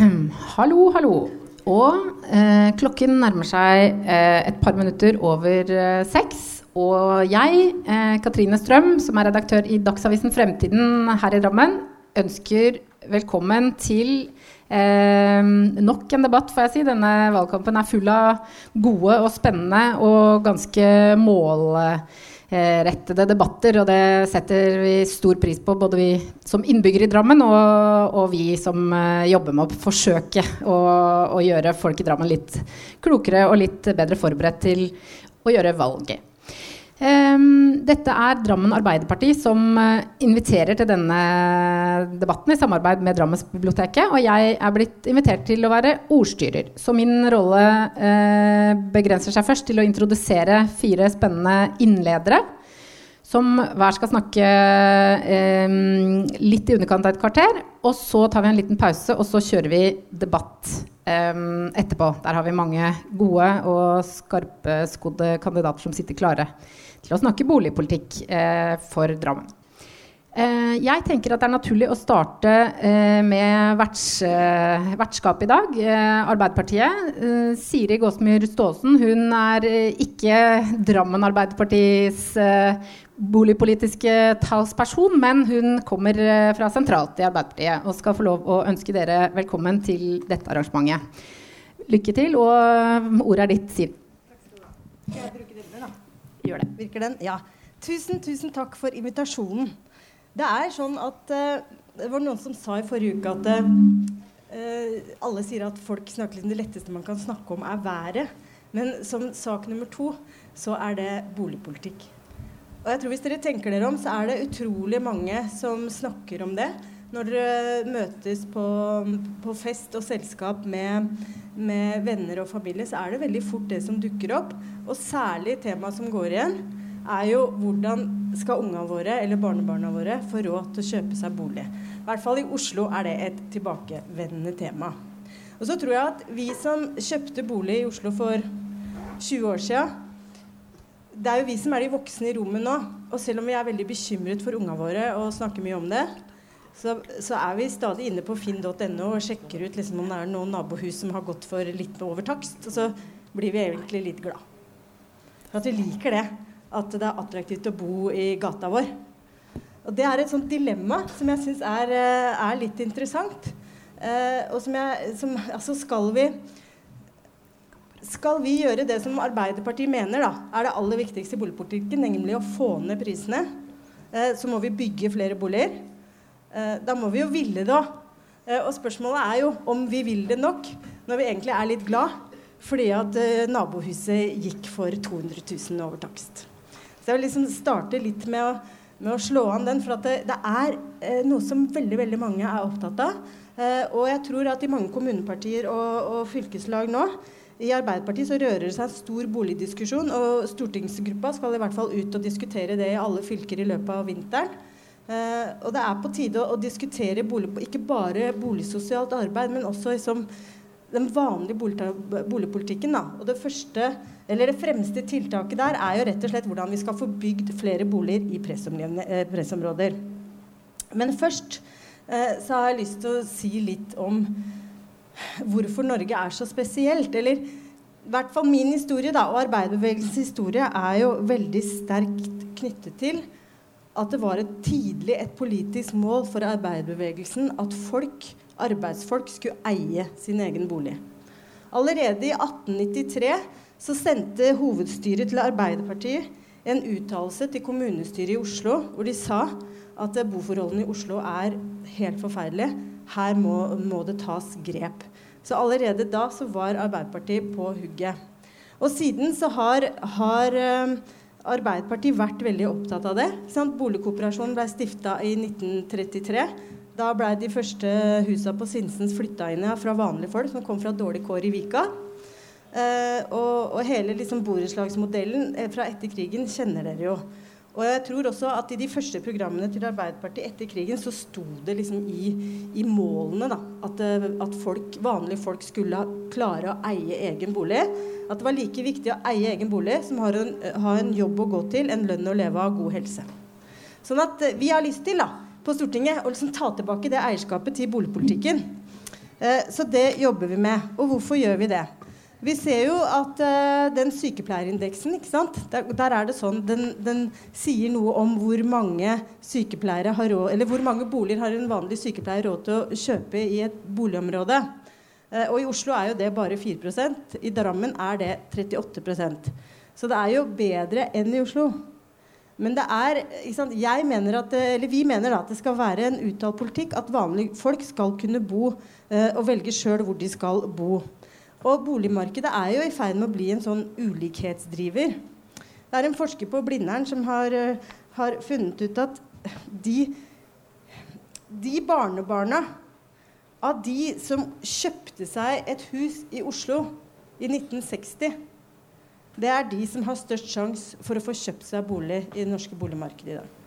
hallo, hallo. Og eh, klokken nærmer seg eh, et par minutter over eh, seks. Og jeg, eh, Katrine Strøm, som er redaktør i Dagsavisen Fremtiden her i Drammen, ønsker velkommen til eh, nok en debatt, får jeg si. Denne valgkampen er full av gode og spennende og ganske mål Eh, rettede debatter, og det setter vi stor pris på, både vi som innbyggere i Drammen og, og vi som uh, jobber med å forsøke å, å, gjøre folk i Drammen litt klokere og litt bedre forberedt til å gjøre valget. Um, dette er Drammen Arbeiderparti som uh, inviterer til denne debatten i samarbeid med Drammensbiblioteket. Og jeg er blitt invitert til å være ordstyrer. Så min rolle uh, begrenser seg først til å introdusere fire spennende innledere. Som hver skal snakke um, litt i underkant av et kvarter. Og så tar vi en liten pause, og så kjører vi debatt um, etterpå. Der har vi mange gode og skarpskodde kandidater som sitter klare til å snakke boligpolitikk eh, for Drammen. Eh, jeg tenker at det er naturlig å starte eh, med verts, eh, vertskap i dag. Arbeiderpartiet. Siri Gåsmyr Staasen hun er ikke Drammen Arbeiderpartis boligpolitiske talsperson, men hun kommer fra sentralt i Arbeiderpartiet og skal få lov å ønske dere velkommen til dette arrangementet. Lykke til, og ordet er ditt, Siv. Gjør det. Virker den? Ja. Tusen, tusen takk for invitasjonen. Det er sånn at uh, Det var noen som sa i forrige uke at uh, alle sier at folk snakker liksom det letteste man kan snakke om, er været. Men som sak nummer to så er det boligpolitikk. Og jeg tror Hvis dere tenker dere om, så er det utrolig mange som snakker om det. Når dere møtes på, på fest og selskap med, med venner og familie, så er det veldig fort det som dukker opp. Og særlig temaet som går igjen, er jo hvordan skal ungene våre eller barnebarna våre få råd til å kjøpe seg bolig. I hvert fall i Oslo er det et tilbakevendende tema. Og så tror jeg at vi som kjøpte bolig i Oslo for 20 år siden, det er jo vi som er de voksne i rommet nå. Og selv om vi er veldig bekymret for ungene våre og snakker mye om det, så, så er vi stadig inne på finn.no og sjekker ut liksom om det er noen nabohus som har gått for litt over takst. Og så blir vi egentlig litt glad. For At vi liker det. At det er attraktivt å bo i gata vår. Og det er et sånt dilemma som jeg syns er, eh, er, litt interessant. Eh, og som jeg som, Altså, skal vi skal vi gjøre det som Arbeiderpartiet mener da, er det aller viktigste i boligpolitikken, nemlig å få ned prisene, eh, så må vi bygge flere boliger. Eh, da må vi jo ville det òg. Eh, og spørsmålet er jo om vi vil det nok når vi egentlig er litt glad fordi at uh, nabohuset gikk for 200 000 over takst. Så jeg vil liksom starte litt med å, med å slå an den, for det, det er noe som veldig veldig mange er opptatt av. Og jeg tror at i mange kommunepartier og, og, fylkeslag nå i Arbeiderpartiet så rører det seg en stor boligdiskusjon, og stortingsgruppa skal i hvert fall ut og diskutere det i alle fylker i løpet av vinteren. Uh, og det er på tide å, å diskutere bolig, ikke bare boligsosialt arbeid, men også liksom, den vanlige boligpolitikken. Da. Og det, første, det fremste tiltaket der er jo rett og slett hvordan vi skal få bygd flere boliger i eh, pressområder. Men først eh, så har jeg lyst til å si litt om hvorfor Norge er så spesielt. Eller i hvert fall min historie da, og arbeiderbevegelsens historie er jo veldig sterkt knyttet til at det var et tidlig et politisk mål for arbeiderbevegelsen at folk arbeidsfolk skulle eie sin egen bolig. Allerede i 1893 så sendte hovedstyret til Arbeiderpartiet en uttalelse til kommunestyret i Oslo hvor de sa at boforholdene i Oslo er helt forferdelige. Her må, må det tas grep. Så allerede da så var Arbeiderpartiet på hugget. Og siden så har, har uh, Arbeiderpartiet vært veldig opptatt av det. Boligkooperasjonen ble stifta i 1933. Da blei de første husa på Sinsens flytta inn fra vanlige folk som kom fra dårlig kår i Vika. Eh, og, og, hele liksom, borettslagsmodellen eh, fra etter krigen kjenner dere jo. Og jeg tror også at i de første programmene til Arbeiderpartiet etter krigen så sto det liksom i, i målene da, at, eh, at folk, vanlige folk skulle klare å eie egen bolig. At det var like viktig å eie egen bolig som å ha en jobb å gå til, en lønn å leve av, god helse. Sånn at vi har lyst til da, på Stortinget å liksom ta tilbake det eierskapet til boligpolitikken. Eh, så det jobber vi med. Og hvorfor gjør vi det? Vi ser jo at uh, den sykepleierindeksen? Der, der er det sånn, den, den, sier noe om hvor mange sykepleiere har råd, eller hvor mange boliger har en vanlig sykepleier råd til å kjøpe i et boligområde. Uh, og i Oslo er jo det bare 4% I Drammen er det 38% Så det er jo bedre enn i Oslo. Men det er, jeg mener at, eller vi mener at det skal være en uttalt politikk at vanlige folk skal kunne bo uh, og velge sjøl hvor de skal bo. Og boligmarkedet er jo i ferd med å bli en sånn ulikhetsdriver. Det er en forsker på Blindern som har, uh, har funnet ut at de, de, barnebarna av de som kjøpte seg et hus i Oslo i 1960, det er de som har størst sjanse for å få kjøpt seg bolig i det norske boligmarkedet i dag.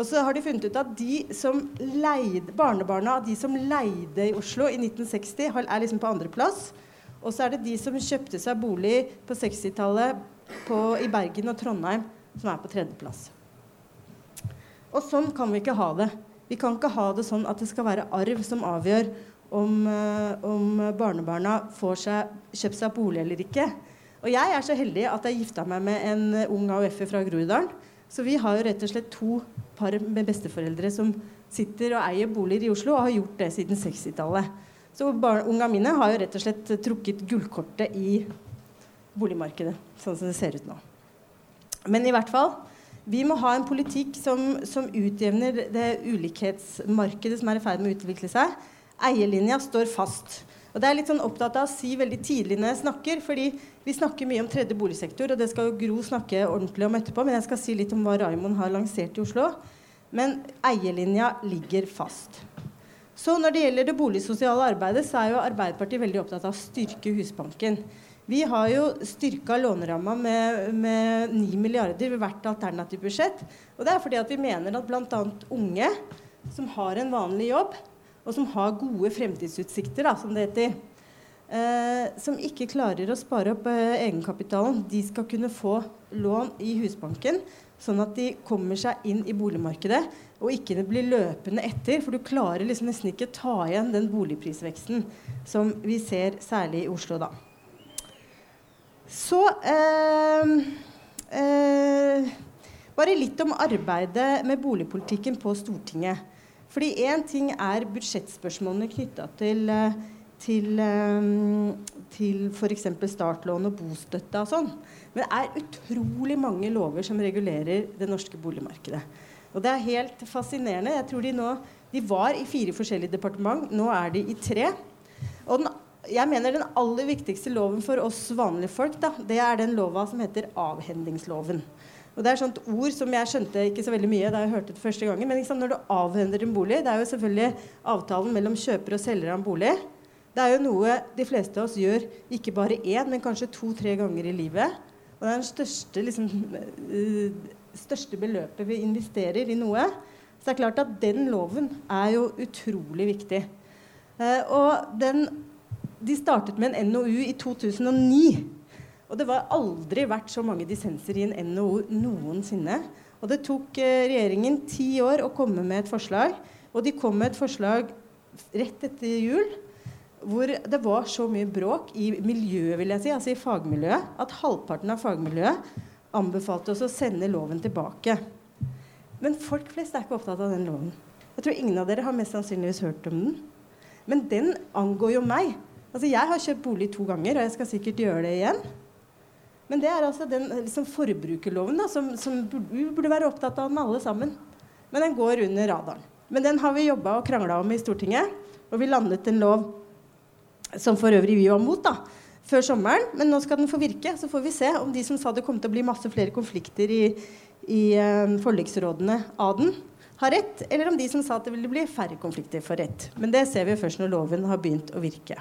Og så har de funnet ut at de som leide, barnebarna av de som leide i Oslo i 1960, er liksom på andreplass. Og så er det de som kjøpte seg bolig på 60-tallet i Bergen og Trondheim, som er på tredjeplass. Og sånn kan vi ikke ha det. Vi kan ikke ha det sånn at det skal være arv som avgjør om, uh, om barnebarna får seg, kjøpt seg bolig eller ikke. Og jeg er så heldig at jeg gifta meg med en ung AUF-er fra Groruddalen. Så vi har jo rett og slett to par med besteforeldre som sitter og eier boliger i Oslo, og har gjort det siden 60-tallet. Så unga mine har jo rett og slett trukket gullkortet i boligmarkedet, sånn som det ser ut nå. Men i hvert fall, vi må ha en politikk som, som utjevner det ulikhetsmarkedet som er i ferd med å utvikle seg. Eierlinja står fast. Og det er litt sånn opptatt av å si veldig tidlig når jeg snakker, fordi vi snakker mye om tredje boligsektor, og det skal jo Gro snakke ordentlig om etterpå, men jeg skal si litt om hva Raimond har lansert i Oslo. Men eierlinja ligger fast. Så når det gjelder det boligsosiale arbeidet, så er jo Arbeiderpartiet veldig opptatt av å styrke Husbanken. Vi har jo styrka låneramma med, med 9 milliarder ved hvert alternativt budsjett. Og det er fordi at vi mener at bl.a. unge som har en vanlig jobb, og som har gode fremtidsutsikter, da, som det heter, eh, som ikke klarer å spare opp eh, egenkapitalen, de skal kunne få lån i Husbanken, sånn at de kommer seg inn i boligmarkedet og ikke blir løpende etter. For du klarer liksom nesten ikke ta igjen den boligprisveksten som vi ser særlig i Oslo, da. Så eh, eh, bare litt om arbeidet med boligpolitikken på Stortinget. Fordi én ting er budsjettspørsmålene knytta til, eh, til, eh, til f.eks. startlån og bostøtte og sånn. Men det er utrolig mange lover som regulerer det norske boligmarkedet. Og det er helt fascinerende. Jeg tror De nå, de var i fire forskjellige departement. Nå er de i tre. Og den, jeg mener den aller viktigste loven for oss vanlige folk, da, det er den lova som heter avhendingsloven. Og det er sånt ord som jeg skjønte ikke så veldig mye da jeg hørte det første gangen. Men liksom, når du avhender en bolig, det er jo selvfølgelig avtalen mellom kjøper og selger av en bolig. Det er jo noe de fleste av oss gjør ikke bare én, men kanskje to-tre ganger i livet. Og det er det største, liksom, uh, største beløpet vi investerer i noe. Så det er klart at den loven er jo utrolig viktig. Uh, og den, de startet med en NOU i 2009. Og det var aldri vært så mange dissenser i en NOU noensinne. Og det tok eh, regjeringen ti år å komme med et forslag. Og de kom med et forslag rett etter jul hvor det var så mye bråk i miljøet, vil jeg si, altså i fagmiljøet, at halvparten av fagmiljøet anbefalte oss å sende loven tilbake. Men folk flest er ikke opptatt av den loven. Jeg tror ingen av dere har mest sannsynligvis hørt om den. Men den angår jo meg. Altså Jeg har kjøpt bolig to ganger, og jeg skal sikkert gjøre det igjen. Men det er altså den liksom, forbrukerloven da, som, som vi burde være opptatt av den alle sammen. Men den går under radaren. Men den har vi jobba og krangla om i Stortinget. Og vi landet en lov som for øvrig vi var mot da, før sommeren. Men nå skal den få virke. Så får vi se om de som sa det kom til å bli masse flere konflikter i, i uh, forliksrådene av den, har rett. Eller om de som sa at det ville bli færre konflikter, får rett. Men det ser vi først når loven har begynt å virke.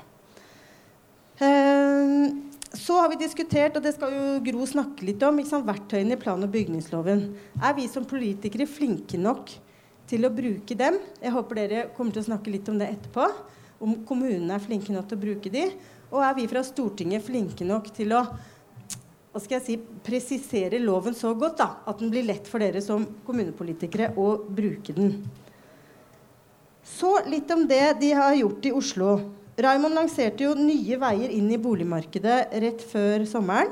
Uh, så har vi diskutert, og det skal jo Gro snakke litt om, sant, verktøyene i plan- og bygningsloven. Er vi som politikere flinke nok til å bruke dem? Jeg håper dere kommer til å snakke litt om det etterpå. Om kommunene er flinke nok til å bruke de. Og er vi fra Stortinget flinke nok til å hva skal jeg si, presisere loven så godt da, at den blir lett for dere som kommunepolitikere å bruke den. Så litt om det de har gjort i Oslo. Raymond lanserte jo nye veier inn i boligmarkedet rett før sommeren.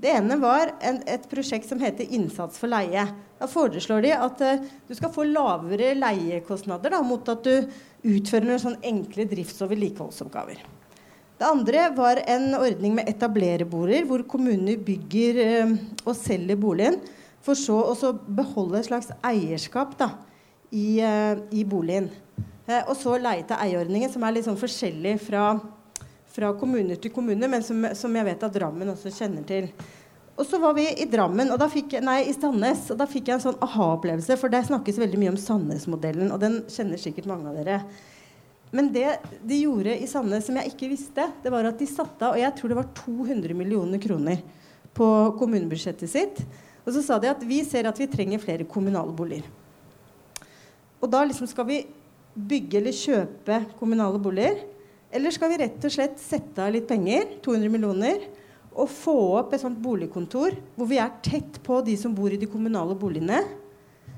Det ene var en, et prosjekt som heter Innsats for leie. Da foreslår de at uh, du skal få lavere leiekostnader da, mot at du utfører noen sånn enkle drifts- og vedlikeholdsoppgaver. Det andre var en ordning med etablererboliger, hvor kommunene bygger eh, og selger boligen, for så å beholde et slags eierskap da, i, eh, i boligen. Eh, og så leie-til-eie-ordningen, som er litt sånn forskjellig fra, fra kommune til kommune, men som, som, jeg vet at Drammen også kjenner til. Og så var vi i Drammen, fikk, nei, i Sandnes, og da fikk jeg en sånn aha-opplevelse. For der snakkes veldig mye om Sandnes-modellen, og den kjenner sikkert mange av dere. Men det de gjorde i Sandnes som jeg ikke visste, det var at de satte av og jeg tror det var 200 millioner kroner på kommunebudsjettet sitt. Og så sa de at vi ser at vi trenger flere kommunale boliger. Og da liksom skal vi bygge eller kjøpe kommunale boliger? Eller skal vi rett og slett sette av litt penger, 200 millioner, og få opp et sånt boligkontor hvor vi er tett på de som bor i de kommunale boligene,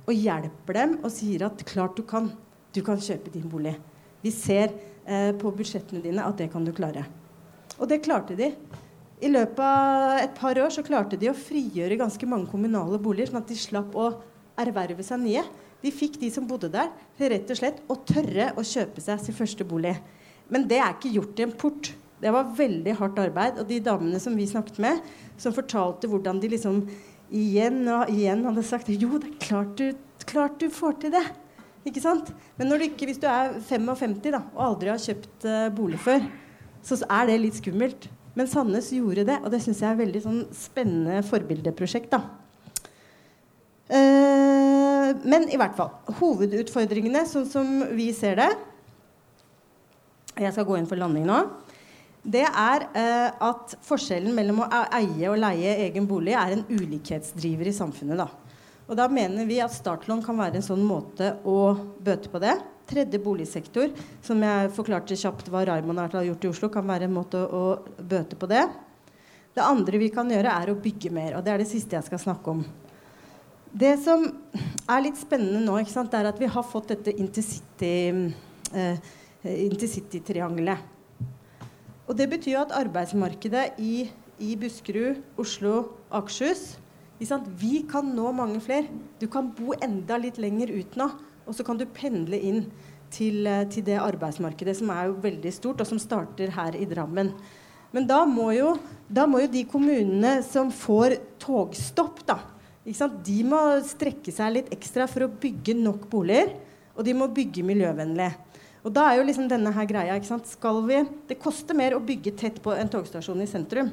og hjelper dem og sier at klart du kan, du kan kjøpe din bolig. Vi ser eh, på budsjettene dine at det kan du klare. Og det klarte de. I løpet av et par år så klarte de å frigjøre ganske mange kommunale boliger, sånn at de slapp å erverve seg nye. De fikk de som bodde der, til rett og slett å tørre å kjøpe seg sin første bolig. Men det er ikke gjort i en port. Det var veldig hardt arbeid. Og de damene som vi snakket med, som fortalte hvordan de liksom igjen og igjen hadde sagt Jo, det er klart du, klart du får til det. Ikke sant? Men du ikke, hvis du er 55 da, og aldri har kjøpt uh, bolig før, så er det litt skummelt. Men Sandnes gjorde det, og det syns jeg er et veldig sånn, spennende forbildeprosjekt. da. Uh, men i hvert fall. Hovedutfordringene, sånn som vi ser det Jeg skal gå inn for landing nå. Det er uh, at forskjellen mellom å eie og leie egen bolig er en ulikhetsdriver i samfunnet. Da. Og da mener vi at startlån kan være en sånn måte å bøte på det. Tredje boligsektor, som jeg forklarte kjapt hva Raymond har gjort i Oslo, kan være en måte å, bøte på det. Det andre vi kan gjøre, er å bygge mer. Og det er det siste jeg skal snakke om. Det som er litt spennende nå, sant, er at vi har fått dette intercity-triangelet. Eh, intercity og det betyr at arbeidsmarkedet i, i Buskerud, Oslo, Akershus Vi kan nå mange flere. Du kan bo enda litt lenger ut nå. Og så kan du pendle inn til, eh, til, det arbeidsmarkedet som er jo veldig stort, og som starter her i Drammen. Men da må jo, da må jo de kommunene som får togstopp, da, de må strekke seg litt ekstra for å bygge nok boliger. Og de må bygge miljøvennlig. Og da er jo liksom denne her greia ikke sant? Skal vi, Det koster mer å bygge tett på en togstasjon i sentrum.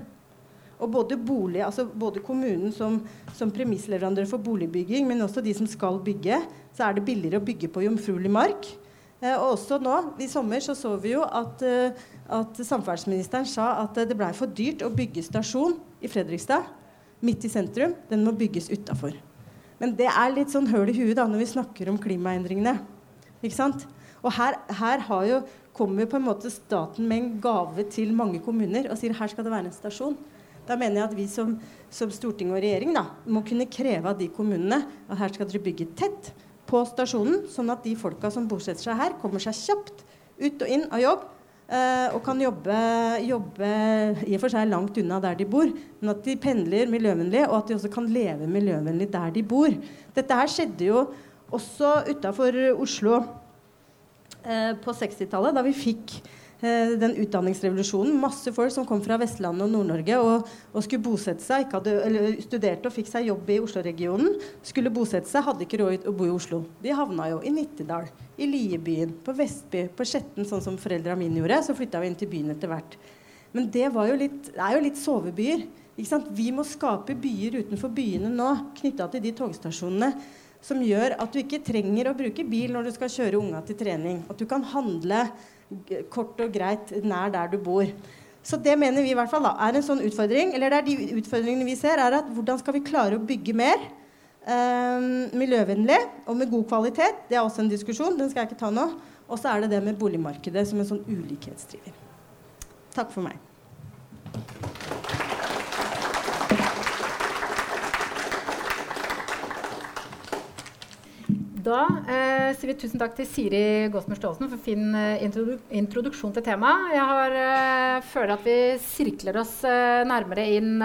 Og både, bolig, altså både kommunen som, som premissleverandør for boligbygging, men også de som skal bygge, så er det billigere å bygge på jomfruelig mark. Eh, og også nå, I sommer så, så vi jo at, eh, at samferdselsministeren sa at det blei for dyrt å bygge stasjon i Fredrikstad midt i sentrum, den må bygges utafor. Men det er litt sånn høl i huet da, når vi snakker om klimaendringene. Ikke sant? Og her, her jo, kommer på en måte staten med en gave til mange kommuner og sier her skal det være en stasjon. Da mener jeg at vi som, som storting og regjering da, må kunne kreve av de kommunene at her skal dere bygge tett på stasjonen, sånn at de folka som bosetter seg her, kommer seg kjapt ut og inn av jobb Uh, og kan jobbe, jobbe, i og for seg langt unna der de bor, men at de pendler miljøvennlig, og at de også kan leve miljøvennlig der de bor. Dette her skjedde jo også utafor Oslo på 60-tallet, da vi fikk Eh, den utdanningsrevolusjonen. Masse folk som kom fra Vestlandet og Nord-Norge og, og, skulle bosette seg, hadde, eller studerte og fikk seg jobb i Oslo-regionen. Skulle bosette seg, hadde ikke råd å bo i Oslo. De havna jo i Nittedal, i Liebyen, på Vestby, på Skjetten, sånn som foreldra mine gjorde. Så flytta vi inn til byen etter hvert. Men det, jo litt, det er jo litt sovebyer. Vi må skape byer utenfor byene nå, knytta til de togstasjonene som gjør at du ikke trenger å bruke bil når du skal kjøre unga til trening. At du kan handle kort og greit nær der du bor. Så det mener vi i hvert fall da, er en sånn utfordring. Eller det er de utfordringene vi ser, er at hvordan skal vi klare å bygge mer eh, miljøvennlig og med god kvalitet? Det er også en diskusjon. Den skal jeg ikke ta nå. Og så er det det med boligmarkedet som en sånn ulikhetsdriver. Takk for meg. Da eh, sier vi tusen takk til Siri Gåsmer Staalesen for fin uh, introdu introduksjon til temaet. Jeg har, eh, føler at vi sirkler oss nærmere inn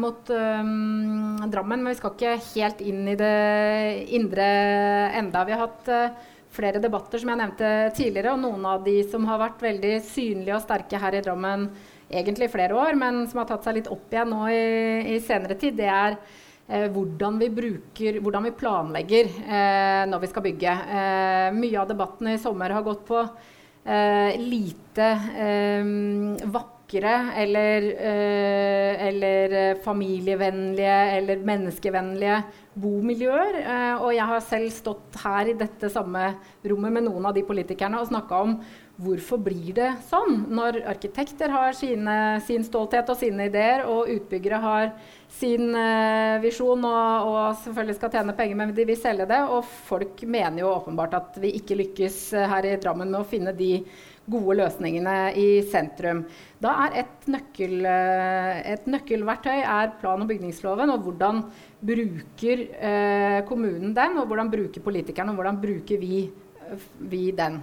mot um, Drammen, men vi skal ikke helt inn i det indre enda. Vi har hatt flere debatter som jeg nevnte tidligere, og noen av de som har vært veldig synlige og sterke her i Drammen egentlig i flere år, men som har tatt seg litt opp igjen nå i, i senere tid, det er eh, hvordan, vi bruker, hvordan vi planlegger eh, når vi skal bygge. Eh, mye av debatten i sommer har gått på eh, lite eh, vakre eller, eh, eller, familievennlige eller menneskevennlige bomiljøer. og jeg har selv stått her i dette samme rommet med noen av de politikerne og snakka om hvorfor blir det sånn når arkitekter har sine, sin stolthet og sine ideer, og utbyggere har sin uh, visjon og, og, selvfølgelig skal tjene penger, men de vil selge det. Og folk mener jo åpenbart at vi ikke lykkes uh, her i Drammen med å finne de gode løsningene i sentrum. Da er et, nøkkel, uh, et nøkkelverktøy er plan- og bygningsloven, og hvordan bruker kommunen den, og hvordan bruker politikerne, og hvordan bruker vi, vi den.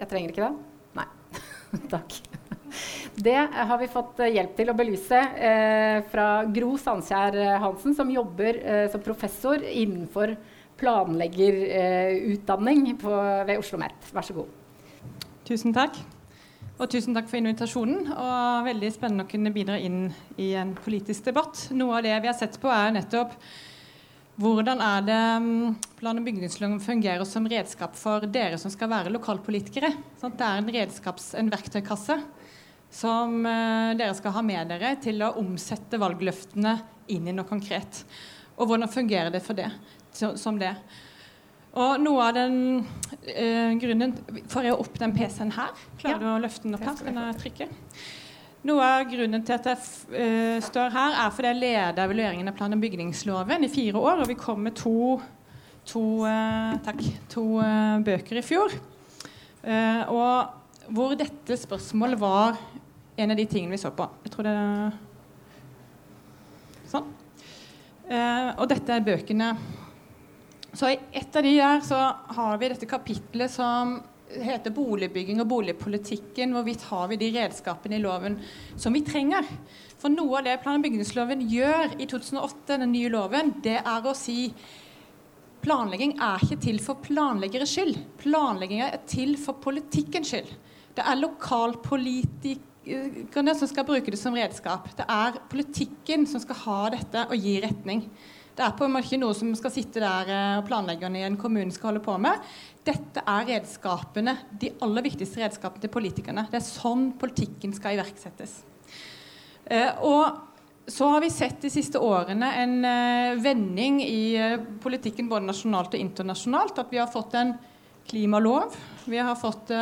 Jeg trenger ikke det? Nei. Takk. Det har vi fått eh, hjelp til å belyse eh, fra Gro Sandkjær eh, Hansen, som jobber eh, som professor innenfor planleggerutdanning eh, ved Oslo OsloMet. Vær så god. Tusen takk. Og tusen takk for invitasjonen. og Veldig spennende å kunne bidra inn i en politisk debatt. Noe av det vi har sett på, er nettopp hvordan er det mm, plan- og bygningsloven fungerer som redskap for dere som skal være lokalpolitikere? Sånn, det er en redskaps, en verktøykasse som uh, dere skal ha med dere til å omsette valgløftene inn i noe konkret. Og hvordan fungerer det for det? Som det? Og noe av den uh, grunnen Får jeg opp den PC-en her? Klarer ja. du å løfte den opp her? Skal jeg trykke? Noe av grunnen til at jeg uh, står her, er fordi jeg leder evalueringen av plan- og bygningsloven i fire år. Og vi kom med to, to, uh, takk, to uh, bøker i fjor. og hvor dette spørsmålet var en av de tingene vi så på. Jeg tror det Sånn. og dette er bøkene. Så i et av de der så har vi dette kapitlet som heter boligbygging og boligpolitikken. Hvorvidt har vi de redskapene i loven som vi trenger? For noe av det plan- og bygningsloven gjør i 2008, den nye loven, det er å si planlegging er ikke til for planleggeres skyld. Planlegging er til for politikkens skyld. Det er lokalpolitikerne som skal bruke det som redskap. Det er politikken som skal ha dette og gi retning. Det er på en måte ikke noe som skal sitte der eh, og planleggerne i en kommune skal holde på med. Dette er redskapene, de aller viktigste redskapene til politikerne. Det er sånn politikken skal iverksettes. Eh, og så har vi sett de siste årene en uh, vending i politikken både nasjonalt og internasjonalt. At vi har fått en klimalov. Vi har fått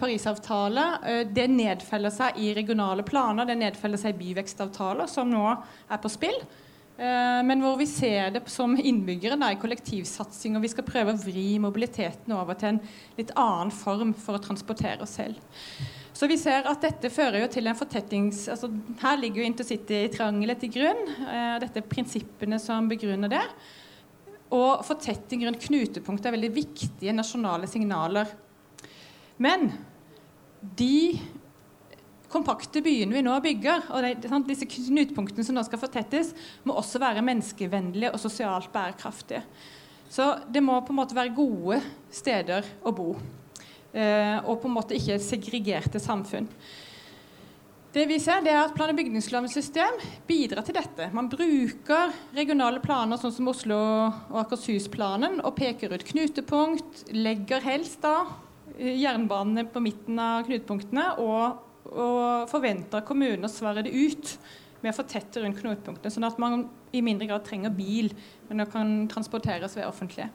Parisavtale. det nedfeller seg i regionale planer, det nedfeller seg i byvekstavtaler, som nå er på spill. Eh, men hvor vi ser det som innbyggere da, i kollektivsatsing, og vi skal prøve å vri mobiliteten over til en litt annen form for å transportere oss selv. Så vi ser at dette fører jo til en fortettings... Altså, her ligger jo intercity-triangelet til grunn. Uh, dette er prinsippene som begrunner det. Og fortetting rundt knutepunkt er veldig viktige nasjonale signaler. Men de kompakte byene vi nå bygger, og de, sant, disse knutepunktene som nå skal fortettes, må også være menneskevennlige og sosialt bærekraftige. Så det må på en måte være gode steder å bo. Eh, og på en måte ikke segregerte samfunn. Det vi ser, det er at Plan- og bygningslovens system bidrar til dette. Man bruker regionale planer, sånn som Oslo- og Akershus-planen, og peker ut knutepunkt. Legger helst da eh, jernbanene på midten av knutepunktene og og forventer at kommunene svarer det ut med å fortette rundt knutepunktene, sånn at man i mindre grad trenger bil, men det kan transporteres ved offentlige.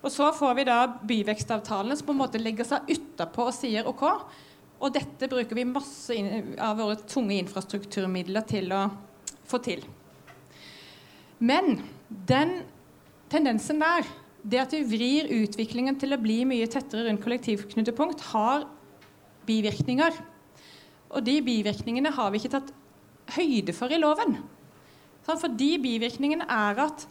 Og Så får vi da byvekstavtalene som på en måte legger seg utapå og sier OK. Og dette bruker vi masse av våre tunge infrastrukturmidler til å få til. Men den tendensen der, det at vi vrir utviklingen til å bli mye tettere rundt kollektivknutepunkt, har bivirkninger. Og de bivirkningene har vi ikke tatt høyde for i loven. For de bivirkningene er at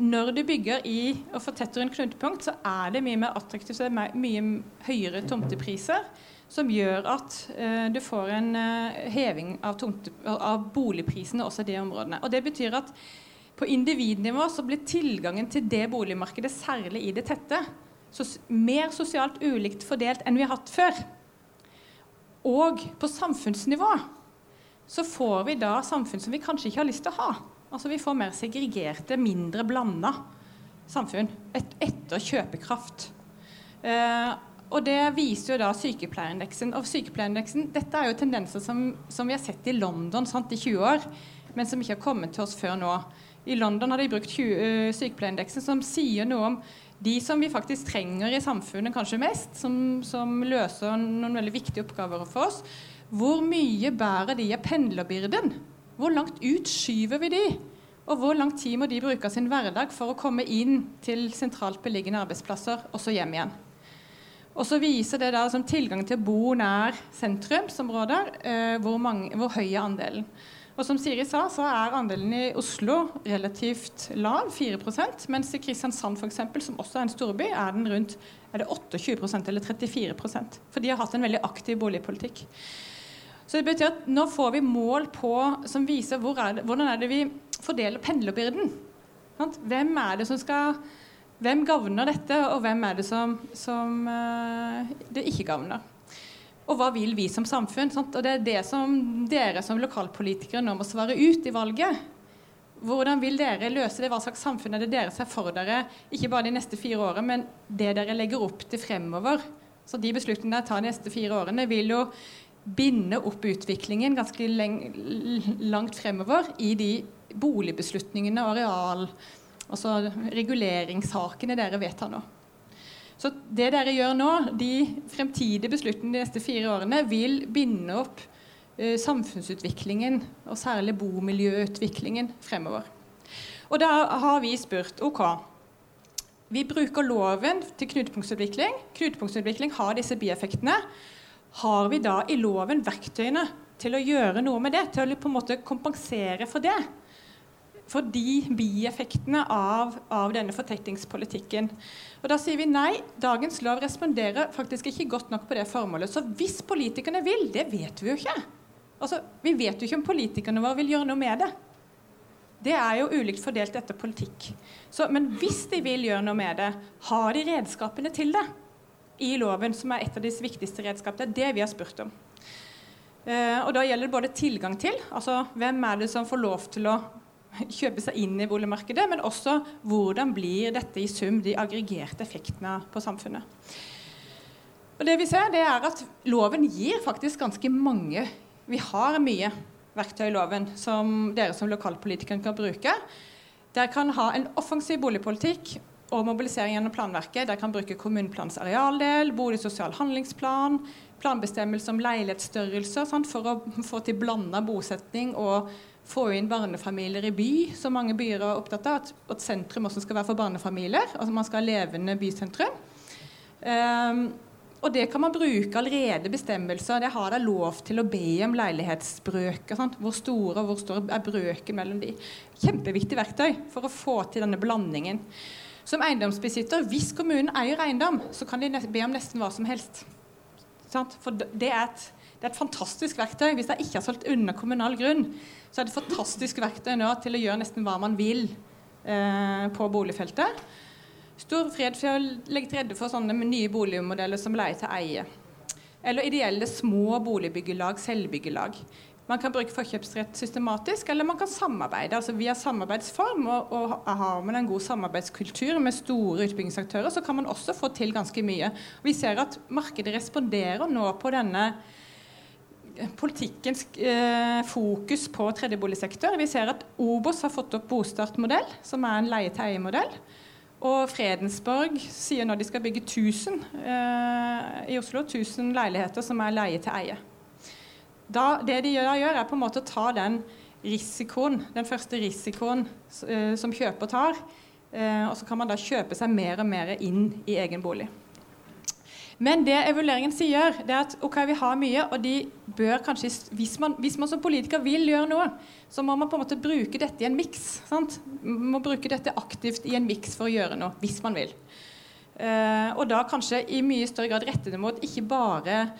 når du bygger i og fortetter en knutepunkt, så er det mye mer attraktivt, så det er mye høyere tomtepriser. Som gjør at uh, du får en uh, heving av, tomte, av boligprisene også i de områdene. Og det betyr at på individnivå så blir tilgangen til det boligmarkedet, særlig i det tette, mer sosialt ulikt fordelt enn vi har hatt før. Og på samfunnsnivå så får vi da samfunn som vi kanskje ikke har lyst til å ha. Altså Vi får mer segregerte, mindre blanda samfunn et, etter kjøpekraft. Eh, og det viser jo da sykepleierindeksen. Og sykepleierindeksen, Dette er jo tendenser som, som vi har sett i London sant, i 20 år, men som ikke har kommet til oss før nå. I London har de brukt 20, uh, sykepleierindeksen, som sier noe om de som vi faktisk trenger i samfunnet kanskje mest, som, som, løser noen veldig viktige oppgaver for oss, hvor mye bærer de av pendlerbyrden? Hvor langt ut skyver vi de? Og hvor lang tid må de bruke av sin hverdag for å komme inn til sentralt beliggende arbeidsplasser og så hjem igjen? Og så viser det da som tilgang til å bo nær sentrumsområder eh, hvor, hvor høy er andelen. Og som Siri sa, så er andelen i Oslo relativt lav, 4% mens i Kristiansand for eksempel, som også er en storby, er den rundt er det 28% eller 34% For de har hatt en veldig aktiv boligpolitikk. Så det betyr at nå får vi mål på, som viser hvor er det, hvordan er det vi fordeler pendlerbyrden. Hvem er det som skal Hvem gagner dette, og hvem er det som, som uh, det ikke gagner? Og hva vil vi som samfunn? Sant? Og det er det som dere som lokalpolitikere nå må svare ut i valget. Hvordan vil dere løse det? Hva slags samfunn er det dere ser for dere? Ikke bare de neste fire årene, men det dere legger opp til fremover. Så de beslutningene dere tar de neste fire årene, vil jo binde opp utviklingen ganske langt fremover i de boligbeslutningene og areal, altså reguleringssakene dere vedtar nå. Så det dere gjør nå, de fremtidige beslutningene de neste fire årene, vil binde opp eh, samfunnsutviklingen, og særlig bomiljøutviklingen, fremover. Og da har vi spurt OK. Vi bruker loven til knutepunktsutvikling. Knutepunktsutvikling har disse bieffektene. Har vi da i loven verktøyene til å gjøre noe med det? Til å på en måte kompensere for det? For de bieffektene av, av, denne fortettingspolitikken. Og Da sier vi nei, dagens lov responderer faktisk ikke godt nok på det formålet. Så hvis politikerne vil, det vet vi jo ikke. Altså, Vi vet jo ikke om politikerne våre vil gjøre noe med det. Det er jo ulikt fordelt etter politikk. Så, men hvis de vil gjøre noe med det, har de redskapene til det i loven, som er et av de viktigste redskapene? Det er det vi har spurt om. Uh, og Da gjelder det både tilgang til, altså hvem er det som får lov til å kjøpe seg inn i boligmarkedet, men også hvordan blir dette i sum de aggregerte effektene på samfunnet. Og det vi ser, det er at Loven gir faktisk ganske mange Vi har mye verktøy i loven som dere som lokalpolitikere kan bruke. Dere kan ha en offensiv boligpolitikk og mobilisering gjennom planverket. Dere kan bruke kommuneplanens arealdel, boligsosial handlingsplan, planbestemmelse om leilighetsstørrelser for å få til blanda bosetning og få inn barnefamilier i by, som mange byer er opptatt av. At, sentrum også skal være for barnefamilier. altså Man skal ha levende bysentrum. Um, og det kan man bruke allerede bestemmelser. Det har da lov til å be om leilighetsbrøker. Sant? Hvor store og hvor store er brøken mellom de. Kjempeviktig verktøy for å få til denne blandingen. Som eiendomsbesitter, hvis kommunen eier eiendom, så kan de be om nesten hva som helst. Sant? For det er et det er et fantastisk verktøy. Hvis de ikke har solgt under kommunal grunn, så er det et fantastisk verktøy nå til å gjøre nesten hva man vil eh, på boligfeltet. Stor fred for å legge til rette for sånne nye boligmodeller som leie til eie. Eller ideelle små boligbyggelag, selvbyggelag. Man kan bruke forkjøpsrett systematisk, eller man kan samarbeide. altså Via samarbeidsform og, og har man en god samarbeidskultur med store utbyggingsaktører, så kan man også få til ganske mye. Vi ser at markedet responderer nå på denne politikkens eh, fokus på tredjeboligsektor. Vi ser at Obos har fått opp bostartmodell, som er en leie-til-eie-modell. Og Fredensborg sier nå de skal bygge 1000 eh, i Oslo, 1000 leiligheter som er leie-til-eie. Det de gjør, gjør, er på en måte å ta den risikoen, den første risikoen eh, som kjøper tar, eh, og så kan man da kjøpe seg mer og mer inn i egen bolig. Men det evalueringen sier, det er at ok, vi har mye, og de bør kanskje Hvis man, hvis man som politiker vil gjøre noe, så må man på en måte bruke dette i en miks. Må bruke dette aktivt i en miks for å gjøre noe, hvis man vil. Eh, og da kanskje i mye større grad rette det mot ikke bare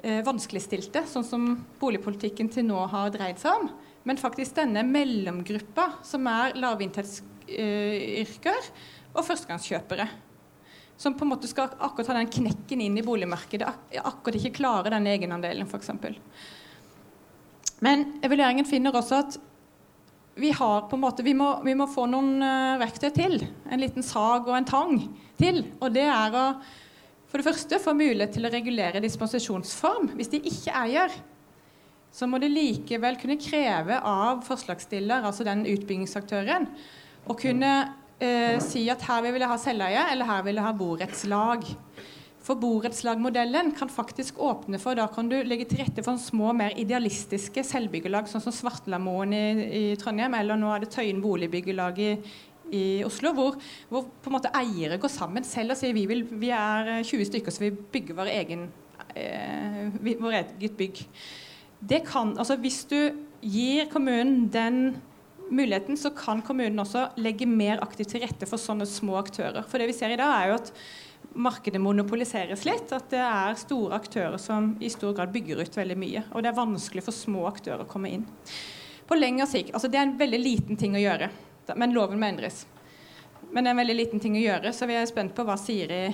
eh, vanskeligstilte, sånn som boligpolitikken til nå har dreid seg om, men faktisk denne mellomgruppa som er lavinntektsyrker eh, og førstegangskjøpere som på en måte skal akkurat ha den knekken inn i boligmarkedet, ak akkurat ikke klare den egenandelen, f.eks. Men evalueringen finner også at vi, har måte, vi, må, vi må få noen uh, verktøy til. En liten sag og en tang til. Og det er å for det første få mulighet til å regulere dispensasjonsform. Hvis de ikke eier, så må de likevel kunne kreve av forslagsstiller, altså den utbyggingsaktøren, å kunne eh, si at her vil jeg ha selveie, eller her vil jeg ha borettslag. For borettslagmodellen kan faktisk åpne for Da kan du legge til rette for små, mer idealistiske selvbyggelag, sånn som Svartlamoen i, i, Trondheim, eller nå er det Tøyen boligbyggelag i, i Oslo, hvor, hvor, på en måte eiere går sammen selv og sier vi, vil, vi er 20 stykker, så vi bygger vår egen, eh, vår eget bygg. Det kan, altså Hvis du gir kommunen den muligheten, så kan kommunen også legge mer aktivt til rette for sånne små aktører. For det vi ser i dag, er jo at markedet monopoliseres litt. At det er store aktører som i stor grad bygger ut veldig mye. Og det er vanskelig for små aktører å komme inn. På lengre sikt altså Det er en veldig liten ting å gjøre, men loven må endres. Men det er en veldig liten ting å gjøre, så vi er spent på hva Siri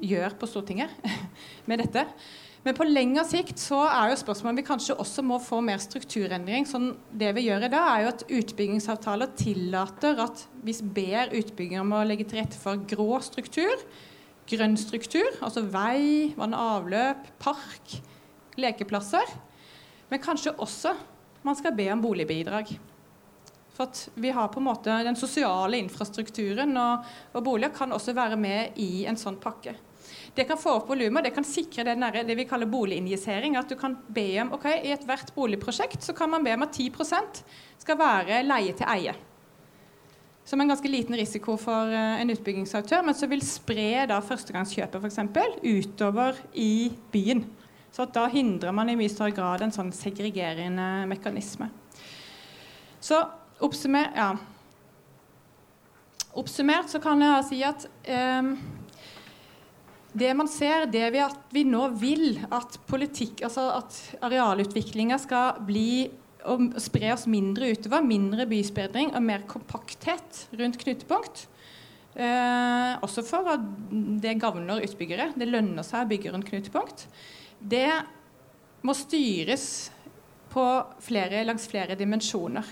gjør på Stortinget med dette. Men på lengre sikt så er jo spørsmålet om vi kanskje også må få mer strukturendring. sånn Det vi gjør i dag, er jo at utbyggingsavtaler tillater at hvis ber utbygger om å legge til rette for grå struktur, grønn struktur, altså vei, vann og avløp, park, lekeplasser, men kanskje også man skal be om boligbidrag. For at vi har på en måte Den sosiale infrastrukturen og, og boliger kan også være med i en sånn pakke. Det kan få opp volumet, det kan sikre det, nære, det vi kaller boliginjisering. At du kan be om ok, I ethvert boligprosjekt så kan man be om at 10% skal være leie til eie. Som en ganske liten risiko for uh, en utbyggingsaktør, men som vil spre da førstegangskjøpet f.eks. utover i byen. Så da hindrer man i mye større grad en sånn segregerende mekanisme. Så oppsummert, ja. oppsummert så kan jeg si at um, det man ser, det er at vi nå vil at politikk, altså at arealutviklinga skal bli og spre oss mindre utover. Mindre byspredning og mer kompakthet rundt knutepunkt. Eh, også for at det gagner utbyggere. Det lønner seg å bygge rundt knutepunkt. Det må styres flere, langs flere dimensjoner.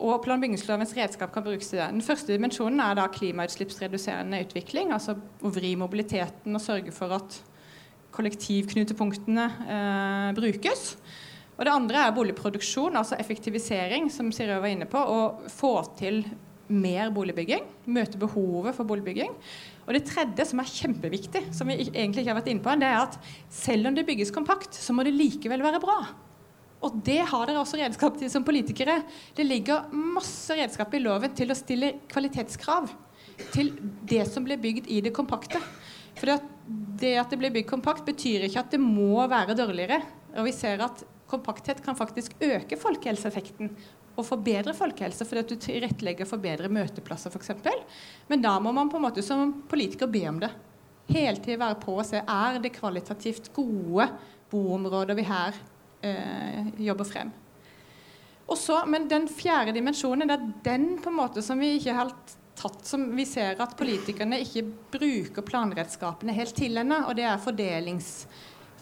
Og plan- bygningslovens redskap kan brukes til det. Den første dimensjonen er da klimautslippsreduserende utvikling. Altså å vri mobiliteten og sørge for at kollektivknutepunktene eh, brukes. Og det andre er boligproduksjon, altså effektivisering, som Siri var inne på. Å få til mer boligbygging. Møte behovet for boligbygging. Og det tredje, som er kjempeviktig, som vi egentlig ikke har vært inne på, det er at selv om det bygges kompakt, så må det likevel være bra. Og det har dere også redskap til som politikere. Det ligger masse redskap i loven til å stille kvalitetskrav til det som blir bygd i det kompakte. For det at det blir bygd kompakt, betyr ikke at det må være dårligere. Og vi ser at kompakthet kan faktisk øke folkehelseeffekten og forbedre folkehelse fordi at du tilrettelegger for bedre møteplasser f.eks. Men da må man på en måte som politiker be om det. Hele tiden være på og se er det kvalitativt gode boområder vi her jobber frem. Også, men den fjerde dimensjonen det er den på en måte som vi ikke har tatt som vi ser at politikerne ikke bruker planredskapene helt til ennå, og det er fordelings,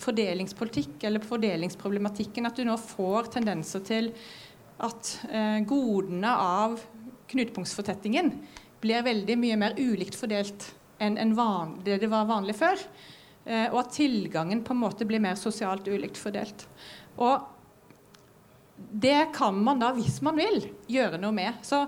fordelingspolitikk eller fordelingsproblematikken. At du nå får tendenser til at eh, godene av knutepunktsfortettingen blir veldig mye mer ulikt fordelt enn en det det var vanlig før. Eh, og at tilgangen på en måte blir mer sosialt ulikt fordelt. Og det kan man da, hvis man vil, gjøre noe med. Så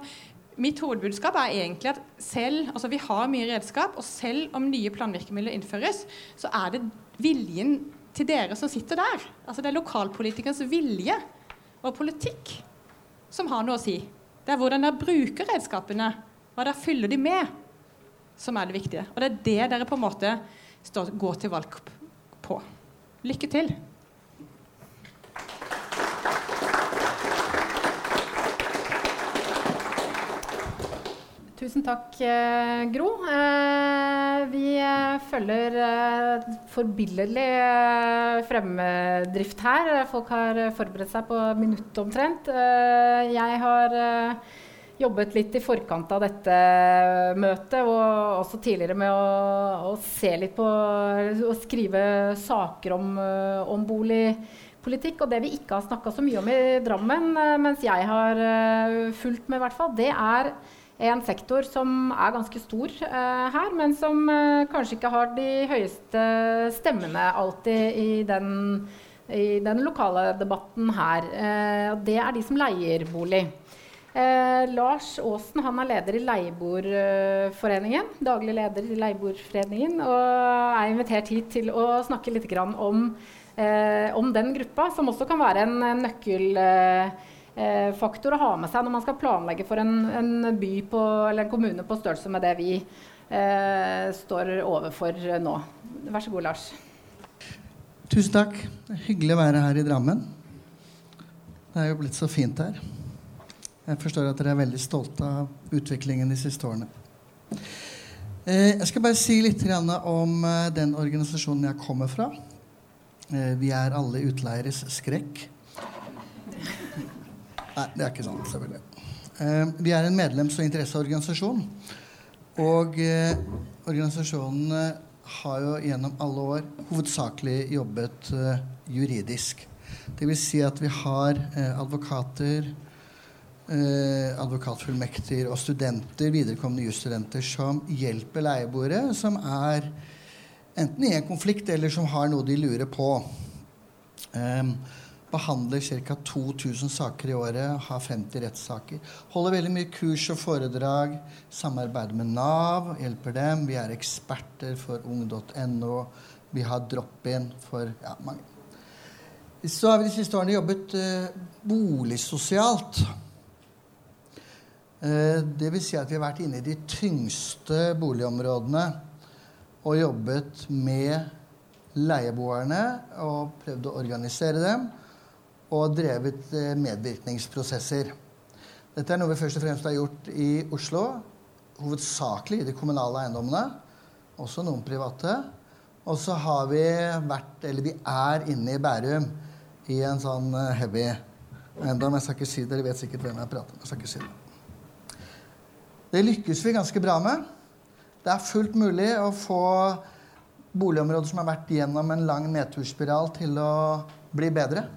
mitt hovedbudskap er egentlig at selv, altså vi har mye redskap, og selv om nye planvirkemidler innføres, så er det viljen til dere som sitter der. Altså det er lokalpolitikernes vilje og politikk som har noe å si. Det er hvordan dere bruker redskapene, hva dere fyller de med, som er det viktige. Og det er det dere på en måte går til valg på. Lykke til! Tusen takk, eh, Gro. Eh, vi eh, følger forbilledlig fremdrift her. Folk har forberedt seg på minutt omtrent. Jeg har jobbet litt i forkant av dette møtet, og også tidligere med å, å se litt på Å skrive saker om, om boligpolitikk. Og det vi ikke har snakka så mye om i Drammen, mens jeg har fulgt med, i hvert fall, det er en sektor som er ganske stor eh, her, men som eh, kanskje ikke har de høyeste stemmene alltid i den, i den lokale debatten her. Uh, det er de som leier bolig. Lars Aasen han er leder i Leieboerforeningen, daglig leder i Leieboerforeningen, og er invitert hit til å snakke litt om, om den gruppa, som også kan være en nøkkel eh, faktor å ha med seg når man skal planlegge for en, en by på, eller en kommune på størrelse med det vi eh, står overfor nå. Vær så god, Lars. Tusen takk. Hyggelig å være her i Drammen. Det er jo blitt så fint her. Jeg forstår at dere er veldig stolte av utviklingen de siste årene. Eh, jeg skal bare si litt om eh, den organisasjonen jeg kommer fra. Eh, vi er alle utleieres skrekk. Nei, det er ikke sant, selvfølgelig. Eh, vi er en medlems- og interesseorganisasjon. Og eh, organisasjonene har jo gjennom alle år hovedsakelig jobbet eh, juridisk. Dvs. Si at vi har eh, advokater, eh, advokatfullmekter og studenter, viderekommende jusstudenter, som hjelper leieboere som er enten i en konflikt eller som har noe de lurer på. Um, behandler ca. 2000 saker i året, har 50 rettssaker. Holder veldig mye kurs og foredrag. Samarbeider med Nav, hjelper dem. Vi er eksperter for ung.no. Vi har drop-in for ja, mange. Så har vi de siste årene jobbet eh, boligsosialt. Eh, vil si at vi har vært inne i de tyngste boligområdene og jobbet med leieboerne og prøvd å organisere dem og drevet eh, medvirkningsprosesser. Dette er noe vi først og fremst har gjort i Oslo. Hovedsakelig i de kommunale eiendommene. Også noen private. Og så har vi vært, eller vi er inne i Bærum i en sånn eh, heavy eiendom. Jeg skal ikke si det, Dere vet sikkert hvem jeg prater med. Jeg skal ikke si det. Det lykkes vi ganske bra med. Det er fullt mulig å få boligområder som har vært gjennom en lang nedturspiral, til å bli bedre.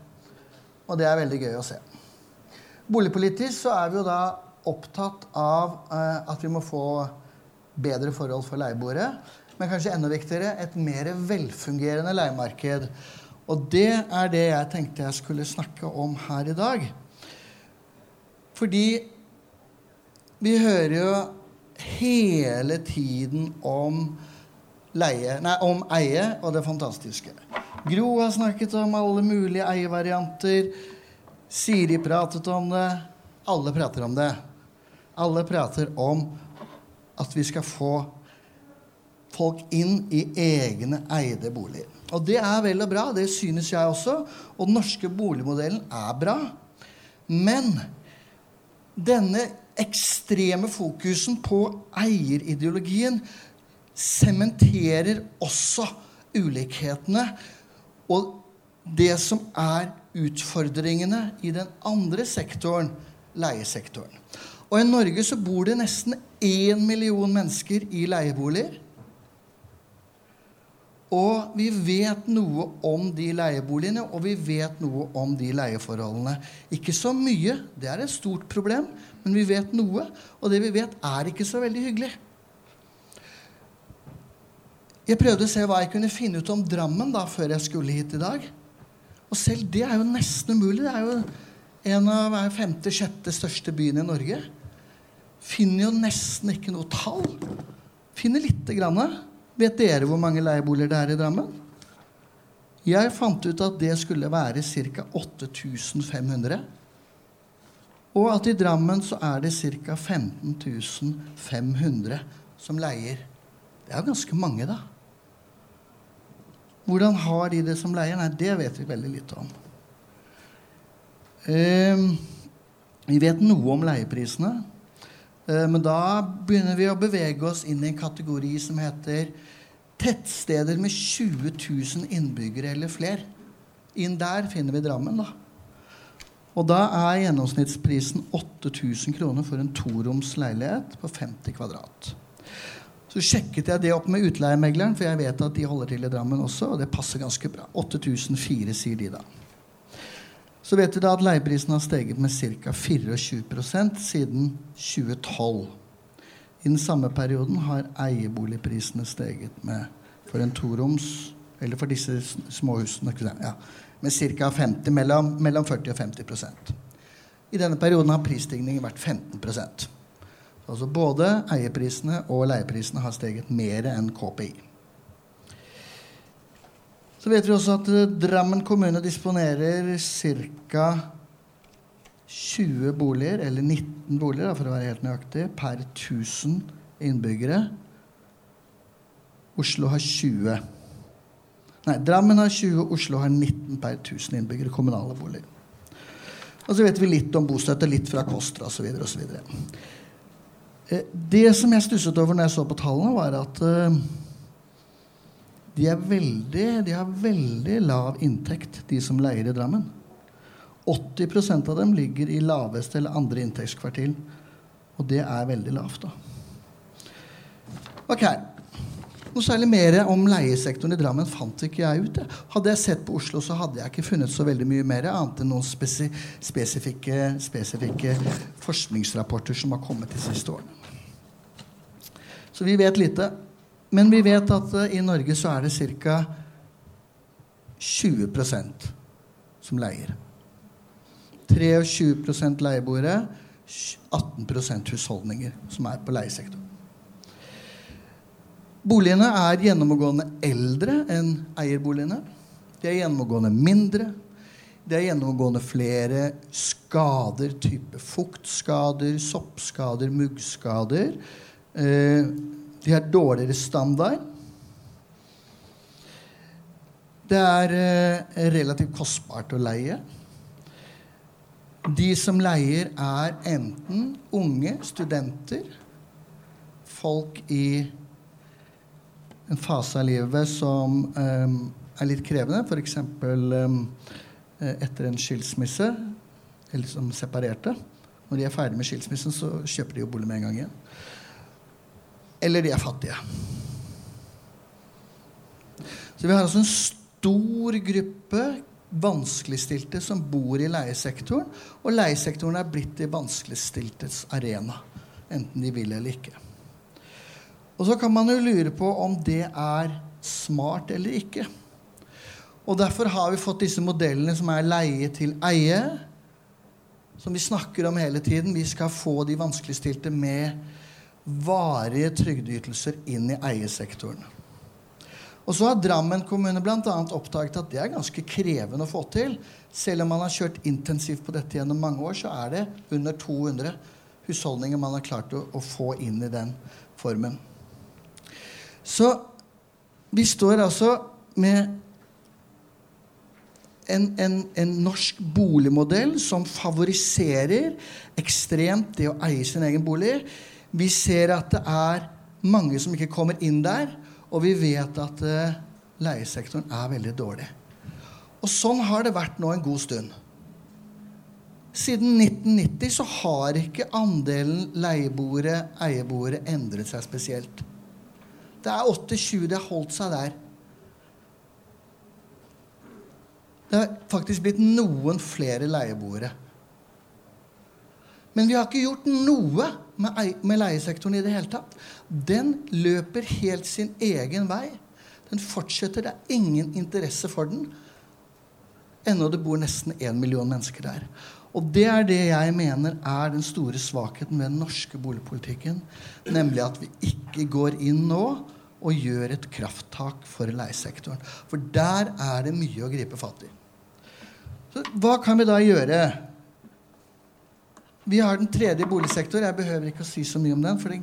Og det er veldig gøy å se. Boligpolitisk så er vi jo da opptatt av eh, at vi må få bedre forhold for leieboere. Men kanskje enda viktigere et mer velfungerende leiemarked. Og det er det jeg tenkte jeg skulle snakke om her i dag. Fordi vi hører jo hele tiden om leie Nei, om eie og det fantastiske. Gro har snakket om alle mulige eiervarianter. Siri pratet om det. Alle prater om det. Alle prater om at vi skal få folk inn i egne eide boliger. Og det er vel og bra. Det synes jeg også. Og den norske boligmodellen er bra. Men denne ekstreme fokusen på eierideologien sementerer også ulikhetene og det som er utfordringene i den andre sektoren, leiesektoren. Og i Norge så bor det nesten én million mennesker i leieboliger. Og vi vet noe om de leieboligene, og vi vet noe om de leieforholdene. Ikke så mye, det er et stort problem, men vi vet noe. Og det vi vet, er ikke så veldig hyggelig. Jeg prøvde å se hva jeg kunne finne ut om Drammen da, før jeg skulle hit i dag. Og selv det er jo nesten umulig. Det er jo en av femte-sjette største byene i Norge. Finner jo nesten ikke noe tall. Finner lite grann. Vet dere hvor mange leieboliger det er i Drammen? Jeg fant ut at det skulle være ca. 8500. Og at i Drammen så er det ca. 15 500 som leier. Det er jo ganske mange, da. Hvordan har de det som leier? Nei, det vet vi veldig lite om. Eh, vi vet noe om leieprisene. Eh, men da begynner vi å bevege oss inn i en kategori som heter tettsteder med 20 000 innbyggere eller flere. Inn der finner vi Drammen, da. Og da er gjennomsnittsprisen 8000 kroner for en toroms leilighet på 50 kvadrat. Så sjekket jeg det opp med utleiemegleren, for jeg vet at de holder til i Drammen også, og det passer ganske bra. 8004 sier de da. Så vet vi da at leieprisen har steget med ca. 24% siden 2012. I den samme perioden har eierboligprisene steget med for en toroms, eller for disse småhusene, ja, med ca. 50, mellom, mellom 40 og 50% I denne perioden har prisstigningen vært 15 Altså både eieprisene og leieprisene har steget mer enn KPI. Så vet vi også at eh, Drammen kommune disponerer ca. 20 boliger, eller 19 boliger for å være helt nøyaktig, per 1000 innbyggere. Oslo har 20. Nei, Drammen har 20, Oslo har 19 per 1000 innbyggere kommunale boliger. Og så vet vi litt om bostøtte, litt fra KOSTRA osv. Eh, det som jeg stusset over når jeg så på tallene, var at uh, de, veldig, de, har veldig lav inntekt, de som leier i Drammen. 80% av dem ligger i laveste eller andre inntektskvartil. Og det er veldig lavt, da. Ok. Noe særlig mer om leiesektoren i Drammen fant ikke jeg ut. Hadde jeg sett på Oslo, så hadde jeg ikke funnet så veldig mye mer, annet enn noen spesi spesifikke, spesifikke forskningsrapporter som har kommet de siste årene. Så vi vet lite. Men vi vet at uh, i Norge så er det ca. 20% som leier. 23% leieboere, 18% husholdninger som er på leiesektoren. Boligene er gjennomgående eldre enn eierboligene. De er gjennomgående mindre. Det er gjennomgående flere skader, type fuktskader, soppskader, muggskader. Eh, de har dårligere standard. Det er eh, relativt kostbart å leie. De som leier, er enten unge studenter, folk i en fase av livet som um, er litt krevende, f.eks. Um, etter en skilsmisse, eller som separerte. Når de er ferdig med skilsmissen, så kjøper de jo bolig med en gang igjen eller de er fattige. Så vi har altså en stor gruppe vanskeligstilte som bor i leiesektoren. Og leiesektoren er blitt de vanskeligstiltes arena, enten de vil eller ikke. Og så kan man jo lure på om det er smart eller ikke. Og derfor har vi fått disse modellene som er leie til eie, som vi snakker om hele tiden. Vi skal få de vanskeligstilte med varige trygdeytelser inn i eiesektoren. Og så har Drammen kommune bl.a. oppdaget at det er ganske krevende å få til. Selv om man har kjørt intensivt på dette gjennom mange år, så er det under 200 husholdninger man har klart å, å få inn i den formen. Så vi står altså med en, en, en, norsk boligmodell som favoriserer ekstremt det å eie sin egen bolig. Vi ser at det er mange som ikke kommer inn der, og vi vet at uh, leiesektoren er veldig dårlig. Og sånn har det vært nå en god stund. Siden 1990 så har ikke andelen leieboere, eieboere, endret seg spesielt. Det er 8-20. Det har holdt seg der. Det har faktisk blitt noen flere leieboere. Men vi har ikke gjort noe med, leiesektoren i det hele tatt. Den løper helt sin egen vei. Den fortsetter. Det er ingen interesse for den. Ennå det bor nesten én million mennesker der. Og det er det jeg mener er den store svakheten ved den norske boligpolitikken. Nemlig at vi ikke går inn nå og gjør et krafttak for leiesektoren. For der er det mye å gripe fatt i. Så hva kan vi da gjøre? Vi har den tredje boligsektor. Jeg behøver ikke å si så mye om den, for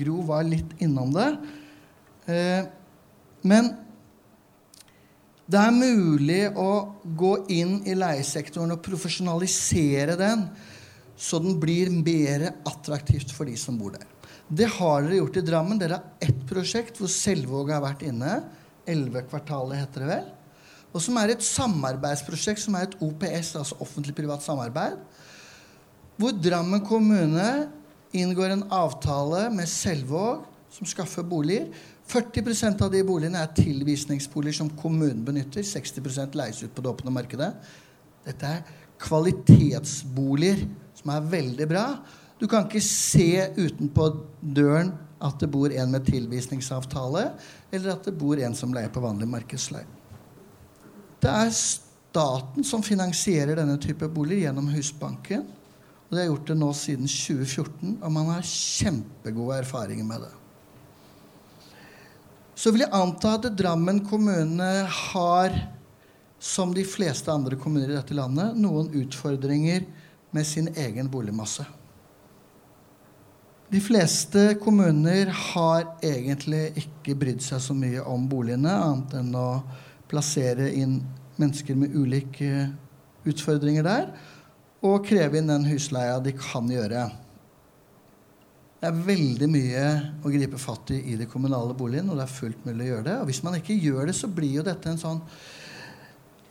Gro var litt innom det. Eh, men Det er mulig å gå inn i leiesektoren og profesjonalisere den, så den blir mer attraktivt for de som bor der. Det har dere gjort i Drammen. Dere har ett prosjekt hvor Selvåg har vært inne. Elvekvartalet heter det vel. Og som er et samarbeidsprosjekt som er et OPS, altså offentlig-privat samarbeid. Hvor Drammen kommune inngår en avtale med Selvåg, som skaffer boliger. 40% av de boligene er tilvisningsboliger som kommunen benytter. 60% leies ut på det åpne markedet. Dette er kvalitetsboliger som er veldig bra. Du kan ikke se utenpå døren at det bor en med tilvisningsavtale, eller at det bor en som leier på vanlig markedsleie. Det er staten som finansierer denne type boliger gjennom Husbanken. Og de har gjort det nå siden 2014, og man har kjempegode erfaringer med det så vil jeg anta at Drammen kommune har, som de fleste andre kommuner i dette landet, noen utfordringer med sin egen boligmasse. De fleste kommuner har egentlig ikke brydd seg så mye om boligene, annet enn å plassere inn mennesker med ulike utfordringer der, og kreve inn den husleia de kan gjøre. Det er veldig mye å gripe fatt i i det kommunale boligen, og det er fullt mulig å gjøre det. Og hvis man ikke gjør det, så blir jo dette en sånn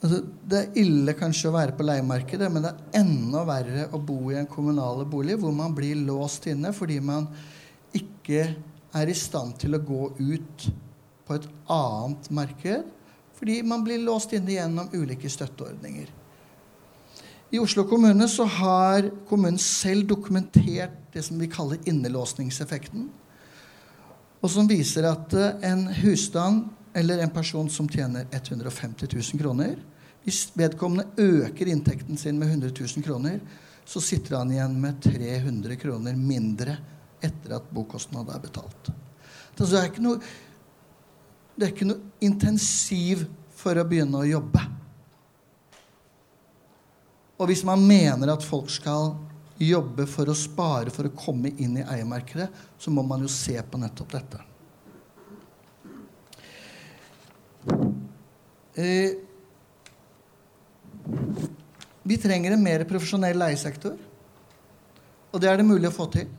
altså, Det er ille kanskje å være på leiemarkedet, men det er enda verre å bo i en kommunale bolig hvor man blir låst inne fordi man ikke er i stand til å gå ut på et annet marked. Fordi man blir låst inne gjennom ulike støtteordninger. I Oslo kommune så har kommunen selv dokumentert det som vi kaller innelåsningseffekten. Og som viser at eh, en husstand eller en person som tjener 150 000 kroner Hvis vedkommende øker inntekten sin med 100 000 kroner, så sitter han igjen med 300 kroner mindre etter at bokostnaden er betalt. Det er ikke noe, det er ikke noe intensiv for å begynne å jobbe. Og hvis man mener at folk skal jobbe for å spare for å komme inn i eiemarkedet, så må man jo se på nettopp dette. Eh, vi trenger en mer profesjonell leiesektor. Og det er det mulig å få til.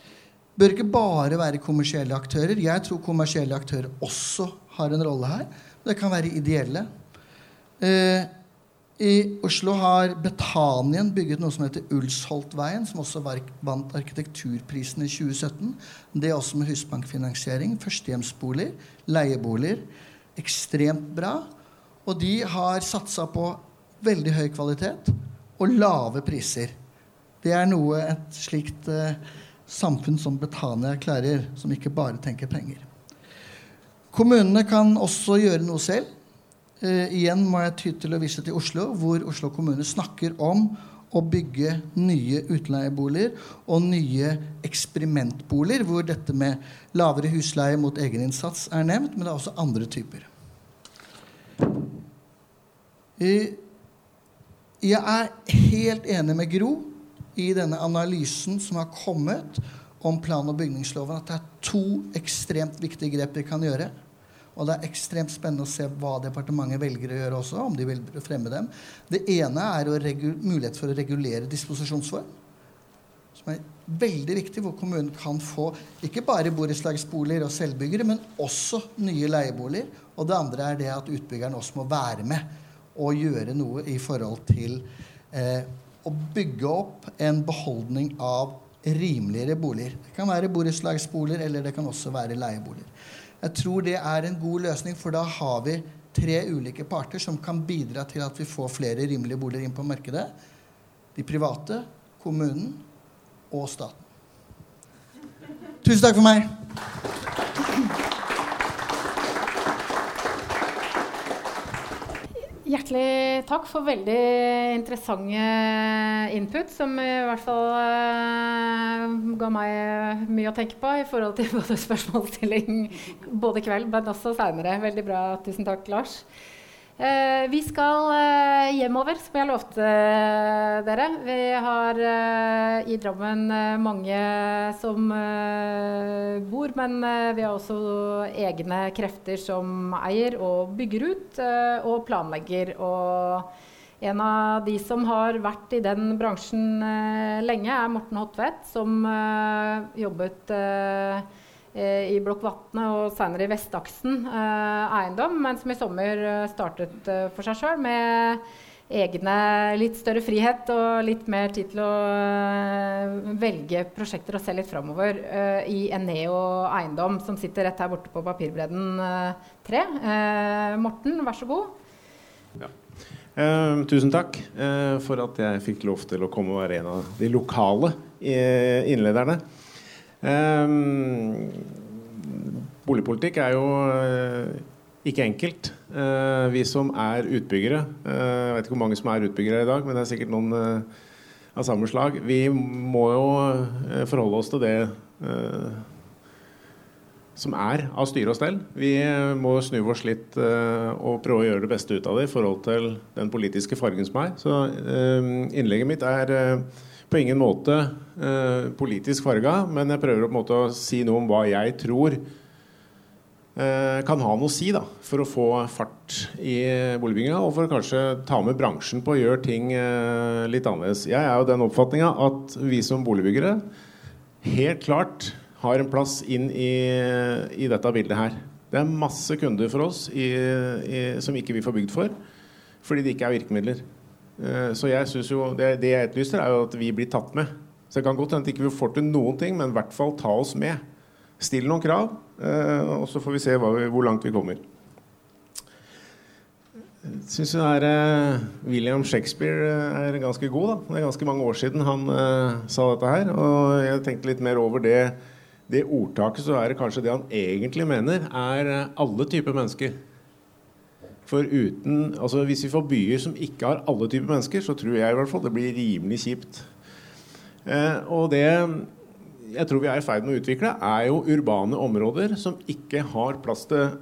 Det bør ikke bare være kommersielle aktører. Jeg tror kommersielle aktører også har en rolle her. Det kan være ideelle. Eh, i Oslo har Betanien bygget noe som heter Ulsholtveien, som også vant arkitekturprisen i 2017. Det er også med husbankfinansiering. Førstehjemsboliger, leieboliger. Ekstremt bra. Og de har satsa på veldig høy kvalitet og lave priser. Det er noe et slikt eh, samfunn som Betania klarer, som ikke bare tenker penger. Kommunene kan også gjøre noe selv. Eh, igjen må jeg ty til å vise til Oslo, hvor Oslo kommune snakker om å bygge nye utleieboliger og nye eksperimentboliger, hvor dette med lavere husleie mot egeninnsats er nevnt, men det er også andre typer. Jeg er helt enig med Gro i denne analysen som har kommet om plan- og bygningsloven, at det er to ekstremt viktige grep vi kan gjøre. Og det er ekstremt spennende å se hva departementet velger å gjøre også. om de vil fremme dem. Det ene er mulighet for å regulere disposisjonsform. Som er veldig viktig, hvor kommunen kan få ikke bare borettslagsboliger og selvbyggere, men også nye leieboliger. Og det andre er det at utbyggeren også må være med og gjøre noe i forhold til eh, å bygge opp en beholdning av rimeligere boliger. Det kan være borettslagsboliger, eller det kan også være leieboliger. Jeg tror det er en god løsning, for da har vi tre ulike parter som kan bidra til at vi får flere rimelige boliger inn på markedet. De private, kommunen og staten. Tusen takk for meg. Hjertelig takk for veldig interessante input, som i hvert fall uh, ga meg mye å tenke på i forhold til både spørsmålsstilling både i kveld, men også seinere. Veldig bra. Tusen takk, Lars. Eh, vi skal eh, hjemover, som jeg lovte eh, dere. Vi har i Drammen mange som bor, men vi har også egne krefter som eier og bygger ut og planlegger. Og en av de som har vært i den bransjen lenge, er Morten Hotvedt, som jobbet i Blokk Vatne og senere i Vestaksen eh, eiendom, men som i sommer eh, startet for seg sjøl med egne litt større frihet og litt mer tid til å velge prosjekter og se litt framover i Eneo eiendom, som sitter rett her borte på Papirbredden 3. Morten, vær så god. Ja. Uh, tusen takk uh, for at jeg fikk lov til å komme og være en av de lokale innlederne. Um, boligpolitikk er jo uh, ikke enkelt. Uh, vi som er utbyggere, uh, jeg vet ikke hvor mange som er utbyggere i dag, men det er sikkert noen av samme slag. Vi må jo forholde oss til det som er av styre og stell. Vi må snu oss litt og prøve å gjøre det beste ut av det i forhold til den politiske fargen som er. Så innlegget mitt er på ingen måte eh, politisk farga, men jeg prøver måte å si noe om hva jeg tror eh, kan ha noe å si da, for å få fart i boligbygginga, og for å kanskje ta med bransjen på å gjøre ting eh, litt annerledes. Jeg er jo den oppfatninga at vi som boligbyggere helt klart har en plass inn i, i dette bildet her. Det er masse kunder for oss i, i, som ikke vi får bygd for, fordi det ikke er virkemidler. Eh, så jeg synes jo, det, det jeg etterlyser, er jo at vi blir tatt med. Så det kan godt hende at vi ikke får til noen ting, men i hvert fall ta oss med. Still noen krav, eh, og så får vi se vi, hvor langt vi kommer. Jeg syns uh, William Shakespeare er ganske god. da. Det er ganske mange år siden han uh, sa dette her. Og jeg tenkte litt mer over det, det ordtaket, så er det kanskje det han egentlig mener, er alle typer mennesker. For uten, altså Hvis vi får byer som ikke har alle typer mennesker, så tror jeg i hvert fall det blir rimelig kjipt. Eh, og det jeg tror vi er i ferd med å utvikle, er jo urbane områder som ikke har plass til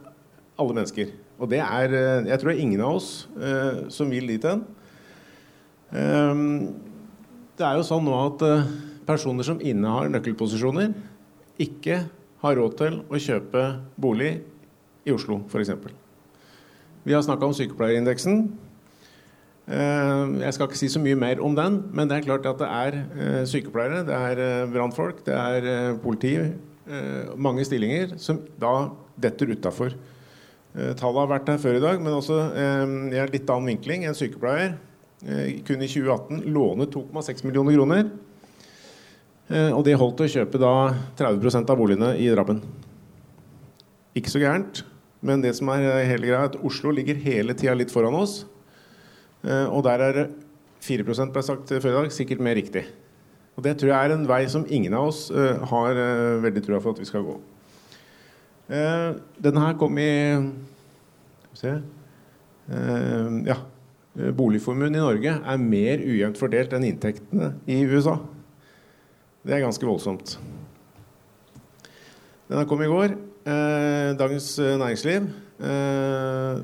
alle mennesker. Og det er eh, Jeg tror det er ingen av oss eh, som vil dit hen. Eh, det er jo sånn nå at eh, personer som innehar nøkkelposisjoner, ikke har råd til å kjøpe bolig i Oslo, f.eks. Vi har snakka om sykepleierindeksen. Eh, jeg skal ikke si så mye mer om den, men det er klart at det er eh, sykepleiere, det er eh, brannfolk, det er politi, mange stillinger som da detter utafor. Tallet har vært her før i dag, men også i en litt annen vinkling. En sykepleier kunne i 2018 låne 2,6 millioner kroner. Og det holdt til å kjøpe da 30% av boligene i Drammen. Ikke så gærent. Men det som er hele greia, er at Oslo ligger hele tida litt foran oss. Eh, og der er 4 ble sagt før i dag, sikkert mer riktig. Og det tror jeg er en vei som ingen av oss har veldig trua for at vi skal gå. Denne her kom i se, Ja. Boligformuen i Norge er mer ujevnt fordelt enn inntektene i USA. Det er ganske voldsomt. Den kom i går. Eh, Dagens eh, Næringsliv. Eh,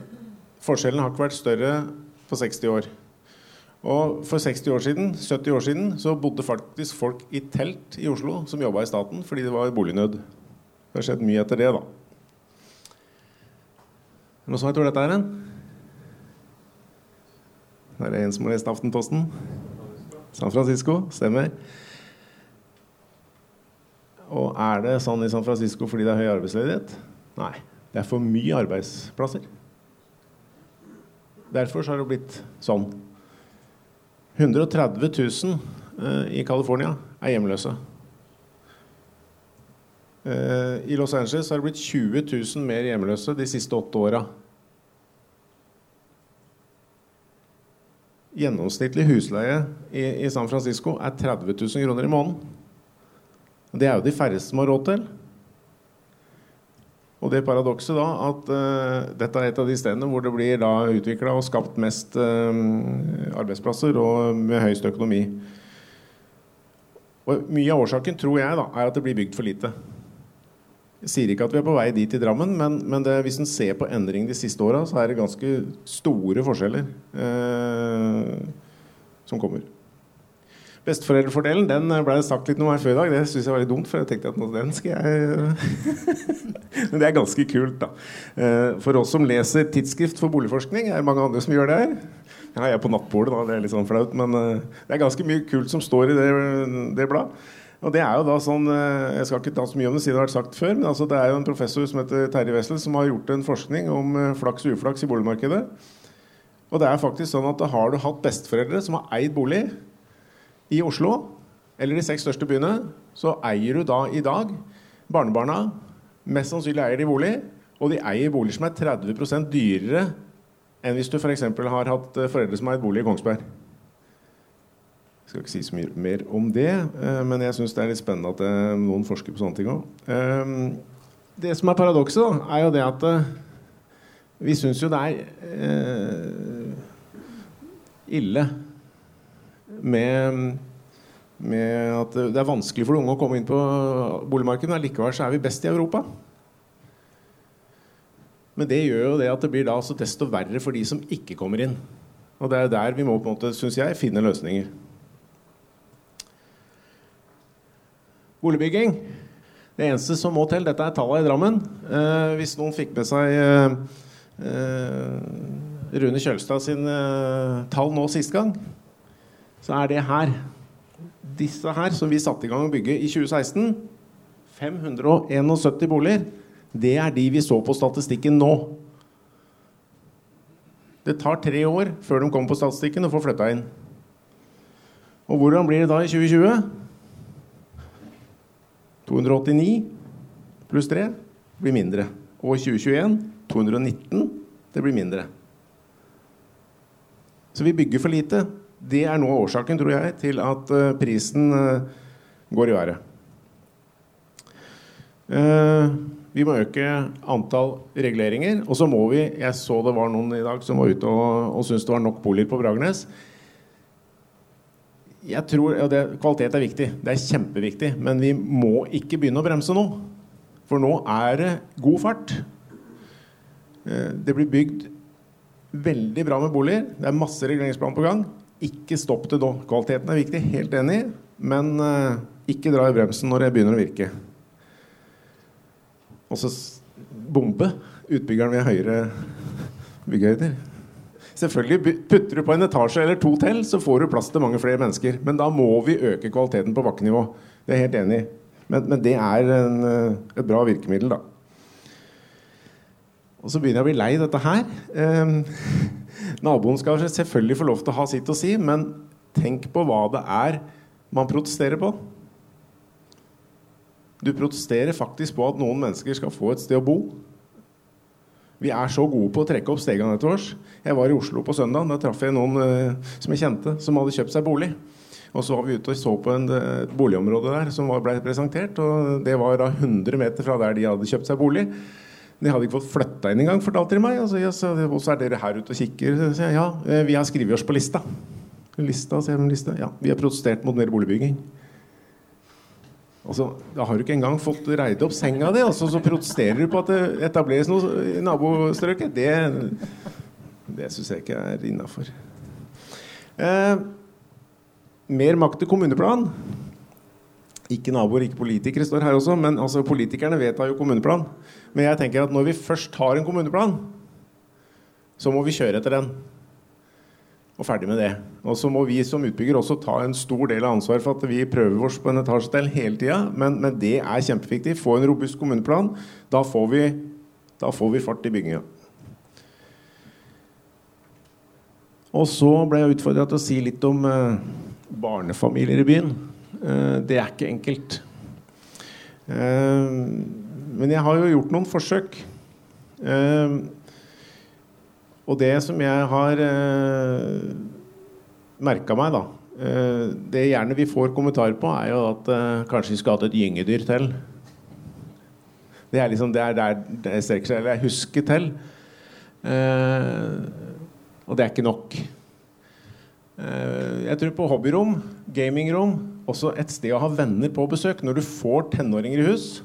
forskjellen har ikke vært større på 60 år. Og for 60 år siden, 70 år siden så bodde faktisk folk i telt i Oslo som jobba i staten fordi det var bolignød. Det har skjedd mye etter det, da. Noen som vet hvor dette er hen? Det er en som har lest Aftenposten. San Francisco. Stemmer. Og er det sånn i San Francisco fordi det er høy arbeidsledighet? Nei. Det er for mye arbeidsplasser. Derfor har det blitt sånn. 130 000 uh, i California er hjemløse. Uh, I Los Angeles har det blitt 20 000 mer hjemløse de siste åtte åra. Gjennomsnittlig husleie i, i San Francisco er 30 000 kroner i måneden. Det er jo de færreste som har råd til. Og det paradokset da at uh, dette er et av de stedene hvor det blir da utvikla og skapt mest uh, arbeidsplasser og med høyest økonomi. Og Mye av årsaken tror jeg da, er at det blir bygd for lite. Jeg sier ikke at vi er på vei dit i Drammen, men, men det, hvis en ser på endring de siste åra, så er det ganske store forskjeller uh, som kommer. Besteforeldrefordelen den ble det sagt litt noe her før i dag. Det syns jeg var litt dumt, for jeg tenkte at den skal jeg Men det er ganske kult, da. Eh, for oss som leser tidsskrift for boligforskning, er det mange andre som gjør det her. Ja, jeg er på nattbordet, da. Det er litt sånn flaut. Men eh, det er ganske mye kult som står i det, det bladet. Og det er jo da sånn, eh, Jeg skal ikke ta så mye om det siden det har vært sagt før, men altså det er jo en professor som heter Terje Wessel som har gjort en forskning om flaks og uflaks i boligmarkedet. Og det er faktisk sånn at Har du hatt besteforeldre som har eid bolig, i Oslo eller de seks største byene, så eier du da i dag barnebarna Mest sannsynlig eier de bolig, og de eier boliger som er 30% dyrere enn hvis du f.eks. har hatt eh, foreldre som har eid bolig i Kongsberg. Jeg skal ikke si så mye mer om det, eh, men jeg syns det er litt spennende at eh, noen forsker på sånne ting òg. Det som er paradokset, er jo det at vi syns jo det er ille med, med, at det er vanskelig for de unge å komme inn på boligmarkedet, men likevel så er vi best i Europa. Men det gjør jo det at det blir da altså desto verre for de som ikke kommer inn. Og det er der vi må på en måte, synes jeg, finne løsninger. Boligbygging. Det eneste som må til, dette er tallene i Drammen. Eh, hvis noen fikk med seg eh, eh, Rune Kjølstad sin eh, tall nå sist gang, så er det her. Disse her som vi satte i gang å bygge i 2016, 571 boliger, det er de vi så på statistikken nå. Det tar tre år før de kommer på statistikken og får flytta inn. Og hvordan blir det da i 2020? 289 pluss 3 blir mindre. Og i 2021 219. Det blir mindre. Så vi bygger for lite. Det er noe av årsaken, tror jeg, til at uh, prisen uh, går i været. Uh, vi må øke antall reguleringer. Og så må vi Jeg så det var noen i dag som var ute og, og syntes det var nok boliger på Bragernes. Jeg tror, ja, det, Kvalitet er viktig. Det er kjempeviktig. Men vi må ikke begynne å bremse nå. For nå er det god fart. Det blir bygd veldig bra med boliger. Det er masse reguleringsplan på gang. Ikke stopp det da. Kvaliteten er viktig, helt enig, men uh, ikke dra i bremsen når det begynner å virke. Og så bombe utbyggeren ved høyere byggehøyder. Selvfølgelig Putter du på en etasje eller to til, så får du plass til mange flere mennesker. Men da må vi øke kvaliteten på bakkenivå. Det er jeg helt enig i. Men, men, det er en, eh, et bra virkemiddel, da. Og så begynner jeg å bli lei dette her. Um, Naboen skal selvfølgelig få lov til å ha sitt å si, men tenk på hva det er man protesterer på. Du protesterer faktisk på at noen mennesker skal få et sted å bo. Vi er så gode på å trekke opp stegene etter oss. Jeg var i Oslo på søndag. Da traff jeg noen uh, som jeg kjente, som hadde kjøpt seg bolig. Og så var vi ute og så på en, et boligområde der som ble presentert. Og det var da 100 meter fra der de hadde kjøpt seg bolig. De hadde ikke fått flytta inn engang, fortalte de meg. Altså, ja, så, og så er dere her ute og kikker. Så jeg, ja, eh, vi har skrevet oss på lista. Lista, sier de, lista. Ja, vi har protestert mot mer boligbygging. Altså, da har du ikke engang fått reid opp senga di, og så protesterer du på at det etableres noe i nabostrøket. Det, det syns jeg ikke er innafor. Eh, mer makt til kommuneplan. Ikke naboer, ikke politikere står her også, men altså, politikerne vedtar jo kommuneplan. Men jeg tenker at når vi først har en kommuneplan, så må vi kjøre etter den. Og ferdig med det. Og så må vi som utbygger også ta en stor del av ansvaret for at vi prøver oss på en etasjedel hele tida. Men, men, det er kjempeviktig. Få en robust kommuneplan. Da får vi, da får vi fart i bygginga. Og så ble jeg utfordra til å si litt om eh, barnefamilier i byen. Eh, det er ikke enkelt. Eh, men jeg har jo gjort noen forsøk. Eh, og det som jeg har eh, merka meg, da Det gjerne vi får kommentarer på, er jo at kanskje vi skulle hatt et gyngedyr til. Det er liksom det er der det strekker seg, eller jeg husker til. Og det er ikke nok. Jeg tror på hobbyrom, gamingrom, også et sted å ha venner på besøk. Når du får tenåringer i hus,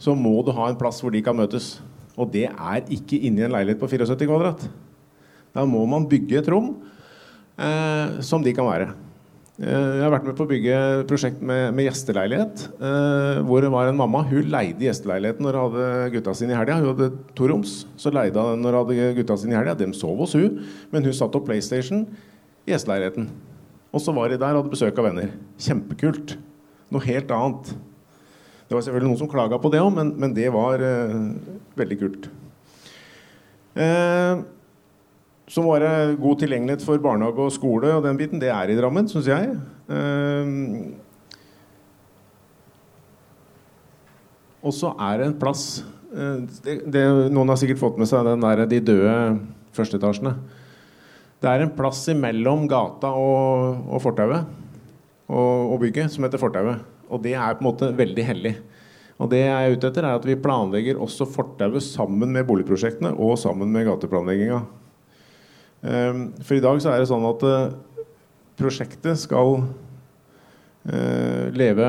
så må du ha en plass hvor de kan møtes. Og det er ikke inni en leilighet på 74 kvadrat. Da må man bygge et rom eh, som de kan være. Eh, jeg har vært med på å bygge et prosjekt med, med gjesteleilighet. Eh, hvor det var en mamma. Hun leide gjesteleiligheten når hun hadde gutta sine i helga. Hun hadde to roms. Så leide hun når hun hadde gutta sine i helga. Dem sov hos hun, men hun satt opp PlayStation i gjesteleiligheten. Og så var de der og hadde besøk av venner. Kjempekult. Noe helt annet. Det var selvfølgelig noen som klaga på det òg, men, men, det var eh, veldig kult. Eh, så var det god tilgjengelighet for barnehage og skole og den biten. Det er i Drammen, syns jeg. Eh, og så er det en plass eh, det, det, Noen har sikkert fått med seg den der, de døde førsteetasjene. Det er en plass imellom gata og, og fortauet og, og bygget som heter Fortauet. Og det er på en måte veldig hellig. Og det jeg er ute etter, er at vi planlegger også fortauet sammen med boligprosjektene og sammen med gateplanlegginga. Um, for i dag så er det sånn at uh, prosjektet skal uh, leve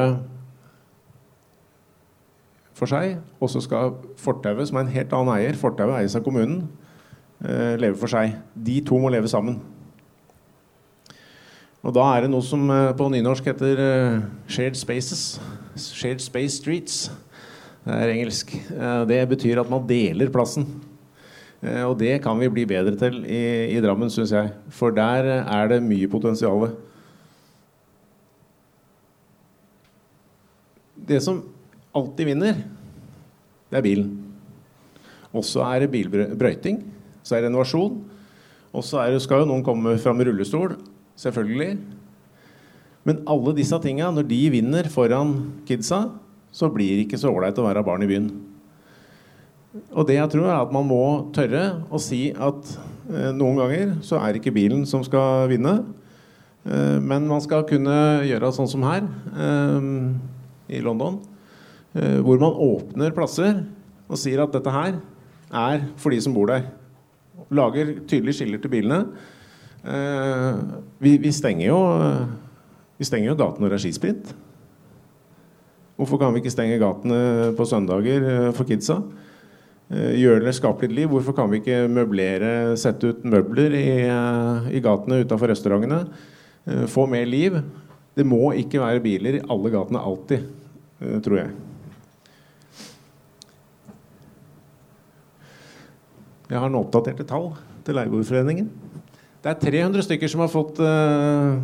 for seg, og så skal fortauet, som er en helt annen eier, fortauet eies av kommunen, leve for seg. De to må leve sammen. Og da er det noe som på nynorsk heter shared spaces. Shared space streets. Det er engelsk. Det betyr at man deler plassen. Eh, og det kan vi bli bedre til i, i Drammen, syns jeg. For der er det mye potensial. Det som alltid vinner, det er bilen. Også er det bilbrøyting. Så er det renovasjon. Og så skal jo noen komme fram med rullestol. Selvfølgelig. Men alle disse tinga, når de vinner foran kidsa, så blir det ikke så ålreit å være barn i byen. Og det jeg tror er at man må tørre å si at eh, noen ganger så er det ikke bilen som skal vinne. Eh, men man skal kunne gjøre sånn som her eh, i London. Eh, hvor man åpner plasser og sier at dette her er for de som bor der. Lager tydelige skiller til bilene. Eh, vi, vi, stenger jo Vi stenger jo gatene når. Hvorfor kan vi ikke stenge gatene på søndager eh, for kidsa? Gjør det skape skapelig liv. Hvorfor kan vi ikke møblere, sette ut møbler i, eh, i gatene utafor restaurantene? Eh, få mer liv. Det må ikke være biler i alle gatene alltid, tror jeg. Jeg har noen oppdaterte tall til Leieboerforeningen. Det er 300 stykker som har fått uh,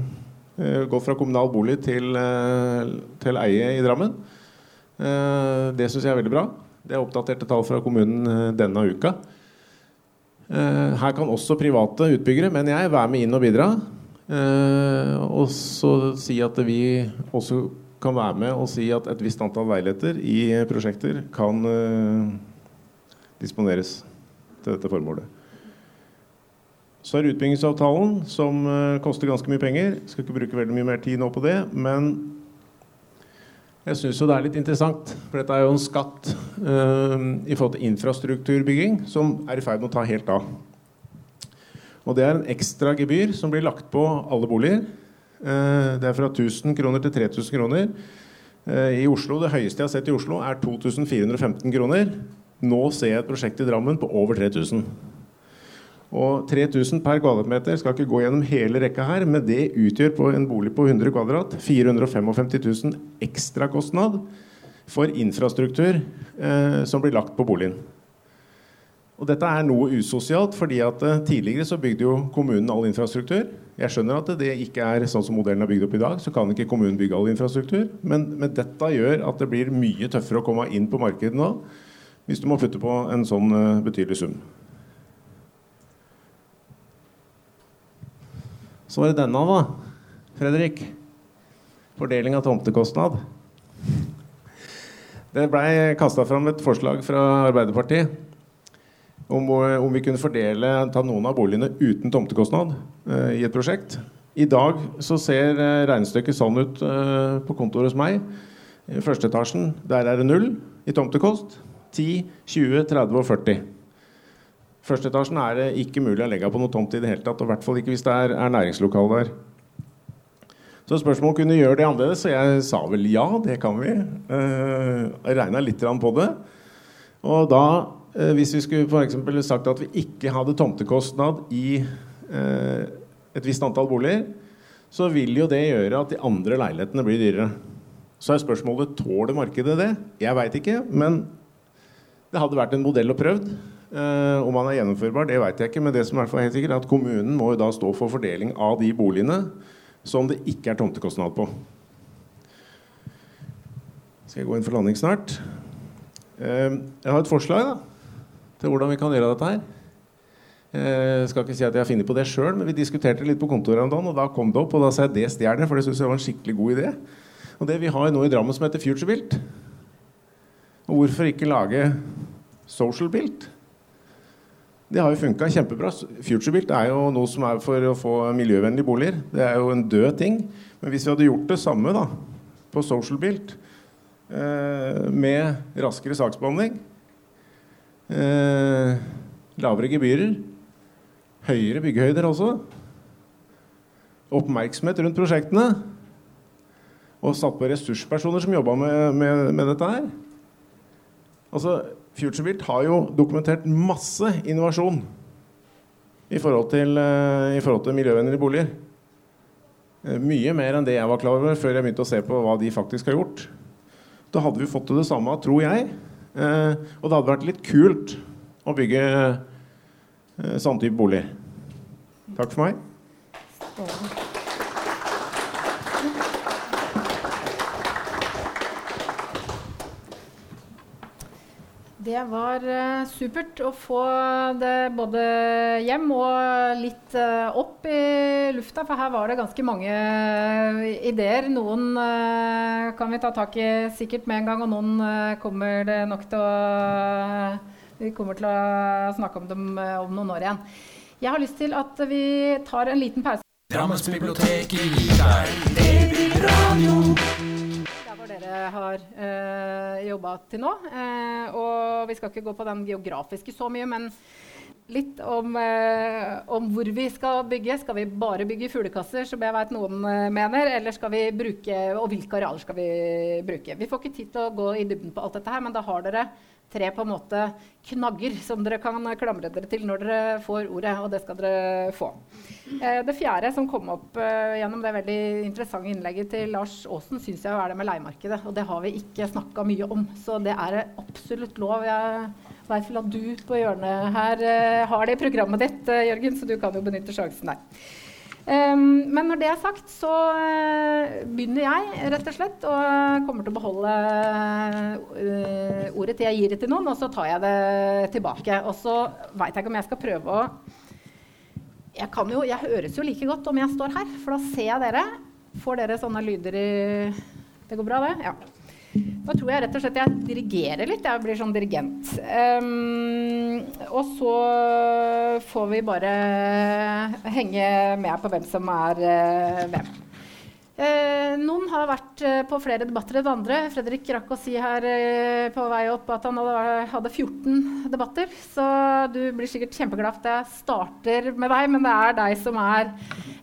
gått fra kommunal bolig til, uh, til eie i Drammen. Uh, det syns jeg er veldig bra. Det er oppdaterte tall fra kommunen denne uka. Her kan også private utbyggere, men jeg, være med inn og bidra. Og så si at vi også kan være med og si at et visst antall leiligheter i prosjekter kan disponeres til dette formålet. Så er utbyggingsavtalen, som koster ganske mye penger. Skal ikke bruke veldig mye mer tid nå på det. Men jeg syns jo det er litt interessant, for dette er jo en skatt uh, i forhold til infrastrukturbygging som er i ferd med å ta helt av. Og det er en ekstra gebyr som blir lagt på alle boliger. Uh, det er fra 1000 kroner til 3000 kroner. Uh, I Oslo, Det høyeste jeg har sett i Oslo, er 2415 kroner. Nå ser jeg et prosjekt i Drammen på over 3000. Og 3000 per kvadratmeter skal ikke gå gjennom hele rekka her, men det utgjør på en bolig på 100 kvadrat 455 000 ekstrakostnad for infrastruktur eh, som blir lagt på boligen. Og dette er noe usosialt, fordi at eh, tidligere så bygde jo kommunen all infrastruktur. Jeg skjønner at det ikke er sånn som modellen er bygd opp i dag, så kan ikke kommunen bygge all infrastruktur. Men, men dette gjør at det blir mye tøffere å komme inn på markedet nå hvis du må putte på en sånn uh, betydelig sum. Så var det denne, da. Fredrik. Fordeling av tomtekostnad. Det blei kasta fram et forslag fra Arbeiderpartiet om, om, vi kunne fordele ta noen av boligene uten tomtekostnad eh, i et prosjekt. I dag så ser uh, regnestykket sånn ut eh, på kontoret hos meg. I første etasjen der er det null i tomtekost. 10, 20, 30 og 40. Første etasjen er det ikke mulig å legge på noe tomt i det hele tatt. Og i hvert fall ikke hvis det er, er næringslokale der. Så spørsmålet kunne gjøre det annerledes, og jeg sa vel ja, det kan vi. Uh, jeg regna litt på det. Og da, uh, hvis vi skulle for sagt at vi ikke hadde tomtekostnad i uh, et visst antall boliger, så vil jo det gjøre at de andre leilighetene blir dyrere. Så er spørsmålet tåler markedet det. Jeg veit ikke, men det hadde vært en modell å prøvd. Uh, om han er gjennomførbar, det veit jeg ikke. Men det som er helt sikkert er at kommunen må jo da stå for fordeling av de boligene som det ikke er tomtekostnad på. Skal jeg gå inn for landing snart? Ehm, jeg har et forslag da, til hvordan vi kan gjøre dette her. Jeg skal ikke si at jeg har funnet på det sjøl, men vi diskuterte litt på kontoret om dagen, og da kom det opp, og da sa jeg det stjeler, for det syns jeg var en skikkelig god idé. Og det vi har nå i Drammen som heter Futurebilt. Og hvorfor ikke lage Social Built? Det har jo funka kjempebra. FutureBuilt er jo noe som er for å få miljøvennlige boliger. Det er jo en død ting. Men hvis vi hadde gjort det samme da, på SocialBuilt, eh, med raskere saksbehandling, eh, lavere gebyrer, høyere byggehøyder også, oppmerksomhet rundt prosjektene, og satt på ressurspersoner som jobba med, med, med dette her Altså, FutureBuilt har jo dokumentert masse innovasjon i forhold til, uh, i forhold til miljøvennlige boliger. Uh, mye mer enn det jeg var klar over før jeg begynte å se på hva de faktisk har gjort. Da hadde vi fått til det samme, tror jeg. Uh, og det hadde vært litt kult å bygge sånn type boliger. Takk for meg. Det var uh, supert å få det både hjem og litt uh, opp i lufta, for her var det ganske mange uh, ideer. Noen kan vi ta tak i sikkert med en gang, og noen kommer det nok til å Vi kommer til å snakke om dem om noen år igjen. Jeg har lyst til at vi tar en liten pause. Drammensbiblioteket gir deg radio har eh, jobba til nå. Eh, og vi skal ikke gå på den geografiske så mye, men litt om, eh, om, hvor vi skal bygge. Skal vi bare bygge fuglekasser, som jeg vet noen eh, mener, eller skal vi bruke, og hvilke arealer skal vi bruke? Vi får ikke tid til å gå i dybden på alt dette her, men da har dere tre på en måte knagger som dere kan klamre dere til når dere får ordet, og det skal dere få. Eh, det fjerde som kom opp eh, gjennom det veldig interessante innlegget til Lars Aasen, syns jeg er det med leiemarkedet. Og det har vi ikke snakka mye om, så det er absolutt lov. Jeg vel at du på hjørnet her eh, har det i programmet ditt, eh, Jørgen, så du kan jo benytte sjansen der. Um, men når det er sagt, så uh, begynner jeg rett og slett. Og kommer til å beholde uh, ordet til jeg gir det til noen, og så tar jeg det tilbake. Og så veit jeg ikke om jeg skal prøve å jeg, jo, jeg høres jo like godt om jeg står her, for da ser jeg dere. Får dere sånne lyder i Det går bra, det? Ja. Da tror jeg rett og slett jeg dirigerer litt. Jeg blir sånn dirigent. Um, og så får vi bare henge med på hvem som er uh, hvem. Eh, noen har vært eh, på flere debatter enn andre. Fredrik rakk å si her eh, på vei opp at han hadde, hadde, 14 debatter. Så du blir sikkert kjempeglad for at jeg starter med deg, men det er deg som er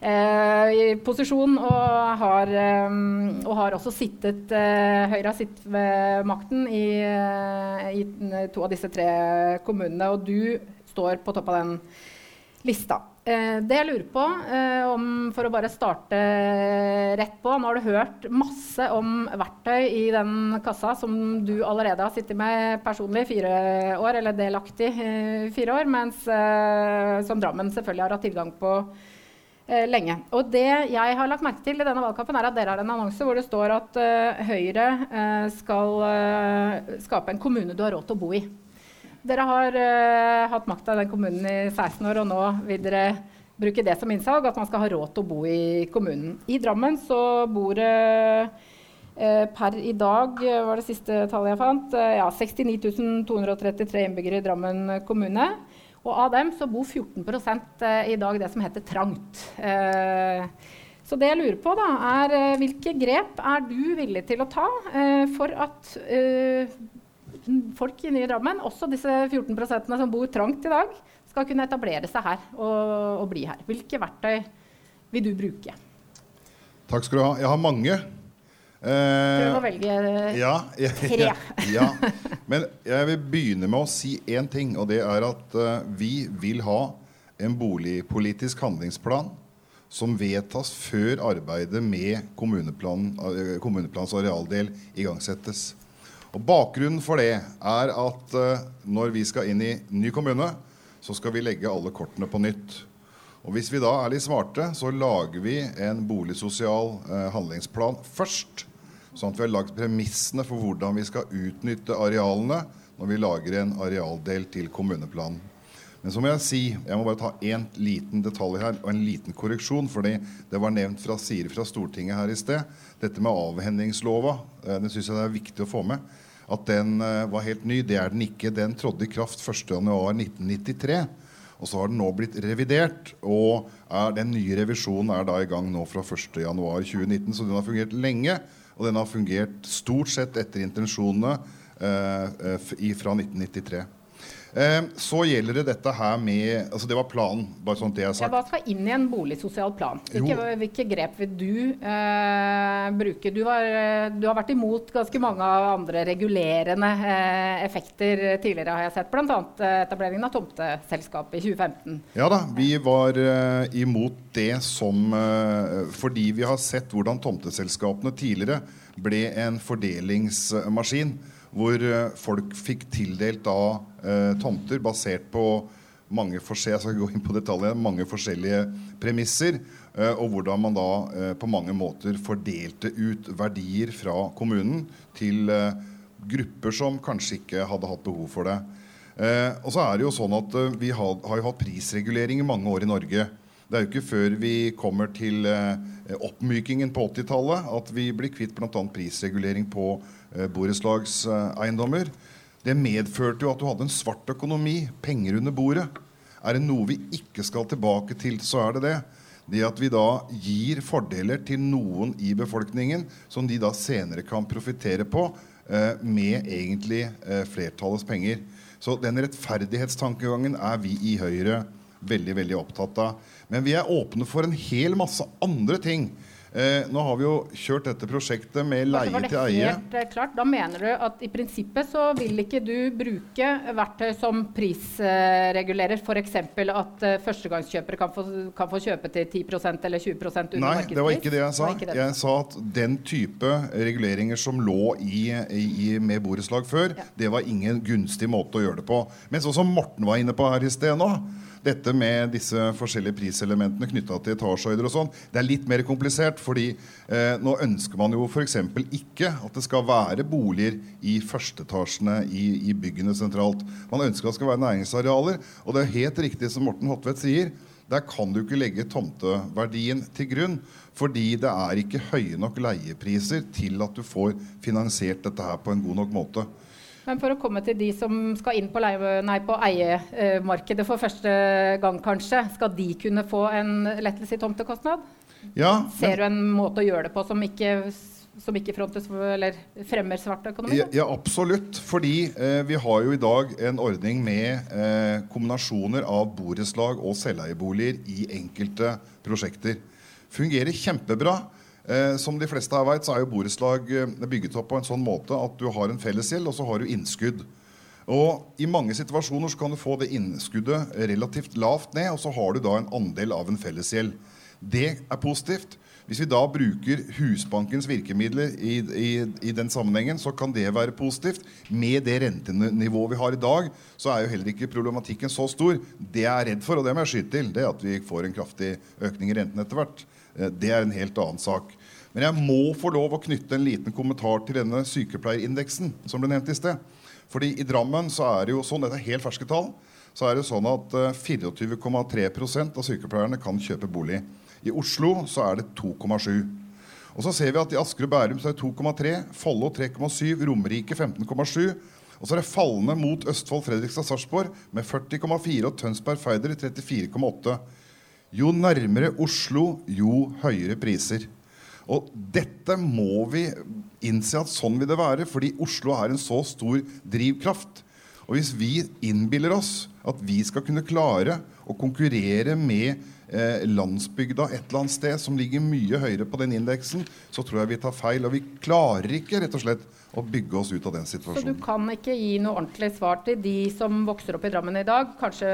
eh, i posisjon og har, eh, og har også sittet eh, Høyre har sittet ved makten i, i, to av disse tre kommunene, og du står på topp av den lista. Eh, det jeg lurer på, eh, om, for å bare starte rett på Nå har du hørt masse om verktøy i den kassa som du allerede har sittet med personlig i fire år, eller delaktig i fire år, mens eh, som Drammen selvfølgelig har hatt tilgang på eh, lenge. Og det jeg har lagt merke til i denne valgkampen, er at dere har en annonse hvor det står at eh, Høyre eh, skal skape en kommune du har råd til å bo i. Dere har uh, hatt makta i den kommunen i 16 år, og nå vil dere bruke det som innsalg, at man skal ha råd til å bo i kommunen. I Drammen så bor det uh, per i dag, var det siste tallet jeg fant, uh, ja, 69 233 innbyggere i Drammen kommune. Og av dem så bor 14 i dag det som heter trangt. Så det jeg lurer på, da, er hvilke grep er du villig til å ta for at folk i nye Drammen, også disse 14% som bor trangt i dag, skal kunne etablere seg her og, og, bli her. Hvilke verktøy vil du bruke? Takk skal du ha. Jeg har mange. Prøv å velge ja, ja, tre. ja. Men jeg vil begynne med å si én ting, og det er at uh, vi vil ha en boligpolitisk handlingsplan som vedtas før arbeidet med kommuneplan, uh, kommuneplans arealdel igangsettes. Og Bakgrunnen for det er at uh, når vi skal inn i ny kommune, så skal vi legge alle kortene på nytt. Og Hvis vi da er litt smarte, så lager vi en boligsosial eh, handlingsplan først. Sånn at vi har lagd premissene for hvordan vi skal utnytte arealene når vi lager en arealdel til kommuneplanen. Men så må jeg si, jeg må bare ta én liten detalj her og en liten korreksjon. fordi det var nevnt fra Siri fra Stortinget her i sted. Dette med avhendingslova. Eh, det syns jeg det er viktig å få med. At den eh, var helt ny. Det er den ikke. Den trådte i kraft 1.1.1993. Og så har den nå blitt revidert, og er, den nye revisjonen er da i gang nå fra 1.1.2019. Så den har fungert lenge, og den har fungert stort sett etter intensjonene eh, eh fra 1993. Eh, så gjelder det dette her med altså Det var planen. bare sånn det jeg har sagt. Ja, hva skal inn i en boligsosial plan? Hvilke, hvilke grep vil du eh, bruke? Du har, du har, vært imot ganske mange andre regulerende eh, effekter tidligere, har jeg sett. Bl.a. Eh, etableringen av tomteselskapet i 2015. Ja da, vi var eh, imot det som eh, Fordi vi har sett hvordan tomteselskapene tidligere ble en fordelingsmaskin hvor eh, folk fikk tildelt da eh, tomter basert på mange, detaljer, mange forskjellige premisser. Eh, og hvordan man da eh, på mange måter fordelte ut verdier fra kommunen til eh, grupper som kanskje ikke hadde hatt behov for det. Eh, og så er det jo sånn at Vi har, har jo hatt prisregulering i mange år i Norge. Det er jo ikke før vi kommer til oppmykingen på 80-tallet at vi blir kvitt bl.a. prisregulering på borettslagseiendommer. Det medførte jo at du hadde en svart økonomi, penger under bordet. Er det noe vi ikke skal tilbake til, så er det det. Det at vi da gir fordeler til noen i befolkningen som de da senere kan profitere på eh, med egentlig eh, flertallets penger. Så den rettferdighetstankegangen er vi i Høyre veldig veldig opptatt av. Men vi er åpne for en hel masse andre ting Eh, nå har vi jo kjørt dette prosjektet med leie til eie. Helt, eh, klart. Da mener du at i prinsippet så vil ikke du bruke verktøy som prisregulerer, f.eks. at uh, førstegangskjøpere kan få, kan få, kjøpe til 10% eller 20% under markedspris? Nei, det var ikke det jeg sa. Det jeg sa at den type reguleringer som lå i, i, med borettslag før, ja. det var ingen gunstig måte å gjøre det på. Men sånn som Morten var inne på her i sted nå, dette med disse forskjellige priselementene knytta til etasjehøyder og sånn, det er litt mer komplisert. fordi eh, nå ønsker man jo f.eks. ikke at det skal være boliger i førsteetasjene i, i byggene sentralt. Man ønsker at det skal være næringsarealer. Og det er helt riktig som Morten Hotvedt sier. Der kan du ikke legge tomteverdien til grunn. Fordi det er ikke høye nok leiepriser til at du får finansiert dette her på en god nok måte. Men for å komme til de som skal inn på, leie, nei, på eiemarkedet for første gang, kanskje, skal de kunne få en lettelse i tomtekostnad? Ja, Ser du en måte å gjøre det på som ikke, som ikke frontes eller fremmer svart økonomi? Ja, ja absolutt. Fordi eh, vi har jo i dag en ordning med eh, kombinasjoner av borettslag og selveieboliger i enkelte prosjekter. Fungerer kjempebra. Eh, som de fleste her vet, så er jo borettslag eh, bygget opp på en sånn måte at du har en fellesgjeld, og så har du innskudd. Og I mange situasjoner så kan du få det innskuddet relativt lavt ned, og så har du da en andel av en fellesgjeld. Det er positivt. Hvis vi da bruker Husbankens virkemidler i, i, i, den sammenhengen, så kan det være positivt. Med det rentenivået vi har i dag, så er jo heller ikke problematikken så stor. Det jeg er redd for, og det må jeg skyte til, det er at vi får en kraftig økning i renten etter hvert. Eh, det er en helt annen sak. Men jeg må få lov å knytte en liten kommentar til denne sykepleierindeksen som ble nevnt i sted. Fordi i Drammen så er det jo sånn, dette er helt ferske tall, så er det sånn at 24,3 eh, av sykepleierne kan kjøpe bolig. I Oslo så er det 2,7. Og så ser vi at i Asker og Bærum så er det 2,3, Follo 3,7, Romerike 15,7. Og så er det fallende mot Østfold, Fredrikstad, Sarpsborg med 40,4 og Tønsberg, Færder 34,8. Jo nærmere Oslo, jo høyere priser. Og dette må vi innse at sånn vil det være, fordi Oslo er en så stor drivkraft. Og hvis vi innbiller oss at vi skal kunne klare å konkurrere med eh, landsbygda et eller annet sted som ligger mye høyere på den indeksen, så tror jeg vi tar feil. Og vi klarer ikke rett og slett å bygge oss ut av den situasjonen. Så du kan ikke gi noe ordentlig svar til de som vokser opp i Drammen i dag, kanskje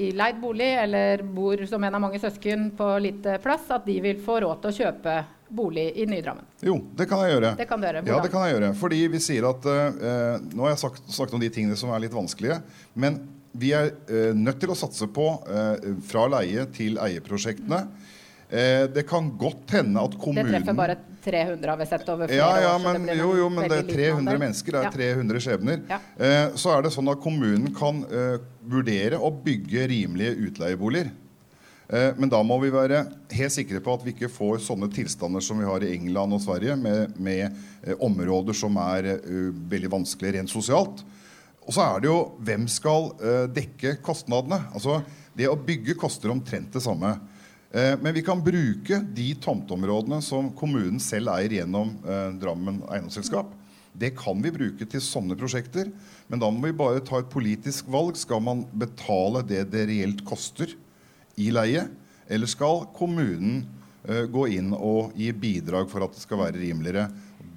i leid bolig eller bor som en av mange søsken på lite plass, at de vil få råd til å kjøpe bolig i Ny-Drammen? Jo, det kan jeg gjøre. Det kan du gjøre. Ja, det kan jeg gjøre. Fordi vi sier at eh, Nå har jeg sagt, snakket om de tingene som er litt vanskelige. Men vi er eh, nødt til å satse på eh, fra leie til eieprosjektene. Eh, det kan godt hende at kommunen Det treffer bare 300, har vi sett over flere ja, ja, år. men, jo, jo, men det er 300 mennesker, det er Ja. 300 skjebner. Ja. Eh, så er det sånn at kommunen kan eh, vurdere å bygge rimelige utleieboliger. Men da må vi være helt sikre på at vi ikke får sånne tilstander som vi har i England og Sverige, med, med områder som er uh, veldig vanskelige rent sosialt. Og så er det jo hvem skal eh, dekke kostnadene. Altså, det å bygge koster omtrent det samme. Eh, men vi kan bruke de tomteområdene som kommunen selv eier gjennom eh, Drammen eiendomsselskap. Det kan vi bruke til sånne prosjekter. Men da må vi bare ta et politisk valg. Skal man betale det det reelt koster i leie? Eller skal kommunen gå inn og gi bidrag for at det skal være rimeligere?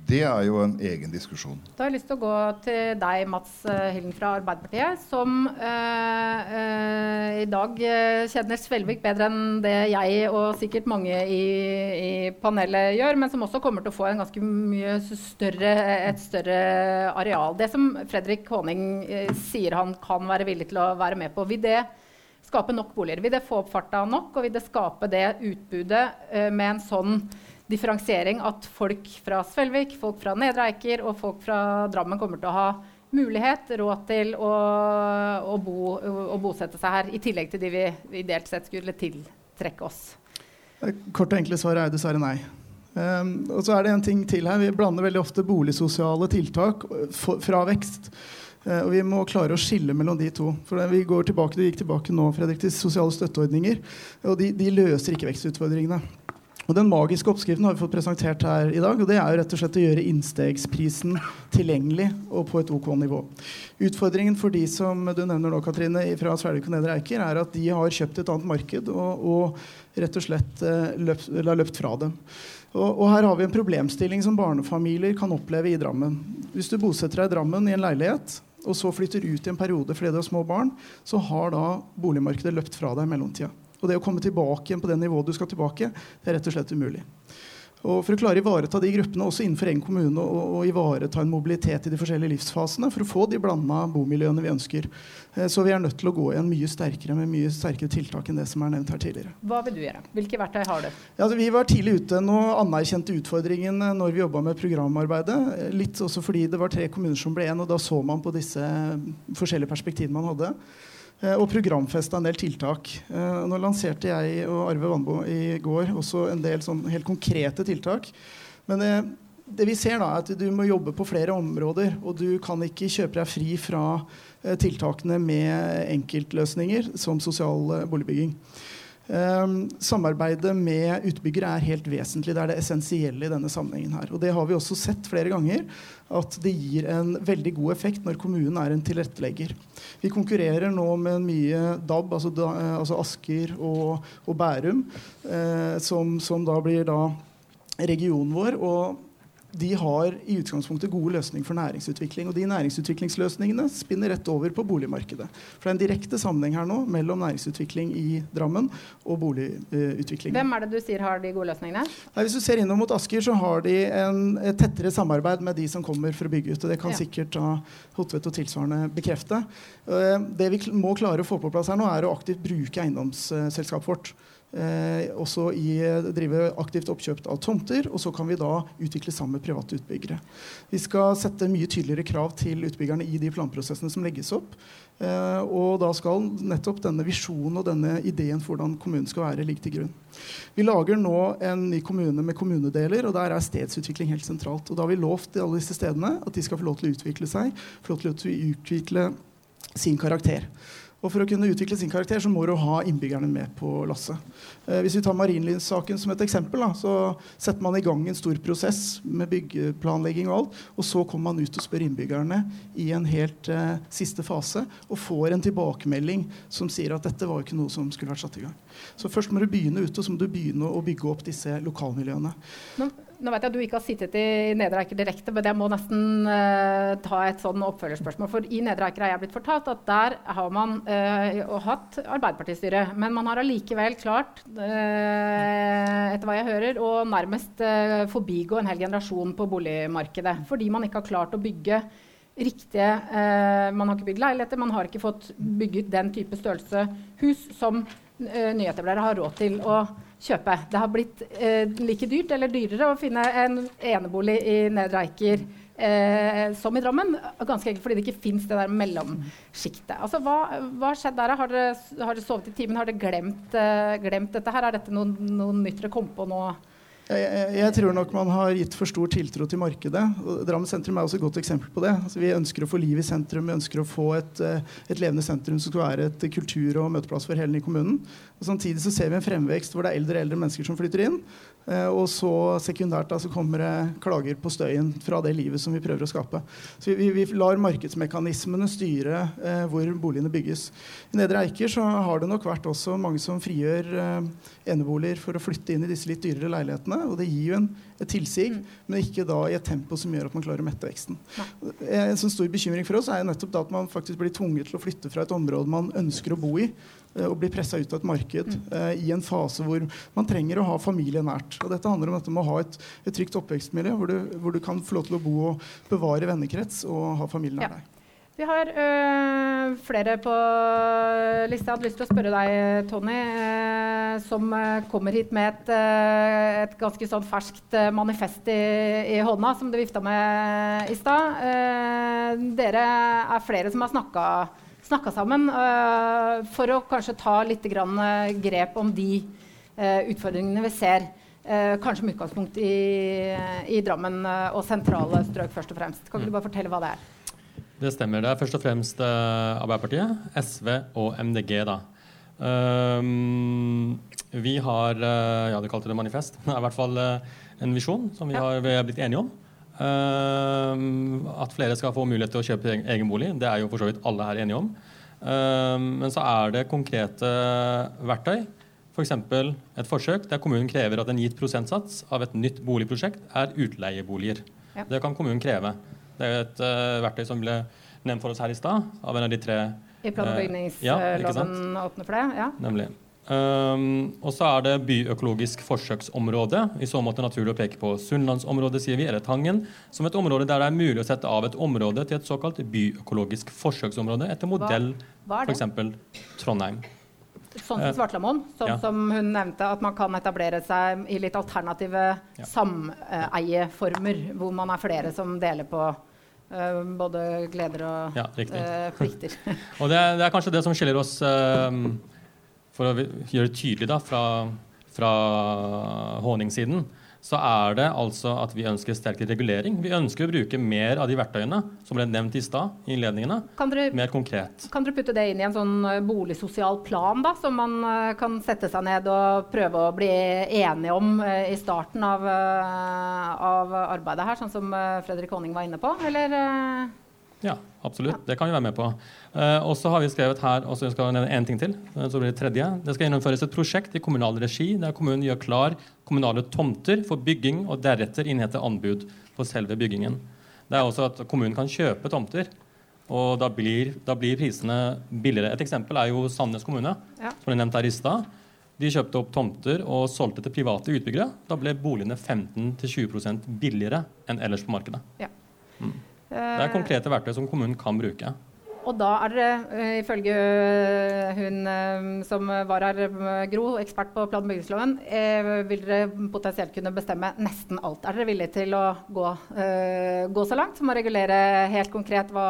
Det er jo en egen diskusjon. Da har jeg lyst til å gå til deg, Mats eh, Hillen fra Arbeiderpartiet, som øh, øh, i dag eh, kjenner Svelvik bedre enn det jeg og sikkert mange i, i panelet gjør, men som også kommer til å få en ganske mye større, et større areal. Det som Fredrik Håning eh, sier han kan være villig til å være med på, vil det skape nok boliger? Vil det få opp farta nok, og vil det skape det utbudet øh, med en sånn differensiering at folk fra Svelvik, folk fra Nedre Eiker og folk fra Drammen kommer til å ha mulighet, råd til å, å, bo, å bosette seg her, i tillegg til de vi ideelt sett skulle tiltrekke oss. Kort og enkle svaret er dessverre nei. Um, og så er det en ting til her. Vi blander veldig ofte boligsosiale tiltak for, fra vekst. Uh, og vi må klare å skille mellom de to. For vi går tilbake, Du gikk tilbake nå Fredrik, til sosiale støtteordninger. Og de, de løser ikke vekstutfordringene. Og Den magiske oppskriften har vi fått presentert her i dag. og Det er jo rett og slett å gjøre innstegsprisen tilgjengelig og på et OK nivå. Utfordringen for de som du nevner nå, Katrine, fra Svelvik og Nedre Eiker, er at de har kjøpt et annet marked og, og rett og slett eh, løpt, har løpt fra dem. Og, og her har vi en problemstilling som barnefamilier kan oppleve i Drammen. Hvis du bosetter deg i Drammen i en leilighet, og så flytter ut i en periode fordi du har små barn, så har da boligmarkedet løpt fra deg i mellomtida. Og det å komme tilbake igjen på det nivået du skal tilbake, det er rett og slett umulig. Og For å klare å ivareta de gruppene også innenfor egen kommune og, og ivareta en mobilitet i de forskjellige livsfasene, for å få de blanda bomiljøene vi ønsker, eh, så vi er nødt til å gå igjen mye sterkere med mye sterkere tiltak enn det som er nevnt her tidligere. Hva vil du gjøre? Hvilke verktøy har du? Ja, altså, vi var tidlig ute og anerkjente utfordringen eh, når vi jobba med programarbeidet. Eh, Litt også fordi det var tre kommuner som ble én, og da så man på disse forskjellige perspektivene man hadde. Eh, Og programfesta en del tiltak. Eh, Nå lanserte jeg og Arve Vannbo i går også en del sånn helt konkrete tiltak. Men det, det vi ser da er at du må jobbe på flere områder. Og du kan ikke kjøpe deg fri fra eh, tiltakene med enkeltløsninger som sosial eh, boligbygging. Samarbeidet med utbyggere er helt vesentlig. Det er det essensielle i denne sammenhengen. her. Og det har vi også sett flere ganger, at det gir en veldig god effekt når kommunen er en tilrettelegger. Vi konkurrerer nå med mye DAB, altså, da, eh, altså Asker og, og Bærum, eh, som, som da blir da regionen vår. og de har i utgangspunktet gode løsninger for næringsutvikling. Og de næringsutviklingsløsningene spinner rett over på boligmarkedet. For det er en direkte sammenheng her nå mellom næringsutvikling i Drammen og boligutvikling. Hvem er det du sier har de gode løsningene? Nei, hvis du ser innom mot Asker, så har de en, et tettere samarbeid med de som kommer for å bygge ut. og Det kan Ja. sikkert da Hotvedt og tilsvarende bekrefte. Eh, det vi må klare å få på plass her nå, er å aktivt bruke eiendomsselskapet vårt. Eh, også i, drive aktivt oppkjøp av tomter, og så kan vi da utvikle sammen med private utbyggere. Vi skal sette mye tydeligere krav til utbyggerne i de planprosessene som legges opp. Eh, og da skal nettopp denne visjonen og denne ideen for hvordan kommunen skal være, ligge til grunn. Vi lager nå en ny kommune med kommunedeler, og der er stedsutvikling helt sentralt. Og da har vi lovt alle disse stedene at de skal få lov til å utvikle seg, få lov til å utvikle sin karakter. Og for å kunne utvikle sin karakter så må du ha innbyggerne med på lasset. Eh, hvis vi tar Marienlyst-saken som et eksempel, da, så setter man i gang en stor prosess med byggeplanlegging og alt, og så kommer man ut og spør innbyggerne i en helt eh, siste fase og får en tilbakemelding som sier at dette var ikke noe som skulle vært satt i gang. Så først må du begynne ute, og så må du begynne å bygge opp disse lokalmiljøene. Men nå vet jeg at du ikke har sittet i Nedre Eiker direkte, men jeg må nesten uh, ta et sånn oppfølgerspørsmål. For i Nedre Eiker har jeg blitt fortalt at der har man uh, hatt Arbeiderpartistyre. Men man har allikevel klart, uh, etter hva jeg hører, å nærmest forbigå en hel generasjon på boligmarkedet. Fordi man ikke har klart å bygge riktige Man har ikke bygd leiligheter, man har ikke fått bygget den type størrelse hus som nyetablerere har råd til å kjøpe. Det har blitt eh, like dyrt eller dyrere å finne en enebolig i Nedre Eiker eh, som i Drammen. Ganske enkelt fordi det ikke fins det der mellomsjiktet. Altså, hva, har skjedd der? Har dere, har dere sovet i timen? Har dere glemt, eh, glemt, dette her? Er dette noe, noe nytt dere kom på nå? Jeg, jeg, tror nok man har gitt for stor tiltro til markedet. Drammen sentrum er også et godt eksempel på det. Altså, vi ønsker å få liv i sentrum, vi ønsker å få et, eh, et levende sentrum som skal være et kultur- og møteplass for hele den kommunen. Og samtidig så ser vi en fremvekst hvor det er eldre og eldre mennesker som flytter inn. Eh, og så sekundært da, så kommer det klager på støyen fra det livet som vi prøver å skape. Så vi, vi lar markedsmekanismene styre eh, hvor boligene bygges. I Nedre Eiker så har det nok vært også mange som frigjør eh, eneboliger for å flytte inn i disse litt dyrere leilighetene. Og det gir jo en, et tilsig, mm. men ikke da i et tempo som gjør at man klarer å mette veksten. Ja. En sånn stor bekymring for oss er jo nettopp da at man faktisk blir tvunget til å flytte fra et område man ønsker å bo i, Eh, og bli pressa ut av et marked mm. uh, i en fase hvor man trenger å ha familie nært. Og dette handler om dette med å ha et, et trygt oppvekstmiljø hvor du, hvor du, kan få lov til å bo og bevare vennekrets og ha familien nær ja. deg. Vi har øh, flere på lista. Jeg hadde lyst til å spørre deg, Tony, øh, som kommer hit med et, øh, et ganske sånn ferskt manifest i, i, hånda, som du vifta med i stad. dere er flere som har snakka snakka sammen uh, for å kanskje ta litt grann, uh, grep om de uh, utfordringene vi ser. kanskje med utgangspunkt i, i Drammen og sentrale strøk, først og fremst. Kan ikke du bare fortelle hva det er? Det stemmer. Det er først og fremst Arbeiderpartiet, SV og MDG. da. Um, vi har ja, du kalte det manifest. Er i hvert fall en visjon som vi har, vi har blitt enige om. Uh, at flere skal få mulighet til å kjøpe egen bolig. Det er jo for så vidt alle her enige om. Uh, men så er det konkrete verktøy. F.eks. For et forsøk der kommunen krever at en gitt prosentsats av et nytt boligprosjekt er utleieboliger. Ja. Det kan kommunen kreve. Det er et uh, verktøy som ble nevnt for oss her i stad av en av de tre I plan- og bygningsloven ja, åpner for det? Ja. Nemlig. Um, og så er det byøkologisk forsøksområde. I så måte naturlig å peke på Sunnlandsområdet, sier vi, eller Tangen, som et område der det er mulig å sette av et område til et såkalt byøkologisk forsøksområde etter modell f.eks. Trondheim. Sånn som eh, Svartlamoen, sånn ja. som hun nevnte, at man kan etablere seg i litt alternative ja. sameieformer, hvor man er flere som deler på uh, både gleder og ja, uh, plikter. og det, det, er kanskje det som skiller oss uh, for å gjøre det tydelig da, fra, fra Håning-siden, så er det altså at vi ønsker sterkere regulering. Vi ønsker å bruke mer av de verktøyene som ble nevnt i stad. i innledningene, dere, mer konkret. Kan dere putte det inn i en sånn eh, boligsosial plan, da, som man uh, kan sette seg ned og prøve å bli enige om uh, i starten av, av, arbeidet her, sånn som Fredrik Honning var inne på? Eller ja, absolutt. Det kan vi være med på. Uh, og så har vi skrevet her og så skal jeg nevne en ting til. Uh, så blir Det tredje. Det skal gjennomføres et prosjekt i kommunal regi der kommunen gjør klar kommunale tomter for bygging og deretter innhenter anbud på selve byggingen. Det er også at kommunen kan kjøpe tomter, og da blir, da blir prisene billigere. Et eksempel er jo Sandnes kommune, ja. som ble nevnt her i stad. De kjøpte opp tomter og solgte til private utbyggere. Da ble boligene 15-20% billigere enn ellers på markedet. Ja. Mm. Det er konkrete verktøy som kommunen kan bruke. Og da er dere, uh, ifølge uh, hun uh, som var her, Gro, ekspert på plan- og bygningsloven, vil dere potensielt kunne bestemme nesten alt. Er dere villige til å gå, gå så langt som å regulere helt konkret hva,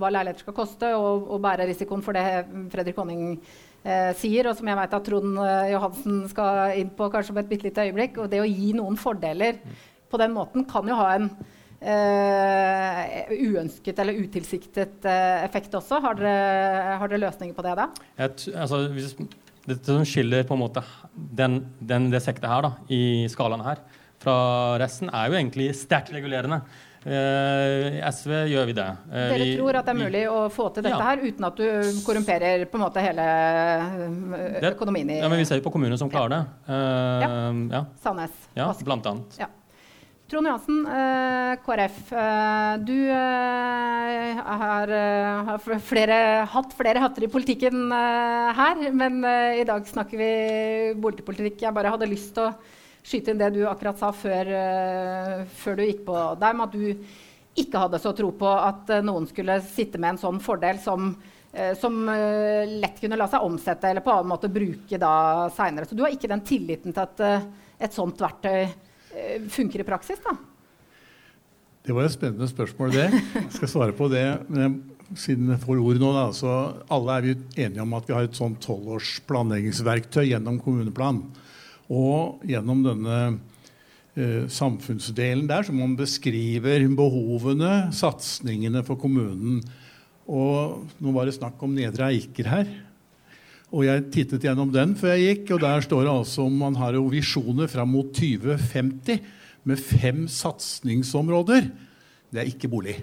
hva leiligheter skal koste, og, og, bære risikoen for det Fredrik Honning sier, og som jeg vet at Trond Johansen skal inn på kanskje om et bitte lite øyeblikk? Og det å gi noen fordeler på den måten kan jo ha en uh, uønsket eller utilsiktet uh, effekt også. Har dere, har dere, løsninger på det da? Et, altså, hvis, det, som skiller på en måte den, den, det sektet her da, i skalaen her fra resten, er jo egentlig sterkt regulerende. I uh, SV gjør vi det. Dere vi, tror at det er mulig å få til dette ja. her uten at du korrumperer på en måte hele økonomien i Ja, men Vi ser jo på kommuner som klarer det. ja. ja. Sandnes. Ja, blant annet. Ja. Trond Johansen, eh, KrF. Eh, du eh, har, har flere, hatt flere hatter i politikken her, men i dag snakker vi boligpolitikk. Jeg bare hadde lyst til å skyte inn det du akkurat sa før, før du gikk på der, med at du ikke hadde så tro på at noen skulle sitte med en sånn fordel som, som lett kunne la seg omsette eller på annen måte bruke da seinere. Så du har ikke den tilliten til at et sånt verktøy Eh, funker i praksis, da? Det var et spennende spørsmål, det. Jeg skal svare på det. Men siden jeg får ordet nå, da, så alle er vi enige om at vi har et sånn tolvårs planleggingsverktøy gjennom kommuneplan. Og gjennom denne eh, samfunnsdelen der, som man beskriver behovene, satsingene for kommunen. Og nå var det snakk om Nedre Eiker her. Og jeg tittet gjennom den før jeg gikk, og der står det altså om man har jo visjoner fram mot 2050 med fem satsingsområder. Det er ikke bolig.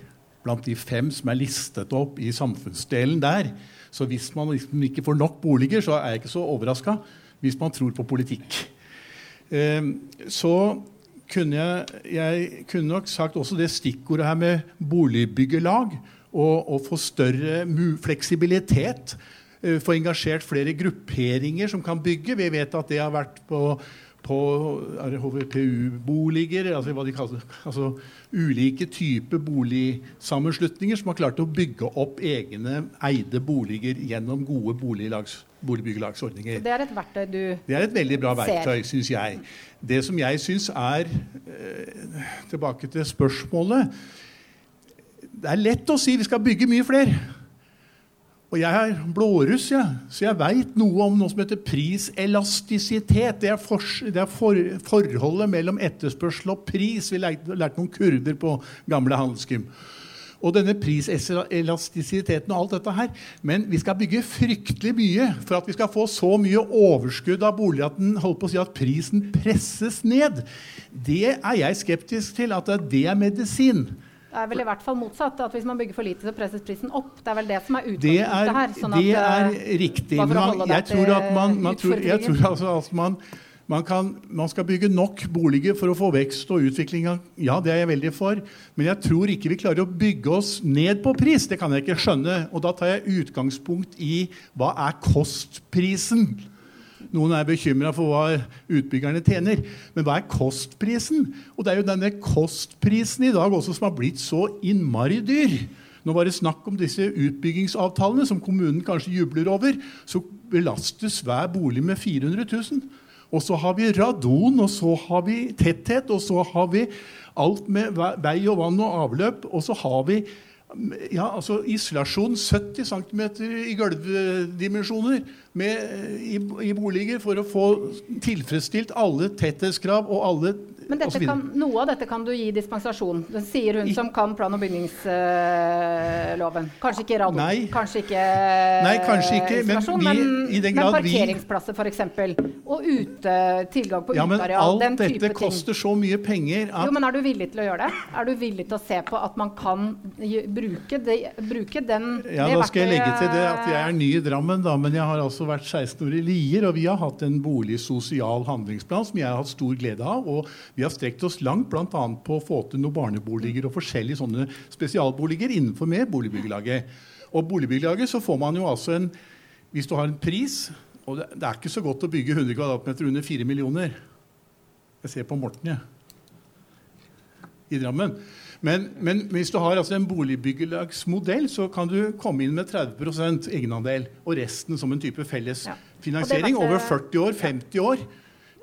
Blant de fem som er listet opp i samfunnsdelen der. Så hvis man liksom ikke får nok boliger, så er jeg ikke så overraska hvis man tror på politikk. Eh, så kunne jeg, jeg kunne nok sagt også det stikkordet her med boligbyggelag. Og, og få større fleksibilitet få engasjert flere grupperinger som kan bygge. Vi vet at det har vært på, på HVPU-boliger, altså hva de kaller altså ulike typer boligsammenslutninger som har klart å bygge opp egne eide boliger gjennom gode boliglags, boligbyggelagsordninger. Det er et verktøy du ser? Det er et veldig bra verktøy, syns jeg. Det som jeg syns er eh, Tilbake til spørsmålet. Det er lett å si vi skal bygge mye flere. Og jeg er blåruss, ja, så jeg veit noe om noe som heter priselastisitet. Det er, for, det er for, forholdet mellom etterspørsel og pris. Vi lærte, lærte noen kurder på gamle handelsgym. Og denne priselastisiteten og alt dette her. Men vi skal bygge fryktelig mye for at vi skal få så mye overskudd av bolig at, den, holdt på å si at prisen presses ned. Det er jeg skeptisk til. At det er medisin. Det er vel i hvert fall motsatt. at Hvis man bygger for lite, så presses prisen opp. Det er vel det som er utgangspunktet her. Sånn det er eh, riktig. Man, jeg tror at man, man, tror, jeg tror altså at man, man, kan, man, skal bygge nok boliger for å få vekst og utvikling. Ja, det er jeg veldig for. Men jeg tror ikke vi klarer å bygge oss ned på pris. Det kan jeg ikke skjønne. Og da tar jeg utgangspunkt i hva er kostprisen noen er bekymra for hva utbyggerne tjener. Men hva er kostprisen? Og det er jo denne kostprisen i dag også som har blitt så innmari dyr. Nå var det snakk om disse utbyggingsavtalene som kommunen kanskje jubler over. Så belastes hver bolig med 400 000. Og så har vi radon, og så har vi tetthet, og så har vi alt med vei og vann og avløp. Og så har vi ja, altså isolasjon 70 cm i gulvdimensjoner i, i, boliger for å få tilfredsstilt alle tetthetskrav og alle men kan, noe av dette kan du gi dispensasjon. Det sier hun I, som kan plan- og bygningsloven. Kanskje ikke nei, kanskje ikke, nei, kanskje ikke men, vi, men, men parkeringsplasser f.eks. Og ute, tilgang på ja, uteareal. Den type ting. Alt dette koster så mye penger at Jo, men er du villig til å gjøre det? Er du villig til å se på at man kan bruke, de, bruke den Ja, da skal jeg legge til det at jeg er ny i Drammen, da, men jeg har altså vært 16 år i Lier, og vi har hatt en boligsosial handlingsplan som jeg har hatt stor glede av. og vi har strekt oss langt bl.a. på å få til noen barneboliger og forskjellige sånne spesialboliger innenfor med boligbyggelaget. Og boligbyggelaget så får man jo altså en Hvis du har en pris Og det, er ikke så godt å bygge 100 kvadratmeter under 4 millioner. Jeg ser på Morten, jeg. I Drammen. Men, men, hvis du har altså en boligbyggelagsmodell, så kan du komme inn med 30% egenandel, og resten som en type felles ja. finansiering over 40 år, 50 år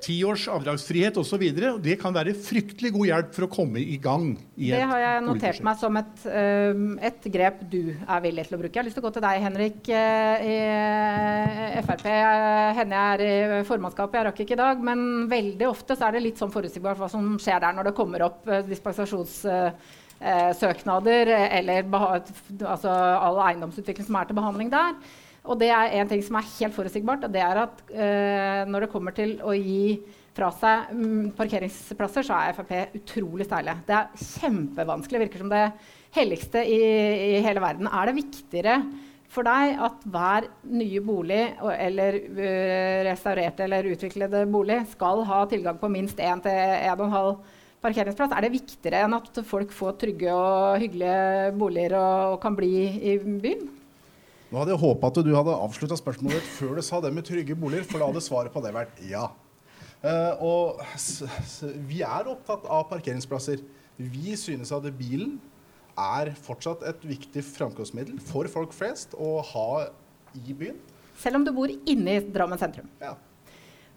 ti års avdragsfrihet osv. Det kan være fryktelig god hjelp for å komme i gang. I det har jeg notert meg som et, eh, et grep du er villig til å bruke. Jeg har lyst til å gå til deg, Henrik. eh, I Frp Henne jeg er i formannskapet, jeg rakk ikke i dag. Men veldig ofte så er det litt sånn forutsigbart hva som skjer der når det kommer opp eh, dispensasjonssøknader eller altså all eiendomsutvikling som er til behandling der. Og det er en ting som er helt forutsigbart, og det er at uh, når det kommer til å gi fra seg mm, parkeringsplasser, så er Frp utrolig steile. Det er kjempevanskelig. Virker som det helligste i, i hele verden. Er det viktigere for deg at hver nye bolig eller uh, restaurerte eller utviklede bolig skal ha tilgang på minst 1 til 1,5 parkeringsplass? Er det viktigere enn at folk får trygge og hyggelige boliger og, og kan bli i byen? Nå hadde jeg håpa at du hadde avslutta spørsmålet ditt før du sa det med trygge boliger, for da hadde svaret på det vært ja. Uh, og vi er opptatt av parkeringsplasser. Vi synes at bilen er fortsatt et viktig framkomstmiddel for folk flest å ha i byen. Selv om du bor inne i Drammen sentrum. Ja.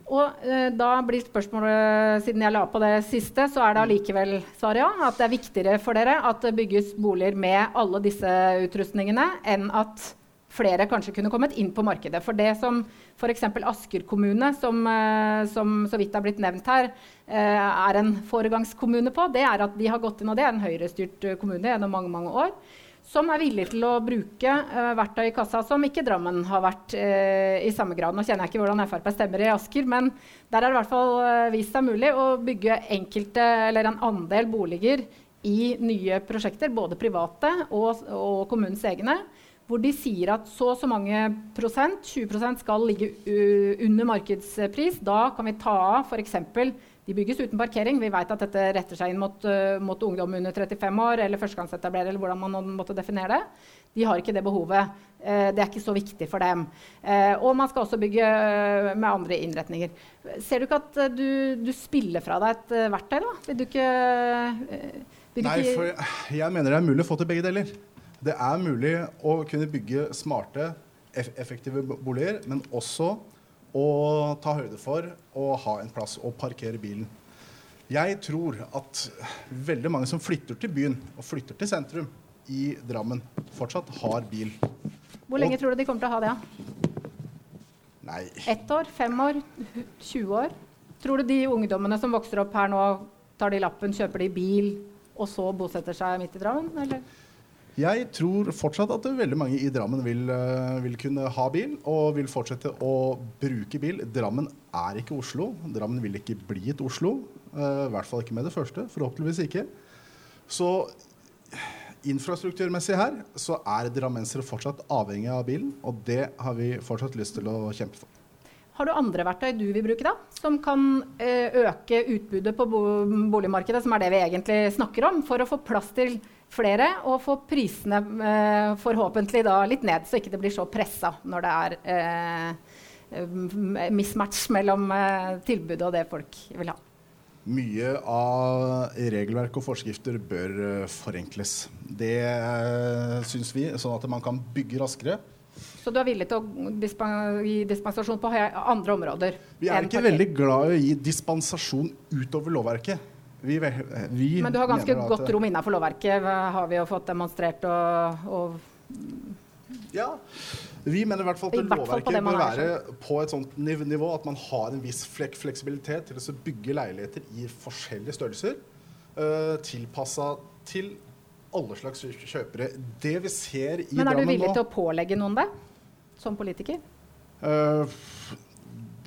Og uh, da blir spørsmålet, siden jeg la på det siste, så er det allikevel svaret ja. At det er viktigere for dere at det bygges boliger med alle disse utrustningene, enn at flere kanskje kunne kommet inn på markedet. For det som f.eks. Asker kommune, som, eh, som så vidt har blitt nevnt her, eh, er en foregangskommune på, det er at de har gått inn, og det er en høyrestyrt eh, kommune gjennom mange, mange år, som er villig til å bruke verktøy i kassa som ikke Drammen har vært i samme grad. Nå kjenner jeg ikke hvordan Frp stemmer i Asker, men der er det i hvert fall vist seg mulig å bygge enkelte, eller en andel boliger i nye prosjekter, både private og, og kommunens egne, hvor de sier at så og så mange prosent, 20 skal ligge under markedspris. Da kan vi ta av f.eks. De bygges uten parkering. Vi vet at dette retter seg inn mot, uh, mot ungdom under 35 år eller førstegangsetablerere, eller hvordan man måtte definere det. De har ikke det behovet. Uh, det er ikke så viktig for dem. Uh, og man skal også bygge med andre innretninger. Ser du ikke at du, du, spiller fra deg et verktøy, da? Vil du ikke, vil du Nei, ikke for jeg mener det er mulig å få til begge deler. Det er mulig å kunne bygge smarte, effektive boliger, men også å ta høyde for å ha en plass å parkere bilen. Jeg tror at veldig mange som flytter til byen og flytter til sentrum i Drammen, fortsatt har bil. Hvor lenge tror du de kommer til å ha det? Nei. Ett år? Fem år? 20 år? Tror du de ungdommene som vokser opp her nå, tar de lappen, kjøper de bil, og så bosetter seg midt i Drammen? Eller? Jeg tror fortsatt at veldig mange i Drammen vil, uh, vil, kunne ha bil og vil fortsette å bruke bil. Drammen er ikke Oslo. Drammen vil ikke bli et Oslo. Uh, I hvert fall ikke med det første. Forhåpentligvis ikke. Så infrastrukturmessig her så er drammensere fortsatt avhengig av bilen, og det har vi fortsatt lyst til å kjempe for. Har du andre verktøy du vil bruke, da? Som kan uh, øke utbudet på boligmarkedet, som er det vi egentlig snakker om, for å få plass til flere og få prisene eh, forhåpentlig da litt ned, så ikke det blir så pressa når det er eh, mismatch mellom eh, tilbudet og det folk vil ha. Mye av regelverk og forskrifter bør uh, forenkles. Det uh, syns vi, sånn at man kan bygge raskere. Så du er villig til å dispen gi dispensasjon på andre områder? Vi er ikke veldig glad i å gi dispensasjon utover lovverket. Vi, vi Men du har ganske godt rom innenfor lovverket, har vi jo fått demonstrert og, og Ja. Vi mener i hvert fall at lovverket bør være på et sånt nivå at man har en viss flek fleksibilitet til å bygge leiligheter i forskjellige størrelser. Uh, Tilpassa til alle slags kjøpere. Det vi ser i Drammen nå Men er du villig til å pålegge noen det, som politiker? Uh,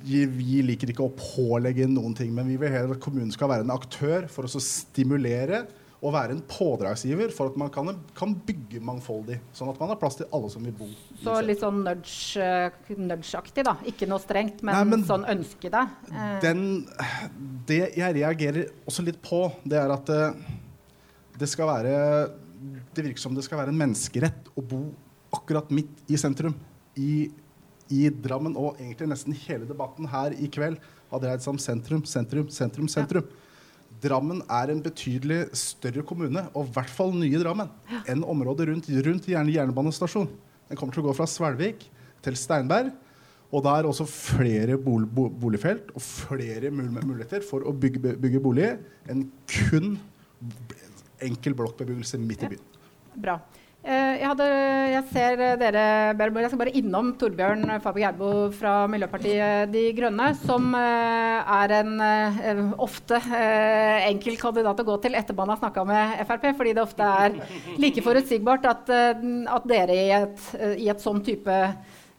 vi liker ikke å pålegge noen ting, men vi vil heller at kommunen skal være en aktør for å stimulere og være en pådragsgiver for at man kan, kan, bygge mangfoldig. Sånn at man har plass til alle som vil bo. Så litt sånn nudge-aktig, nudge da. Ikke noe strengt, men, Nei, men sånn ønske det. Den, det jeg reagerer også litt på, det er at det skal være Det virker som det skal være en menneskerett å bo akkurat midt i sentrum. I i Drammen og egentlig nesten hele debatten her i kveld har dreid seg om sentrum, sentrum, sentrum, sentrum. Ja. Drammen er en betydelig større kommune, og i hvert fall nye Drammen, ja. enn området rundt, rundt jern jernbanestasjon. Den kommer til å gå fra Svelvik til Steinberg. Og det er også flere bol boligfelt og flere mul muligheter for å bygge, bygge boliger enn kun enkel blokkbebyggelse midt i byen. Bra. Eh, jeg, hadde, jeg, ser dere, Jeg skal bare innom Torbjørn Fabio Gerbo fra Miljøpartiet De Grønne, som eh, er en eh, ofte enkel kandidat å gå til etter man har snakka med Frp, fordi det ofte er like forutsigbart at, at dere i et, i et sånn type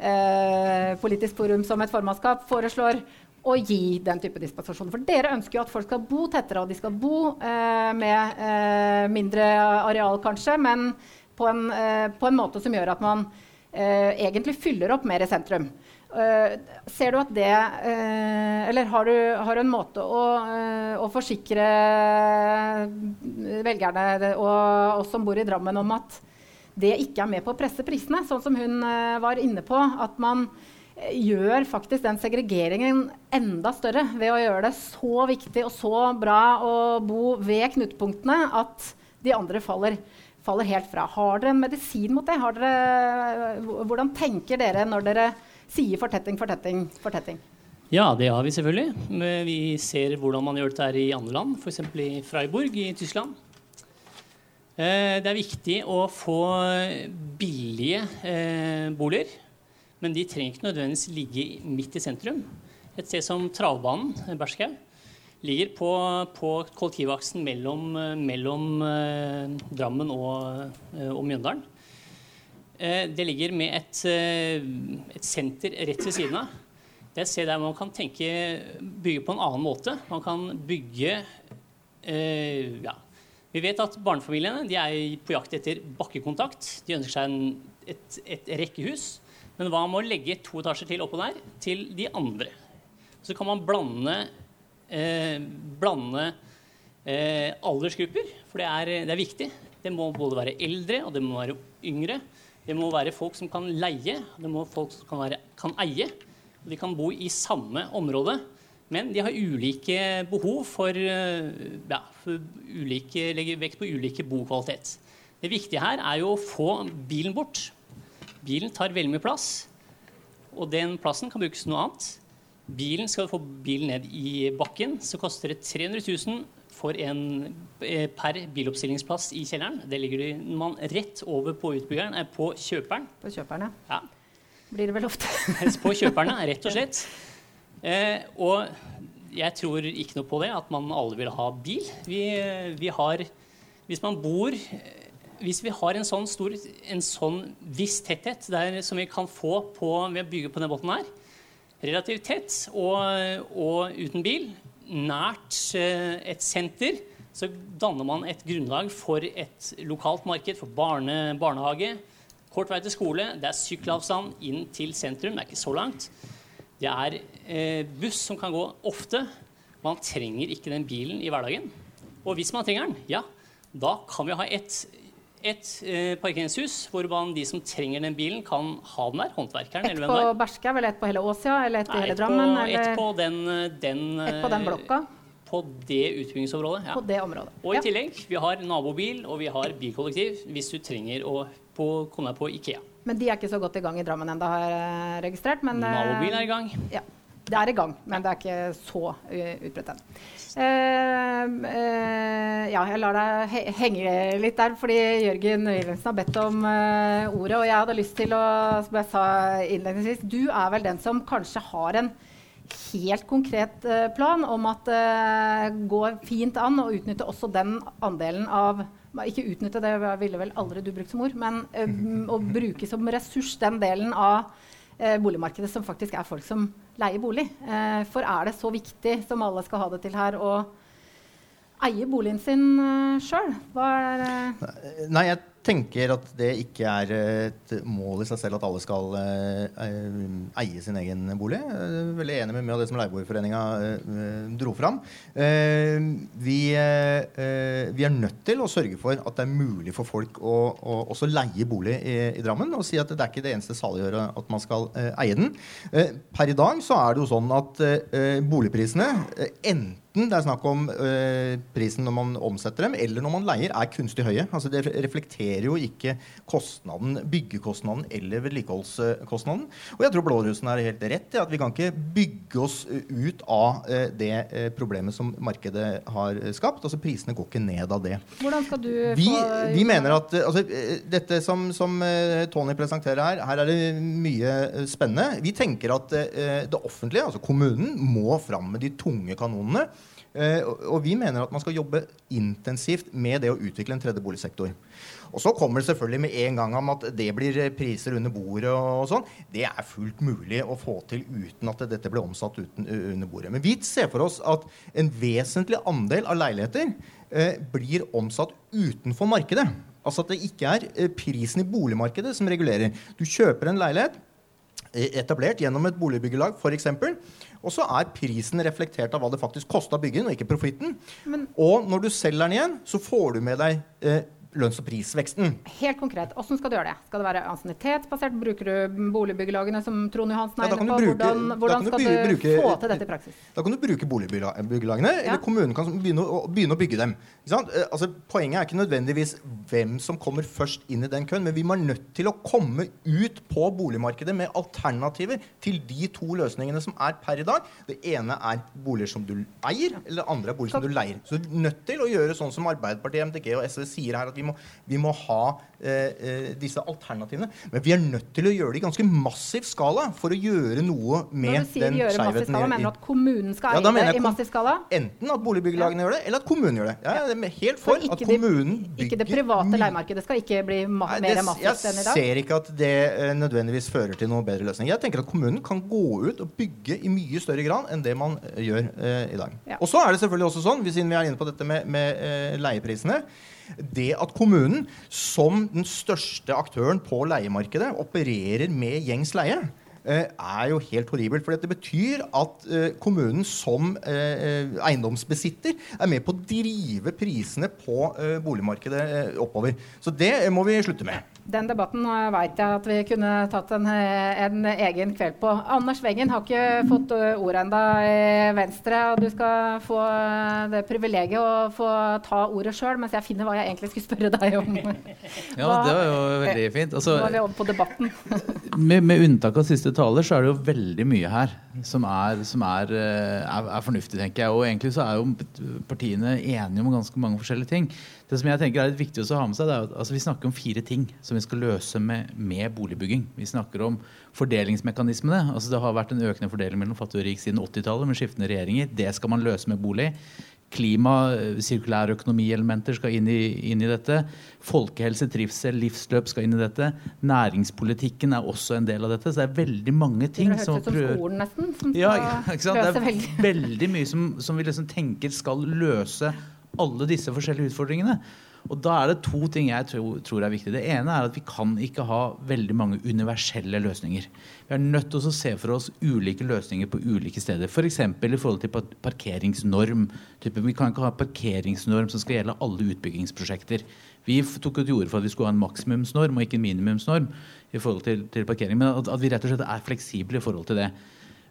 eh, politisk forum som et formannskap foreslår å gi den type dispensasjon. For dere ønsker jo at folk skal bo tettere, og de skal bo eh, med eh, mindre areal, kanskje, men på en, eh, på en måte som gjør at man eh, egentlig fyller opp mer i sentrum. Uh, ser du at det Eller har du, har du, en måte å, å, forsikre velgerne og oss som bor i Drammen, om at det ikke er med på å presse prisene, sånn som hun var inne på? At man gjør faktisk den segregeringen enda større ved å gjøre det så viktig og så bra å bo ved knutepunktene at de andre faller faller helt fra. Har dere en medisin mot det? Dere, hvordan tenker dere når dere sier fortetting, fortetting, fortetting? Ja, det har vi selvfølgelig. Vi ser hvordan man gjør dette i andre land, f.eks. i Freiburg i Tyskland. Eh, det er viktig å få billige eh, boliger, men de trenger ikke nødvendigvis ligge midt i sentrum. Et sted som travbanen, Berskau, ligger på, på kollektivaksen mellom, mellom eh, Drammen og, eh, og Mjøndalen. Eh, det ligger med et, et, senter rett ved siden av. Det er et sted der man kan tenke bygge på en annen måte. Man kan bygge eh, ja. Vi vet at barnefamiliene er på jakt etter bakkekontakt. De ønsker seg en, et, et rekkehus. Men hva med å legge to etasjer til oppå der til de andre? Så kan man blande eh, blande eh, aldersgrupper, for det er, det er, viktig. Det må både være eldre og det må være yngre. Det må være folk som kan leie, det må folk som kan, være, kan eie. Og de kan bo i samme område, men de har ulike behov for, eh, ja, for ulike, legger vekt på ulike bokvalitet. Det viktige her er jo å få bilen bort. Bilen tar veldig mye plass, og den plassen kan brukes til noe annet. Bilen skal du få bilen ned i bakken, så koster det 300 000 for en, eh, per biloppstillingsplass i kjelleren. Det ligger man rett over på utbyggeren, eh, på kjøperen. På kjøperen, ja. Blir det vel ofte. på kjøperne, rett og slett. Eh, og jeg tror ikke noe på det, at man alle vil ha bil. Vi, vi har Hvis man bor Hvis vi har en sånn stor, en sånn viss tetthet der, som vi kan få på, ved å bygge på denne båten her, relativt tett og, og uten bil, nært eh, et senter, så danner man et grunnlag for et lokalt marked for barne, barnehage. Kort vei til skole. Det er sykkelavstand inn til sentrum. Det er ikke så langt. Det er eh, buss som kan gå ofte. Man trenger ikke den bilen i hverdagen. Og hvis man trenger den, ja, da kan vi ha et et eh, parkeringshus hvor man, de som trenger den bilen, kan ha den der. Håndverkeren. Et på Berskau, eller et på hele Åsia, eller et i hele Drammen? På, et på den, den, et på den blokka? På det utbyggingsområdet. Ja. På det området. Og i tillegg, vi har nabobil og vi har bilkollektiv hvis du trenger å på, komme deg på Ikea. Men de er ikke så godt i gang i Drammen ennå, har jeg registrert. Men, nabobil er i gang. Ja. Det er i gang, men det er ikke så utbredt ennå. Uh, uh, ja, jeg lar deg he henge litt der, fordi Jørgen Wilhelmsen har bedt om ordet. Og jeg hadde lyst til å, som jeg sa innledningsvis, du er vel den som kanskje har en helt konkret plan om at det går fint an å utnytte også den andelen av ikke utnytte, det ville vel aldri du brukt som ord, men å bruke som ressurs den delen av boligmarkedet som faktisk er folk som leie bolig. Eh, for er det så viktig som alle skal ha det til her, å eie boligen sin eh, sjøl? Nei, jeg tenker at det ikke er et mål i seg selv at alle skal uh, eie sin egen bolig. Jeg er veldig enig med mye av det som Leieboerforeninga dro fram. Vi, vi, er nødt til å sørge for at det er mulig for folk å, å også leie bolig i, i, Drammen. Og si at det er ikke det eneste saliggjøre at man skal eie den. per i dag så er det jo sånn at boligprisene enten det er snakk om eh, prisen når man omsetter dem, eller når man leier, er kunstig høye. Altså Det reflekterer jo ikke kostnaden, byggekostnaden eller vedlikeholdskostnaden. Og jeg tror Blårussen er helt rett i at vi kan ikke bygge oss ut av eh, det eh, problemet som markedet har skapt. Altså Prisene går ikke ned av det. Hvordan skal du Vi, få vi mener at øh, altså, øh, dette som, som Tony presenterer her, her er det mye spennende. Vi tenker at det offentlige, altså kommunen, må fram med de tunge kanonene. Eh, og- vi mener at man skal jobbe intensivt med det å utvikle en tredje boligsektor. Og så kommer det selvfølgelig med en gang om at det blir eh, priser under bordet og sånn. Det er fullt mulig å få til uten at dette blir omsatt uten, under bordet. Men vi ser for oss at en vesentlig andel av leiligheter eh, blir omsatt utenfor markedet. Altså at det ikke er eh, prisen i boligmarkedet som regulerer. Du kjøper en leilighet etablert gjennom et boligbyggelag f.eks. Og så er prisen reflektert av hva det faktisk kosta å bygge den, og ikke profitten. Men- Og når du selger den igjen, så får du med deg eh, lønns- og prisveksten. Helt konkret, hvordan skal du gjøre det? Skal det være ansiennitetsbasert? Bruker du boligbyggelagene som Trond Johansen Ja, er ja, inne på? bruke- hvordan hvordan skal du bruke- få til dette i praksis? Da kan du bruke boligbyggelagene, eller kommunen kan begynne å, begynne å bygge dem. Eh, Altså, poenget er ikke nødvendigvis hvem som kommer først inn i den køen, men vi må nødt til å komme ut på boligmarkedet med alternativer til de to løsningene som er per i dag. Det ene er boliger som du eier, eller det andre er boliger som du leier. Så du er nødt til å gjøre sånn som Arbeiderpartiet, MDG og SV sier her, at vi må, vi må ha eh, eh, disse alternativene. Men vi er nødt til å gjøre det i ganske massiv skala for å gjøre noe med den skjevheten skala, mener du at kommunen skal Ja, eie det i massiv skala? Enten at boligbyggelagene gjør det, eller at kommunen gjør det. Jeg er helt for at kommunen bygger Ikke det private leiemarkedet skal ikke bli mer massivt enn i Jeg ser ikke at det eh, nødvendigvis fører til noen bedre løsning. Jeg tenker at kommunen kan gå ut og bygge i mye større grad enn det man eh, gjør eh, i dag. Ja. Og så er det selvfølgelig også sånn, siden vi er inne på dette med, med eh, leieprisene det at kommunen som den største aktøren på leiemarkedet opererer med gjengs leie, eh, er jo helt horribelt. For det betyr at eh, kommunen som eh, eiendomsbesitter er med på å drive prisene på boligmarkedet oppover. Så det må vi slutte med. Den debatten veit jeg at vi kunne tatt en, eh, en egen kveld på. Anders Wengen har ikke fått eh, ordet enda i Venstre. og Du skal få eh, det privilegiet å få ta ordet sjøl, mens jeg finner hva jeg egentlig skulle spørre deg om. Ja, det var jo veldig fint. Altså, Nå er vi over på debatten. med, med unntak av siste taler, så er det jo veldig mye her som er, som er, eh, er, er fornuftig, tenker jeg. Og egentlig så er jo partiene enige om ganske mange forskjellige ting. Det som jeg tenker er litt viktig å ha med seg, det er at altså, vi snakker om fire ting som vi skal løse med, med boligbygging. Vi snakker om fordelingsmekanismene. Altså, det har vært en økende fordeling mellom fattig og rik siden 80-tallet med skiftende regjeringer. Det skal man løse med bolig. Klima, sirkulære økonomielementer skal inn i, inn i dette. Folkehelse, trivsel, livsløp skal inn i dette. Næringspolitikken er også en del av dette. Så det er veldig mange ting som... Det høres ut som skolen, nesten. Som ja? Det er veldig mye som, som vi liksom tenker skal løse alle disse forskjellige utfordringene. Og da er det to ting jeg tror, er viktig. Det ene er at vi kan ikke ha veldig mange universelle løsninger. Vi er nødt til å se for oss ulike løsninger på ulike steder. F.eks. For i forhold til parkeringsnorm. Vi kan ikke ha parkeringsnorm som skal gjelde alle utbyggingsprosjekter. Vi tok til orde for at vi skulle ha en maksimumsnorm og ikke en minimumsnorm i forhold til, parkering. Men at vi rett og slett er fleksible i forhold til det.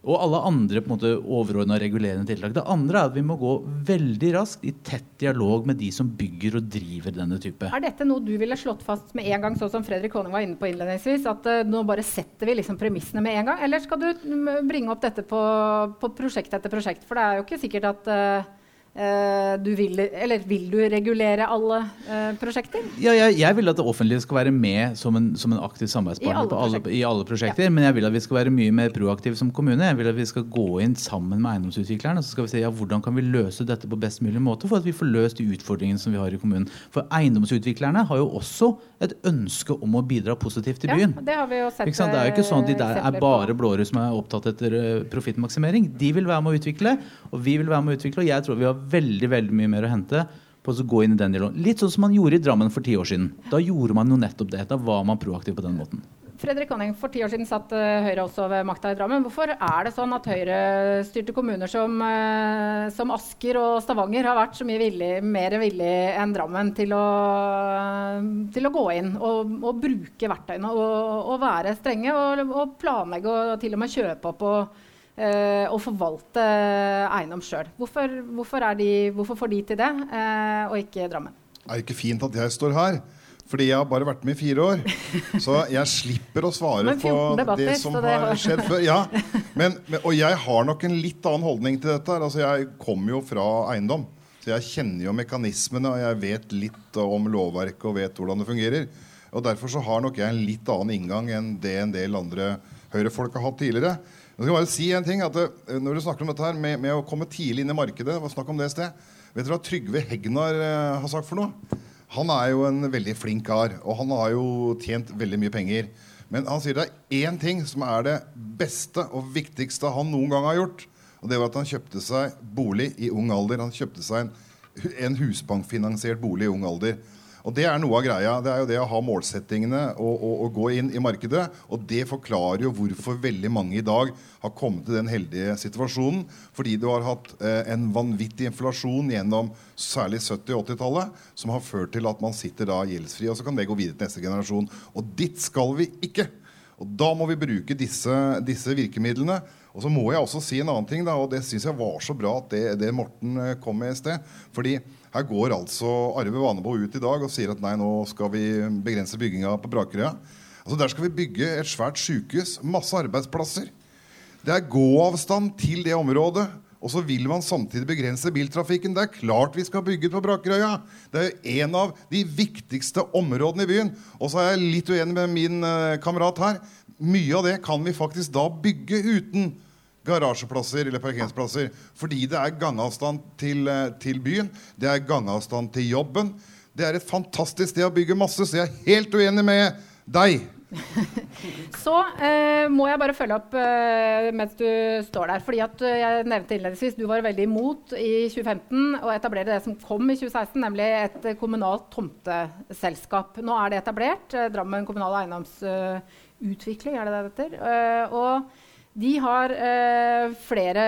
Og alle andre på en måte overordna regulerende tiltak. Det andre er at vi må gå veldig raskt i tett dialog med de som bygger og driver denne type. Er dette noe du ville slått fast med en gang, sånn som Fredrik Honning var inne på innledningsvis? At uh, nå bare setter vi liksom premissene med en gang? Eller skal du mm, bringe opp dette på, på prosjekt etter prosjekt? For det er jo ikke sikkert at eh, du vil Eller vil du regulere alle eh, prosjekter? Ja, jeg, jeg vil at det offentlige skal være med som en, som en aktiv I samarbeidspartner alle på alle, i alle prosjekter. Men jeg vil at vi skal være mye mer proaktive som kommune. Jeg vil at vi skal gå inn sammen med eiendomsutviklerne så skal vi se ja, hvordan kan vi løse dette på best mulig måte for at vi får løst de utfordringene som vi har i kommunen. For eiendomsutviklerne har jo også et ønske om å bidra positivt til byen. Ja, det har vi jo sett. Det er jo ikke sånn at de der er bare blåre som er opptatt etter eh, profittmaksimering. De vil være med å utvikle, og vi vil være med å utvikle. Og jeg tror vi har veldig veldig mye mer å hente på å gå inn i den dialogen. Litt sånn som man gjorde i Drammen for ti år siden. Da gjorde man jo nettopp det. Da var man proaktiv på den måten. Fredrik Honning, for ti år siden satt eh, Høyre også ved makta i Drammen. Hvorfor er det sånn at Høyre-styrte kommuner som, eh, som Asker og Stavanger har vært så mye villig, mer villig enn Drammen til å, til å gå inn og, og bruke verktøyene og, og være strenge og, og planlegge og til og med kjøpe opp og eh, å forvalte eiendom sjøl. Hvorfor, hvorfor, hvorfor, får de til det, eh, og ikke Drammen? Det Er jo ikke fint at jeg står her? Fordi jeg har bare vært med i fire år. Så jeg slipper å svare på det som har skjedd før. Ja. Men, men, og jeg har nok en litt annen holdning til dette. Altså, jeg kommer jo fra eiendom. Så jeg kjenner jo mekanismene, og jeg vet litt om lovverket og vet hvordan det fungerer. Og Derfor så har nok jeg en litt annen inngang enn det en del andre Høyre-folk har hatt tidligere. Jeg skal bare si en ting, at eh, Når du snakker om dette her med, med, å komme tidlig inn i markedet Snakk om det sted. Vet dere hva Trygve Hegnar uh, har sagt for noe? Han er jo en veldig flink kar, og han har jo tjent veldig mye penger. Men han sier det er én ting som er det beste og viktigste han noen gang har gjort. Og det var at han kjøpte seg bolig i ung alder. Han kjøpte seg en, en husbankfinansiert bolig i ung alder. Og Det er noe av greia. Det er jo det å ha målsettingene og, og, og, gå inn i markedet. Og det forklarer jo hvorfor veldig mange i dag har kommet til den heldige situasjonen. Fordi du har hatt eh, en vanvittig inflasjon gjennom særlig 70- og 80-tallet som har ført til at man sitter da gjeldsfri. Og så kan det gå videre til neste generasjon. Og dit skal vi ikke. Og da må vi bruke disse, disse virkemidlene. Og så må jeg også si en annen ting, da, og det syns jeg var så bra at det, det Morten eh, kom med i sted. fordi her går altså Arve Vanebo ut i dag og sier at nei, nå skal vi begrense bygginga på Brakerøya. Altså Der skal vi bygge et svært sykehus, masse arbeidsplasser. Det er gåavstand til det området. Og så vil man samtidig begrense biltrafikken. Det er klart vi skal bygge på Brakerøya. Det er en av de viktigste områdene i byen. Og så er jeg litt uenig med min uh, kamerat her. Mye av det kan vi faktisk da bygge uten garasjeplasser eller parkeringsplasser. Fordi det er gangavstand til, eh, til, byen, det er gangavstand til jobben. Det er et fantastisk sted å bygge masse, så jeg er helt uenig med deg. så eh, må jeg bare følge opp eh, mens du står der. fordi at eh, jeg nevnte innledningsvis Du var veldig imot i 2015 å etablere det som kom i 2016, nemlig et kommunalt tomteselskap. Nå er det etablert. Eh, Drammen kommunal eiendomsutvikling, er det det heter. Eh, og de har eh, flere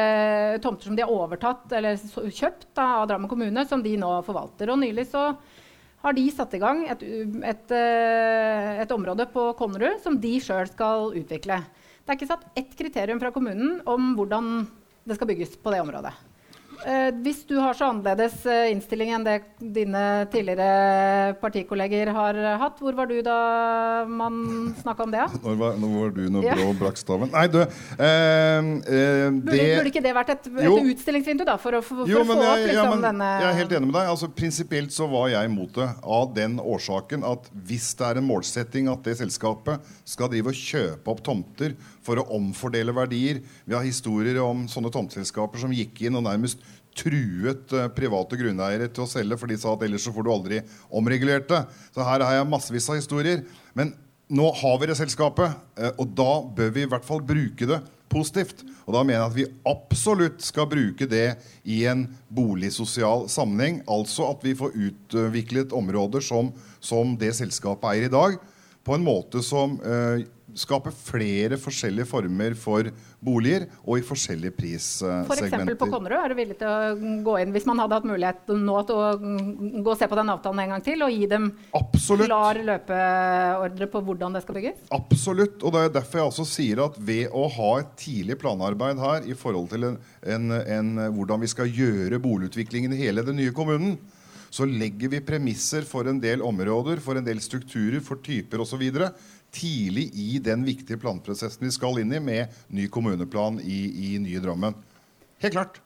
tomter som de har overtatt eller kjøpt da, av Drammen kommune, som de nå forvalter. Og nylig så har de satt i gang et, et, eh, et område på Konnerud som de sjøl skal utvikle. Det er ikke satt ett kriterium fra kommunen om hvordan det skal bygges på det området. Eh, hvis du har så annerledes eh, innstilling enn det dine tidligere partikolleger har hatt, hvor var du da man snakka om det? Når var, når var du når ja. Brå brakk staven? Nei, du eh, eh, burde, det, burde, ikke det vært et, et utstillingsvindu da, for å, for, jo, for få opp liksom, ja, denne Jeg er helt enig med deg. altså Prinsipielt så var jeg imot det av den årsaken at hvis det er en målsetting at det selskapet skal drive og kjøpe opp tomter for å omfordele verdier Vi har historier om sånne tomteselskaper som gikk inn og nærmest truet uh, private grunneiere til å selge, for de sa at ellers så får du aldri omregulert det. Så her har jeg massevis av historier. Men nå har vi det selskapet, uh, og da bør vi i hvert fall bruke det positivt. Og da mener jeg at vi absolutt skal bruke det i en boligsosial sammenheng. Altså at vi får utviklet områder som, som det selskapet eier i dag, på en måte som uh, skape flere forskjellige former for boliger og i forskjellige prissegmenter. F.eks. på Konnerud, er du villig til å gå inn hvis man hadde hatt mulighet nå til å gå og se på den avtalen en gang til og gi dem Absolutt. klar løpeordre på hvordan det skal bygges? Absolutt. Og det er derfor jeg også sier at ved å ha et tidlig planarbeid her i forhold til en, en, en, hvordan vi skal gjøre boligutviklingen i hele den nye kommunen, så legger vi premisser for en del områder, for en del strukturer, for typer osv tidlig i den viktige planprosessen vi skal inn i med ny kommuneplan i, i nye Drammen. Helt klart.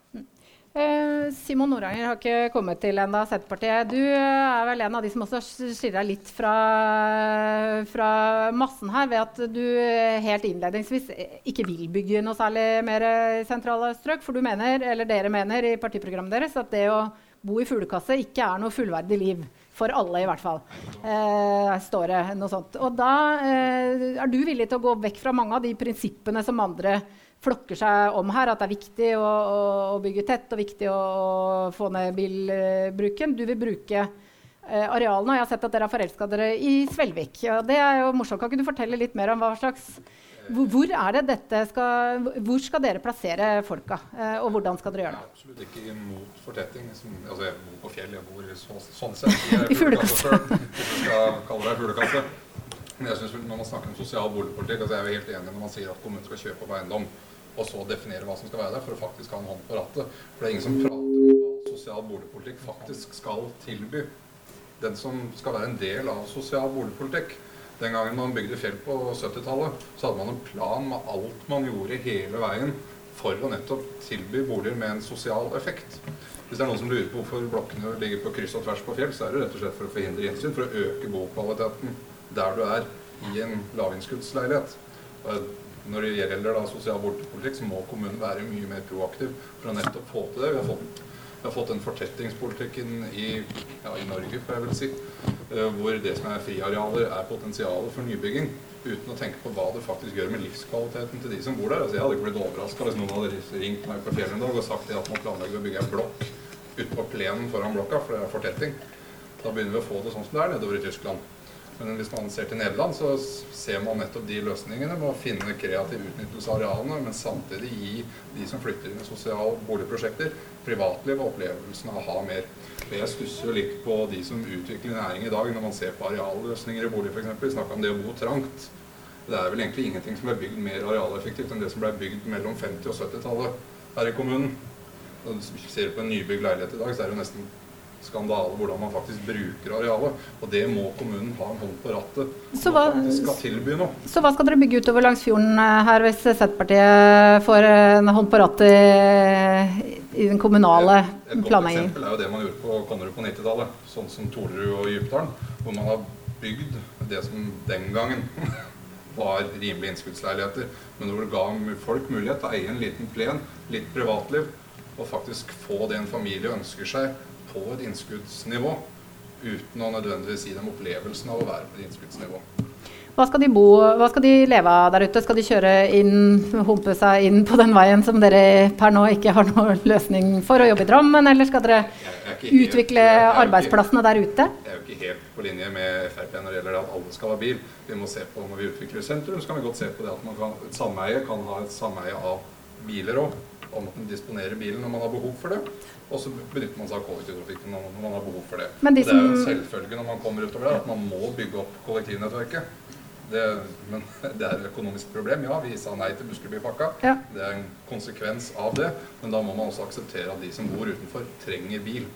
Eh, Simon Noranger har ikke kommet til ennå, Senterpartiet. Du er vel en av de som også skiller deg litt fra, fra, massen her, ved at du helt innledningsvis ikke vil bygge noe særlig mer sentrale strøk. For du mener, eller dere mener i partiprogrammet deres at det å bo i fuglekasse ikke er noe fullverdig liv. For alle, i hvert fall. Eh, står det noe sånt. Og da eh, er du villig til å gå vekk fra mange av de prinsippene som andre flokker seg om her, at det er viktig å, å bygge tett og viktig å, å få ned bilbruken. Du vil bruke eh, arealene, og jeg har sett at dere har forelska dere i Svelvik. Ja, det er jo morsomt. Kan ikke du fortelle litt mer om hva slags hvor, skal, hvor skal dere plassere folka, eh, og hvordan skal dere gjøre det? Jeg er absolutt ikke imot fortetting. Altså, jeg bor på fjell, jeg bor så, sånn sett i fuglekasse. Hvis du skal kalle det fuglekasse. Men jeg synes når man snakker om sosial boligpolitikk, altså jeg er helt enig når man sier at kommunen skal kjøpe opp eiendom. og så definere hva som skal være der, for å faktisk ha en hånd på rattet. For det er ingen som prater om hva sosial boligpolitikk faktisk skal tilby. Den som skal være en del av sosial boligpolitikk. Den gangen man bygde fjell på 70-tallet, så hadde man en plan med alt man gjorde hele veien for å nettopp tilby boliger med en sosial effekt. Hvis det er noen som lurer på hvorfor blokkene ligger på kryss og tvers på fjell, så er det rett og slett for å forhindre innsyn, for å øke bokvaliteten der du er i en lavinnskuddsleilighet. Når det gjelder da sosial boligpolitikk, så må kommunen være mye mer proaktiv for å nettopp få til det. Vi har fått, vi har fått den fortettingspolitikken i, ja, i Norge, får jeg vel si, eh, hvor det som er friarealer, er potensialet for nybygging. Uten å tenke på hva det faktisk gjør med livskvaliteten til de som bor der. Altså, jeg hadde ikke blitt overraska hvis noen hadde ringt meg på fjellet en dag og sagt at man planlegger å bygge en blokk utpå plenen foran blokka, for det er fortetting. Da begynner vi å få det sånn som det er nedover i Tyskland. Men hvis man ser til Nederland, så ser man nettopp de løsningene med å finne kreativ utnyttelse av arealene, men samtidig gi de som flytter inn i sosiale boligprosjekter, privatliv og opplevelsen av å ha mer. Jeg stusser litt på de som utvikler næring i dag, når man ser på arealløsninger i bolig f.eks. Snakker om det å bo trangt. Det er vel egentlig ingenting som er bygd mer arealeffektivt enn det som ble bygd mellom 50- og 70-tallet her i kommunen. Når du ser på en nybygd leilighet i dag, så er det jo nesten skandale hvordan man faktisk bruker arealet. Og det må kommunen ha en hånd på rattet så hva, skal tilby noe. Så hva skal dere bygge utover langs fjorden eh, her hvis Senterpartiet får en hånd på rattet i den kommunale planleggingen? Et godt eksempel er jo det man gjorde på Konnerud på 90-tallet, sånn som Tolerud og Djupdalen, hvor man har bygd det som den gangen var rimelige innskuddsleiligheter, men hvor det ga folk mulighet til å eie en liten plen, litt privatliv, og faktisk få det en familie ønsker seg på et innskuddsnivå. Uten å nødvendigvis gi dem opplevelsen av å være på et innskuddsnivå. Hva skal de bo, hva skal de leve av der ute? Skal de kjøre inn, humpe seg inn på den veien som dere per nå ikke har noen løsning for å jobbe i Drammen, eller skal dere utvikle arbeidsplassene der ute? Jeg er jo ikke helt på linje med Frp når det gjelder at alle skal ha bil. Vi må se på Når vi utvikler sentrum, så kan vi godt se på det at man kan, et sameie kan ha et sameie av biler òg. Om at man disponerer bilen når man har behov for det. Og så benytter man seg av kollektivtrafikken når man har behov for det. De det er jo en selvfølge når man kommer utover der at man må bygge opp kollektivnettverket. Det, men det er et økonomisk problem. Ja, vi sa nei til Buskerudbypakka. Ja. Det er en konsekvens av det. Men da må man også akseptere at de som bor utenfor, trenger bil.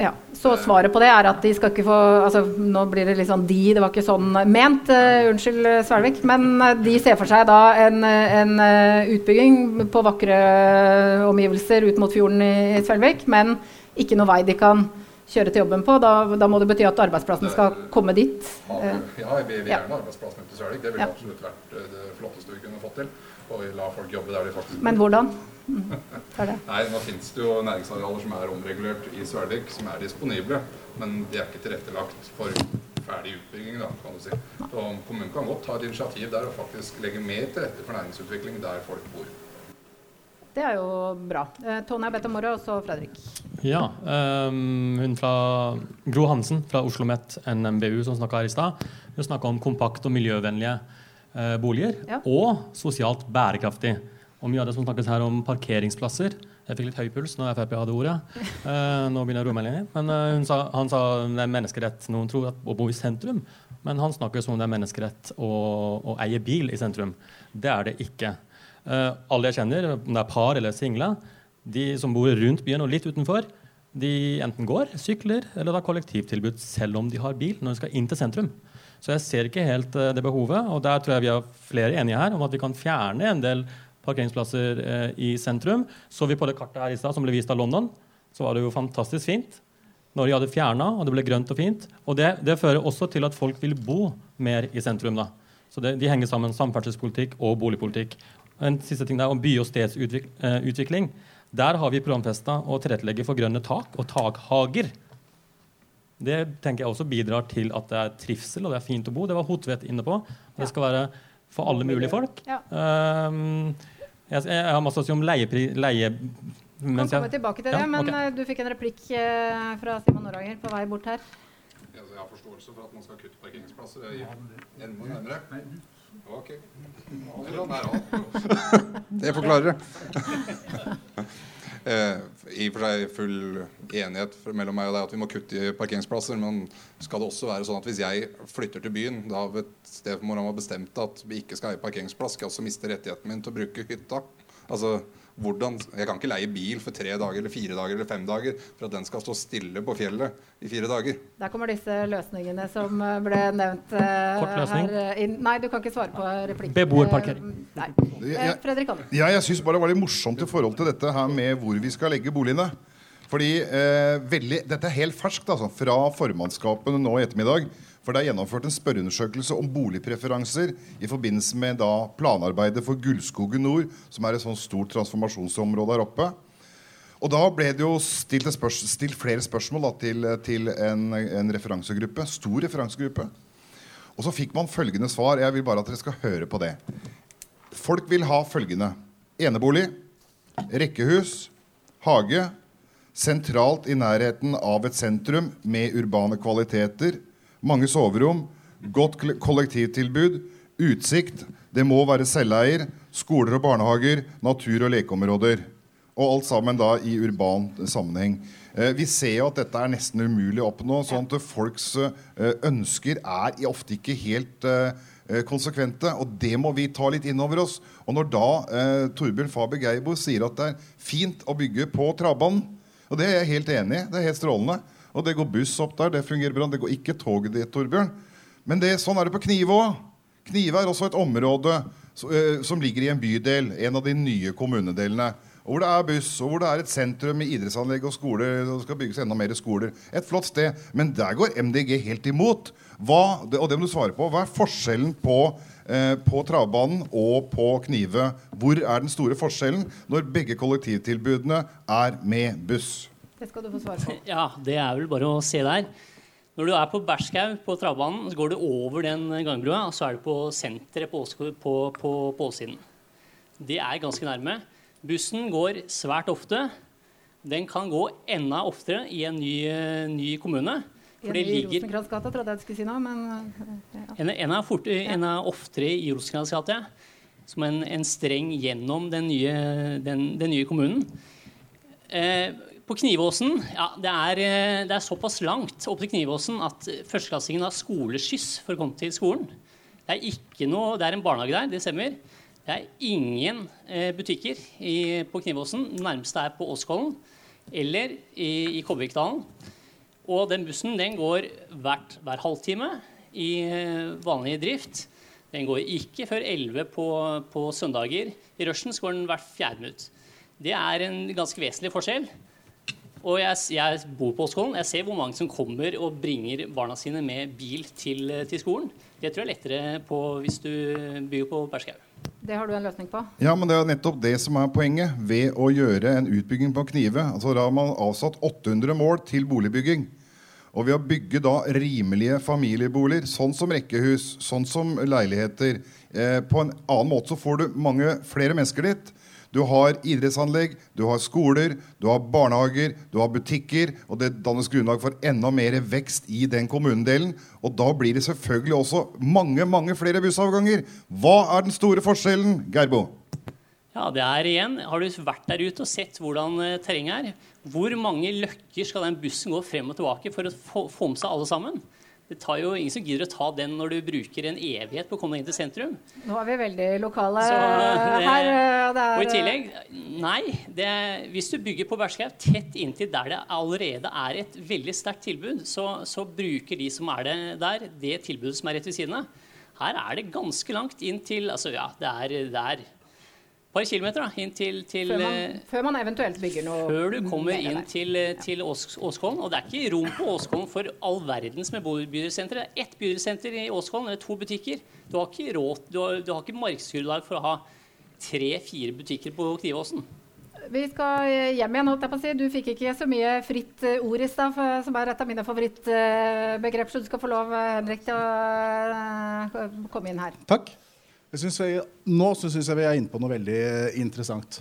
Ja, Så svaret på det er at de skal ikke få altså Nå blir det litt sånn de, det var ikke sånn ment. Uh, unnskyld, Svelvik. Men uh, de ser for seg da en, en utbygging på vakre omgivelser ut mot fjorden i Svelvik, men ikke noe vei de kan kjøre til jobben på. Da, da må det bety at arbeidsplassen skal komme dit. Ja, vi vil gjerne arbeidsplassene til Svelvik. Det ville ja. absolutt vært det flotteste vi kunne fått til. Og vi la folk jobbe der de faktisk Men hvordan? Nei, Nå finnes det jo næringsarealer som er omregulert i Svelvik, som er disponible. Men de er ikke tilrettelagt for ferdig utbygging. da, kan du si. Så Kommunen kan godt ta et initiativ der og faktisk legge mer til rette for næringsutvikling der folk bor. Det er jo bra. Eh, Tone har bedt om ordet, og så Fredrik. Ja. Um, hun fra Gro Hansen fra Oslo OsloMet NMBU som snakka her i stad, hun snakka om kompakt og miljøvennlige eh, boliger. Ja. Og sosialt bærekraftig. Og mye av det som snakkes her om parkeringsplasser. Jeg fikk litt høy puls når Frp hadde ordet. Uh, nå begynner jeg å roe meg litt. Men uh, sa, han sa det er menneskerett. Noen tror at å bo i sentrum. Men han snakker som om det er menneskerett å, å, eie bil i sentrum. Det er det ikke. Uh, alle jeg kjenner, om det er par eller single, de som bor rundt byen og litt utenfor, de enten går, sykler eller har kollektivtilbud selv om de har bil når de skal inn til sentrum. Så jeg ser ikke helt det behovet. Og der tror jeg vi har flere enige her om at vi kan fjerne en del parkeringsplasser eh, i sentrum. Så vi på det kartet her i stad som ble vist av London, så var det jo fantastisk fint. Når de hadde fjerna, og det ble grønt og fint. Og det, det, fører også til at folk vil bo mer i sentrum. da. Så det, De henger sammen, samferdselspolitikk og boligpolitikk. En siste ting der om by- og stedsutvikling. Der har vi programfesta å tilrettelegge for grønne tak og takhager. Det tenker jeg også bidrar til at det er trivsel og det er fint å bo. Det var Hotvedt inne på. Det skal være for alle mulige folk. Ja. Um, jeg, jeg, har masse å si om leiepri... Leie, kan komme tilbake til det, ja, men okay. Eh, du fikk en replikk uh, fra Simon Noranger på vei bort her. Ja, jeg har forståelse for at man skal kutte parkeringsplasser. Enda nærmere. Ok. Det forklarer det. Eh, I og for seg full enighet mellom meg og deg at vi må kutte i parkeringsplasser. Men skal det også være sånn at hvis jeg flytter til byen av et sted hvor han har bestemt at vi ikke skal eie parkeringsplass, skal jeg også miste rettigheten min til å bruke hytta Altså, hvordan, jeg kan ikke leie bil for tre dager eller fire dager eller fem dager for at den skal stå stille på fjellet i fire dager. Der kommer disse løsningene som eh, ble nevnt eh, Kort løsning. her. inn. Nei, du kan ikke svare på replikken. Beboerparkering. Eh, Eh, Fredrik Anne. Ja, jeg syns bare det var litt morsomt i forhold til dette her med hvor vi skal legge boligene. Fordi eh, veldig, Dette er helt ferskt altså, fra formannskapene nå i ettermiddag. For det er gjennomført en spørreundersøkelse om boligpreferanser i forbindelse med da planarbeidet for Gullskogen nord, som er et sånt stort transformasjonsområde her oppe. Og da ble det jo stilt, spørs stilt flere spørsmål da, til, til en, en referansegruppe. Stor referansegruppe. Og så fikk man følgende svar. Jeg vil bare at dere skal høre på det. Folk vil ha følgende. Enebolig, rekkehus, hage, sentralt i nærheten av et sentrum med urbane kvaliteter, mange soverom, godt kollektivtilbud, utsikt, det må være selveier, skoler og barnehager, natur- og lekeområder. Og alt sammen da i urban sammenheng. Eh, vi ser jo at dette er nesten umulig å oppnå. sånn at folks eh, ønsker er ofte ikke helt eh, konsekvente. Og det må vi ta litt inn over oss. Og når da Torbjørn Faber Geibo sier at det er fint å bygge på travbanen, og det er jeg helt enig i, det er helt strålende. Og det går buss opp der, det fungerer bra. Det går ikke tog dit, Torbjørn. Men det, sånn er det på Knive òg. Knive er også et område så- eh, som ligger i en bydel, en av de nye kommunedelene. Hvor det er buss, og hvor det er et sentrum med idrettsanlegg og skoler. Og det skal bygges enda mer skoler. Et flott sted. Men der går MDG helt imot. Hva, og det må du svare på. Hva er forskjellen på, eh, på travbanen og på Knive? Hvor er den store forskjellen når begge kollektivtilbudene er med buss? Det skal du få svare på. Ja, det er vel bare å se der. Når du er på Berskau på travbanen, så går du over den gangbrua, og så er du på senteret på, på, på, på åssiden. Det er ganske nærme. Bussen går svært ofte. Den kan gå enda oftere i en ny, ny kommune. For det ligger Rosenkrantz trodde jeg du skulle si noe, men eh, ja. en, en, er fort, en er oftere i Rosenkrantz gate, som en, en streng gjennom den nye, den, den nye kommunen. Eh, på Knivåsen ja, det, er, eh, det er såpass langt opp til Knivåsen at førsteklassingen har skoleskyss for å komme til skolen. Det er, ikke noe, det er en barnehage der, det stemmer. Det er ingen eh, butikker i, på Knivåsen. Den nærmeste er på Åskollen eller i, i Kobbervikdalen. Og den bussen den går hvert, hver halvtime i eh, vanlig drift. Den går ikke før 11 på, på søndager. I rushen går den hvert fjerde minutt. Det er en ganske vesentlig forskjell. Og jeg, jeg bor på Åskollen. Jeg ser hvor mange som kommer og bringer barna sine med bil til, til skolen. Det tror jeg er lettere på hvis du bygger på Berskau. Det har du en løsning på? Ja, men det er nettopp det som er poenget. Ved å gjøre en utbygging på Knive, altså da har man avsatt 800 mål til boligbygging. Og ved å bygge da rimelige familieboliger, sånn som rekkehus, sånn som leiligheter, eh, på en annen måte så får du mange flere mennesker dit. Du har idrettsanlegg, du har skoler, du har barnehager, du har butikker. Og det dannes grunnlag for enda mer vekst i den kommunedelen. Og da blir det selvfølgelig også mange, mange flere bussavganger. Hva er den store forskjellen, Gerbo? Ja, det er igjen. Har du vært der ute og sett hvordan eh, terrenget er? Hvor mange løkker skal den bussen gå frem og tilbake for å få, med seg alle sammen? Det tar jo ingen som gidder å ta den når du bruker en evighet på å komme deg inn til sentrum. Nå er vi veldig lokale Så, eh, det- her. eh, det er, Og i tillegg, nei, det, hvis du bygger på Berskau tett inntil der det allerede er et veldig sterkt tilbud, så, så bruker de som er det der, det tilbudet som er rett ved siden av. Her er det ganske langt inn til Altså, ja, det er, er et par kilometer da, inn til, til før, eh, man, før man eventuelt bygger noe før du kommer inn der. til, til Ås Åskollen. Og det er ikke rom på Åskollen for all verdens med bydelsenter. Det er ett bydelsenter i Åskollen, eller to butikker. Du har ikke råd, du har, du har ikke markedsgrunnlag for å ha tre-fire butikker på Knivåsen. Vi skal eh, hjem igjen. holdt jeg på å si. Du fikk ikke så mye fritt eh, ord i stad, som er et av mine favorittbegrep, så du skal få lov, eh, Henrik, til å eh, komme inn her. Takk. Synes vi, nå syns jeg vi er inne på noe veldig interessant.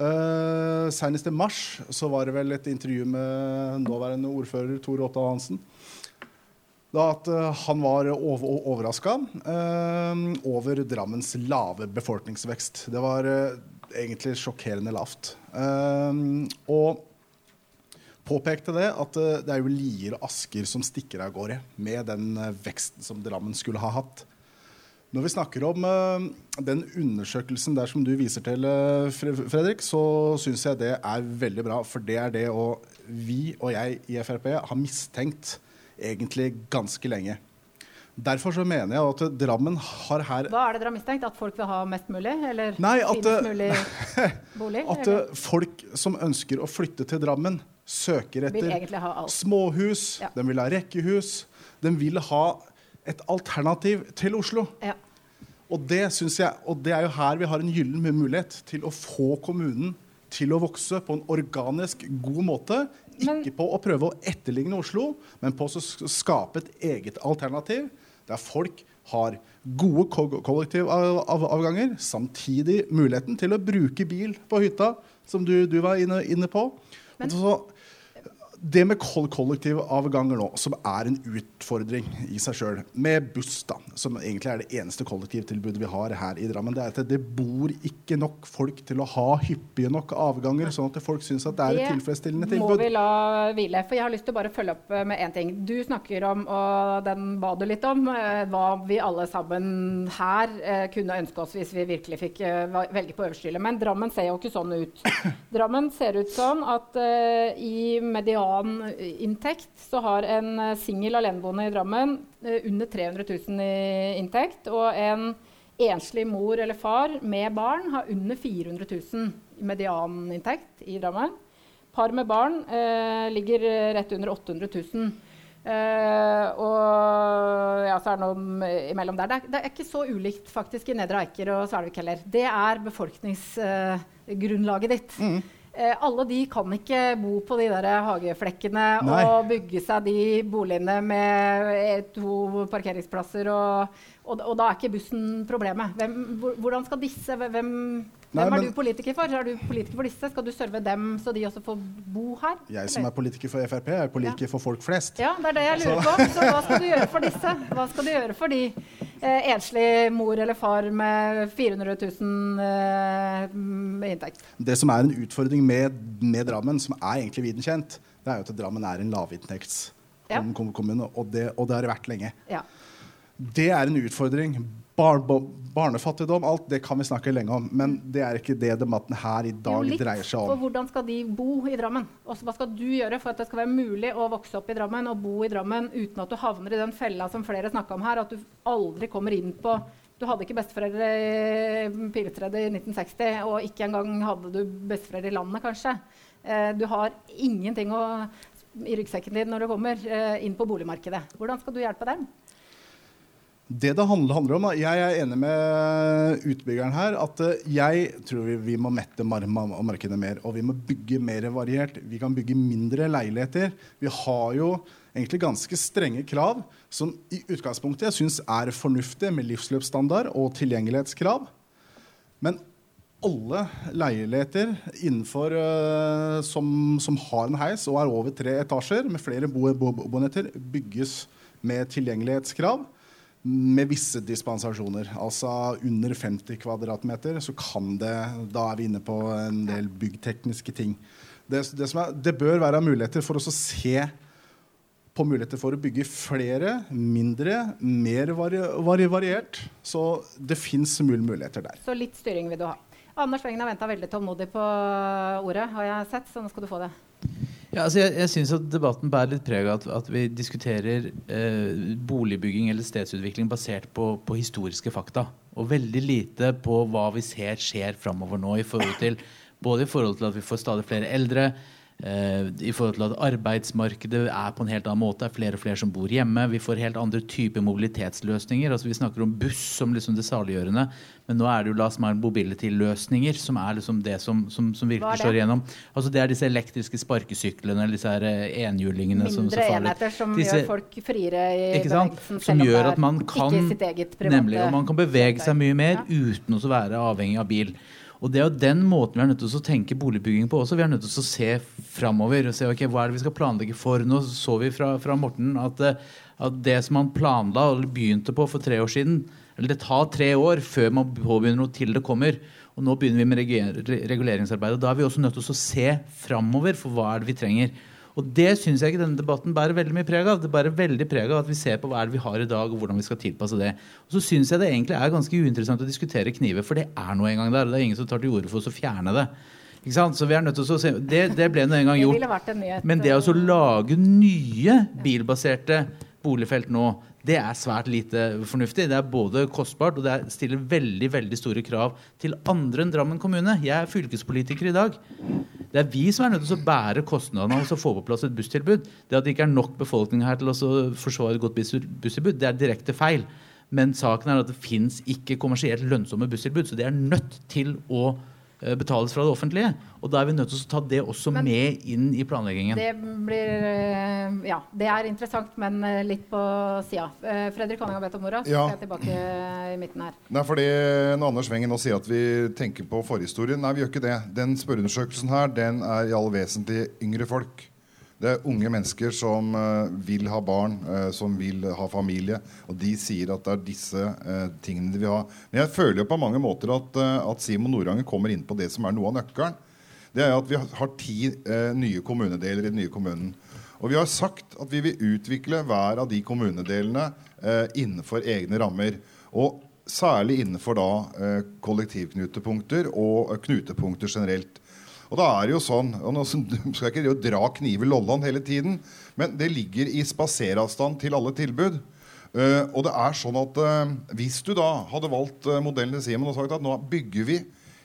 Uh, Senest i mars så var det vel et intervju med nåværende ordfører Tor Otto Hansen. Da at uh, han var over, overraska over Drammens lave befolkningsvekst. Det var eh, egentlig sjokkerende lavt. Eh, og påpekte det at eh, det er jo Lier og Asker som stikker av gårde med den eh, veksten som Drammen skulle ha hatt. Når vi snakker om uh, den undersøkelsen der som du viser til, uh, Fredrik, så syns jeg det er veldig bra. For det er det og vi og jeg i Frp har mistenkt egentlig ganske lenge. Derfor så mener jeg at Drammen har her Hva er det dere har mistenkt? At folk vil ha mest mulig? Eller Nei, at, mulig bolig? At eller? folk som ønsker å flytte til Drammen, søker etter småhus, ja. de vil ha rekkehus. De vil ha et alternativ til Oslo. Ja. Og det jeg, og det er jo her vi har en gyllen mulighet til å få kommunen til å vokse på en organisk, god måte. Ikke på å prøve å etterligne Oslo, men på å skape et eget alternativ der folk har gode kollektivavganger, samtidig muligheten til å bruke bil på hytta, som du, du var inne, inne på. Men, så, det med kollektivavganger nå, som er en utfordring i seg sjøl, med buss, da, som egentlig er det eneste kollektivtilbudet vi har her i Drammen, det er at det bor ikke nok folk til å ha hyppige nok avganger, sånn at folk syns at det er et tilfredsstillende tilbud. Det må vi la hvile. For jeg har lyst til å bare følge opp med én ting. Du snakker om, og den ba du litt om, eh, hva vi alle sammen her eh, kunne ønske oss hvis vi virkelig fikk eh, velge på øverste hylle. Men Drammen ser jo ikke sånn ut. Drammen ser ut sånn at i median inntekt så har en eh, singel aleneboende i Drammen uh, under 300 000 i inntekt. Og en enslig mor eller far med barn har under 400 000 i medianinntekt i Drammen. Par med barn eh, ligger rett under 800 000. Eh, og ja, så er det noe imellom der. Det er, det er, ikke så ulikt faktisk i Nedre Eiker og Svelvik heller. Det er befolkningsgrunnlaget ditt. Mm. Eh, alle de kan ikke bo på de der hageflekkene Nei. og bygge seg de boligene med to parkeringsplasser. Og, og, og da er ikke bussen problemet. Hvem, hvordan skal disse hvem, Nei, Hvem er men, du politiker for? Er du politiker for disse? Skal du serve dem så de også får bo her? Jeg som er politiker for Frp, er politiker ja. for folk flest. Ja, det er det jeg lurer på. Så hva skal du gjøre for disse? Hva skal du gjøre for de eh, enslig mor eller far med 400 000 eh, inntekt? Det som er en utfordring med, med, Drammen, som er egentlig viden kjent, det er jo at Drammen er en lavinntektskommune, ja. og, det, og det har det vært lenge. Ja. Det er en utfordring Bar barnefattigdom, alt det kan vi snakke lenge om. Men det er ikke det debatten her i dag jo, dreier seg om. For hvordan skal de bo i Drammen? Også, hva skal du gjøre for at det skal være mulig å vokse opp i Drammen og bo i Drammen uten at du havner i den fella som flere snakka om her, at du aldri kommer inn på du hadde ikke besteforeldre i piletredet i 1960, og ikke engang hadde du besteforeldre i landet, kanskje. Eh, du har ingenting å, i ryggsekken din når du kommer eh, inn på boligmarkedet. Hvordan skal du hjelpe dem? Det det handler, om, Jeg er enig med utbyggeren her. at eh, Jeg tror vi, vi må mette mar markedet mer. Og vi må bygge mer variert. Vi kan bygge mindre leiligheter. Vi har jo egentlig ganske strenge krav som i utgangspunktet jeg syns er fornuftige, med livsløpsstandard og tilgjengelighetskrav. Men alle leiligheter innenfor, uh, som, som, har en heis og er over tre etasjer med flere bo bo boenheter, bygges med tilgjengelighetskrav med visse dispensasjoner. Altså under 50 kvadratmeter så kan det Da er vi inne på en del byggtekniske ting. Det, det, er, det bør være muligheter for oss å se på muligheter for å bygge flere, mindre, mer vari, vari variert. Så det fins muligheter der. Så litt styring vil du ha. Anders Wengen har venta veldig tålmodig på ordet, har jeg sett, så nå skal du få det. Ja, altså jeg jeg syns at debatten bærer litt preg av at, at, vi diskuterer eh, boligbygging eller stedsutvikling basert på, på, historiske fakta. Og veldig lite på hva vi ser skjer framover nå, i forhold til, både i forhold til at vi får stadig flere eldre, I forhold til at arbeidsmarkedet er på en helt annen måte. Det er flere og flere som bor hjemme. Vi får helt andre typer mobilitetsløsninger. altså Vi snakker om buss som liksom det saliggjørende. Men nå er det jo last mile mobility-løsninger som er liksom det som, som, som virkelig slår igjennom. Altså Det er disse elektriske sparkesyklene, disse her eh, enhjulingene Mindre som, enheter som disse, gjør folk friere i bevegelsen. Som gjør at man kan, nemlig, og man kan bevege seg mye mer ja. uten å være avhengig av bil. Og det er jo den måten vi er nødt til å tenke boligbygging på også. Vi er nødt til å se framover og se ok, hva er det vi skal planlegge for. Nå så vi fra, fra Morten at, eh, at, det som man planla og begynte på for tre år siden eller Det tar tre år før man påbegynner noe til det kommer. Og nå begynner vi med reguleringsarbeidet. Da er vi også nødt til å se framover for hva er det vi trenger. Og det syns jeg ikke denne debatten bærer veldig mye preg av. Det bærer veldig preg av at vi ser på hva er det vi har i dag, og hvordan vi skal tilpasse det. Og så syns jeg det egentlig er ganske uinteressant å diskutere kniver, for det er nå en gang der. Og det er ingen som tar til orde for oss å fjerne det. Ikke sant? Så vi er nødt til å se, det, det ble nå en gang gjort. Men det å lage nye bilbaserte boligfelt nå, det er svært lite fornuftig. Det er både kostbart og det er- stiller veldig veldig store krav til andre enn Drammen kommune. Jeg er fylkespolitiker i dag. Det er vi som er nødt til å bære kostnadene av å få på plass et busstilbud. Det at det ikke er nok befolkning her til å forsvare et godt busstilbud, det er direkte feil. Men saken er at det fins ikke kommersielt lønnsomme busstilbud, så det er nødt til å betales fra det offentlige. Og da er vi nødt til å ta det også med inn i planleggingen. Det blir eh, Ja, det er interessant, men eh, litt på sida. Eh, Fredrik Honning har bedt om ordet, så Ja. skal jeg tilbake i midten her. Nei, fordi når Anders Wengen nå sier at vi tenker på forhistorien Nei, vi gjør ikke det. Den spørreundersøkelsen her den er i all vesentlig yngre folk. Det er unge mennesker som eh, vil ha barn, eh, som vil ha familie. Og de sier at det er disse eh, tingene de vil ha. Men jeg føler jo på mange måter at, at Simon Noranger kommer inn på det som er noe av nøkkelen. Det er at vi har ti nye kommunedeler i den nye kommunen. Og vi har sagt at vi vil utvikle hver av de kommunedelene eh, innenfor egne rammer. Og særlig innenfor da eh, kollektivknutepunkter og knutepunkter generelt. Og da er det jo sånn, og nå skal jeg ikke dra kniv i lolland hele tiden, men det ligger i spaseravstand til alle tilbud. Uh, og det er sånn at uh, hvis du da hadde valgt uh, modellen til Simon og sagt at nå bygger vi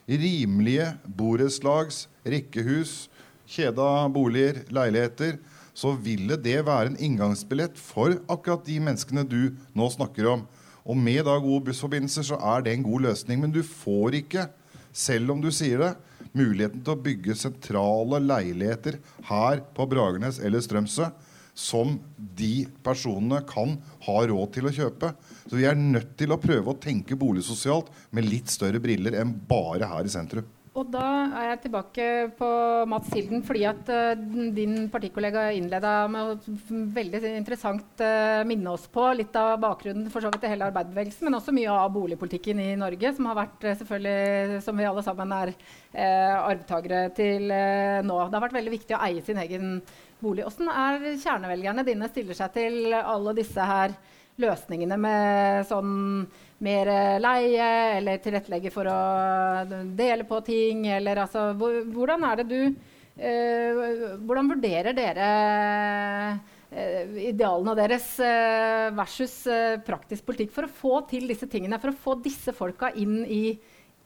rimelige borettslags, rekkehus, kjeda boliger, leiligheter, så ville det være en inngangsbillett for akkurat de menneskene du nå snakker om. Og med da gode bussforbindelser så er det en god løsning. Men du får ikke, selv om du sier det, muligheten til å bygge sentrale leiligheter her på Bragernes eller Strømsø som de personene kan ha råd til å kjøpe. Så vi er nødt til å prøve å tenke boligsosialt med litt større briller enn bare her i sentrum. Og da er jeg tilbake på Mats Hilden, fordi at uh, din partikollega innleda med å veldig interessant uh, minne oss på litt av bakgrunnen for så vidt til hele arbeiderbevegelsen, men også mye av boligpolitikken i Norge, som har vært eh, selvfølgelig, som vi alle sammen er uh, arvtakere til nå. Det har vært veldig viktig å eie sin egen bolig. Hvordan er kjernevelgerne dine stiller seg til alle disse her løsningene med sånn mer eh, leie, eller tilrettelegge for å dele på ting, eller altså Hvordan er det du eh, Hvordan vurderer dere eh, idealene deres eh, versus eh, praktisk politikk for å få til disse tingene? For å få disse folka inn i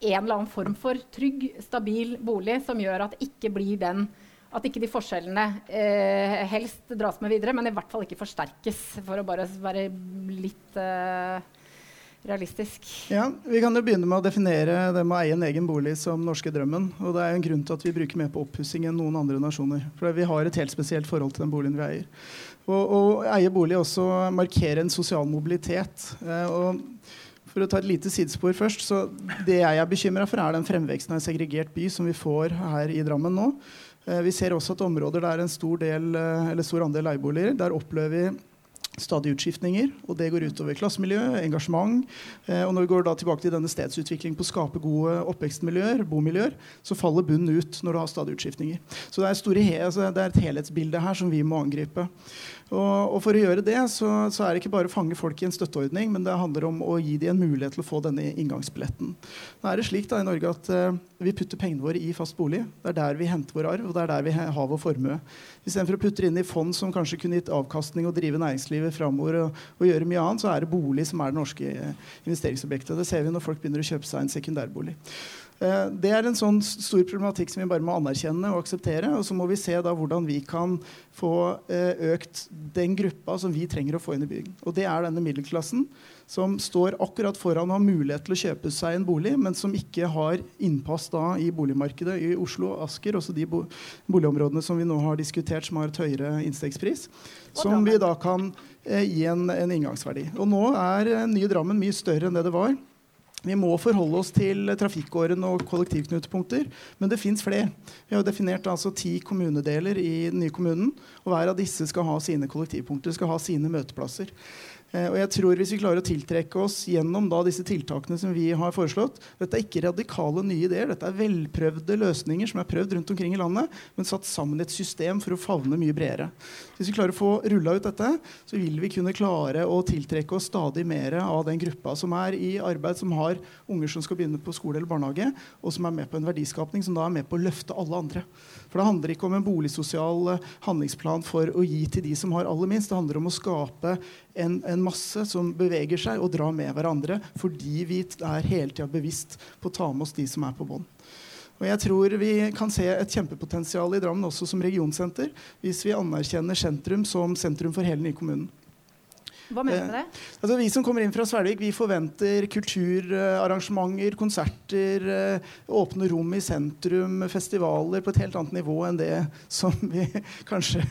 en eller annen form for trygg, stabil bolig som gjør at ikke blir den at ikke de forskjellene eh, helst dras med videre, men i hvert fall ikke forsterkes, for å bare være litt eh, realistisk. Ja, Vi kan jo begynne med å definere det med å eie en egen bolig som norske drømmen. Og det er jo en grunn til at vi bruker mer på oppussing enn noen andre nasjoner. For vi har et helt spesielt forhold til den boligen vi eier. Og å eie bolig også markerer en sosial mobilitet. Eh, og for å ta et lite sidespor først, så Det jeg er bekymra for, er den fremveksten av en segregert by som vi får her i Drammen nå. Eh, Vi ser også at områder der en stor, del, eh, eller stor andel leieboliger, der opplever vi stadig utskiftninger. Og det går utover klassemiljø, engasjement. Eh, og når vi går da tilbake til denne stedsutviklingen på å skape gode oppvekstmiljøer, bomiljøer, så faller bunnen ut når du har stadig utskiftninger. Så det er, store altså det er et helhetsbilde her som vi må angripe. Og, og for å gjøre det så, så er det ikke bare å fange folk i en støtteordning, men det handler om å gi dem en mulighet til å få denne inngangsbilletten. Nå er det slik da i Norge at uh, vi putter pengene våre i fast bolig. Det er der vi henter vår arv, og det er der vi har vår formue. Istedenfor å putte det inn i fond som kanskje kunne gitt avkastning og drive næringslivet framover, og, og gjøre mye annet, så er det bolig som er det norske eh, investeringsobjektet. Det ser vi når folk begynner å kjøpe seg en sekundærbolig. Eh, Det er en sånn stor problematikk som vi bare må anerkjenne og akseptere. Og så må vi se da hvordan vi kan få eh, økt den gruppa som vi trenger å få inn i byen. Og det er denne middelklassen som står akkurat foran og har mulighet til å kjøpe seg en bolig, men som ikke har innpass da i boligmarkedet i Oslo og Asker, også de boligområdene som vi nå har diskutert som har et høyere innstegspris, som vi da kan eh, gi en, en inngangsverdi. Og nå er nye Drammen mye større enn det det var. Vi må forholde oss til trafikkåren og kollektivknutepunkter, men det fins flere. Vi har definert altså ti kommunedeler i den nye kommunen, og hver av disse skal ha sine kollektivpunkter, skal ha sine møteplasser. Eh, og jeg tror Hvis vi klarer å tiltrekke oss gjennom da disse tiltakene som vi har foreslått Dette er ikke radikale nye ideer, dette er velprøvde løsninger som er prøvd rundt omkring i landet, men satt sammen i et system for å favne mye bredere. Hvis vi klarer å få rulla ut dette, så vil vi kunne klare å tiltrekke oss stadig mer av den gruppa som er i arbeid, som har unger som skal begynne på skole eller barnehage, og som er med på en verdiskapning som da er med på å løfte alle andre. For det handler ikke om en boligsosial eh, handlingsplan for å gi til de som har aller minst. Det handler om å skape en, en masse som beveger seg og drar med hverandre, fordi vi er hele tida bevisst på å ta med oss de som er på bånn. Og jeg tror vi kan se et kjempepotensial i Drammen også som regionsenter, hvis vi anerkjenner sentrum som sentrum for hele nye kommunen. Hva mener du med det? Eh, altså, vi som kommer inn fra Svelvik, vi forventer kulturarrangementer, konserter, eh, åpne rom i sentrum, festivaler på et helt annet nivå enn det som vi kanskje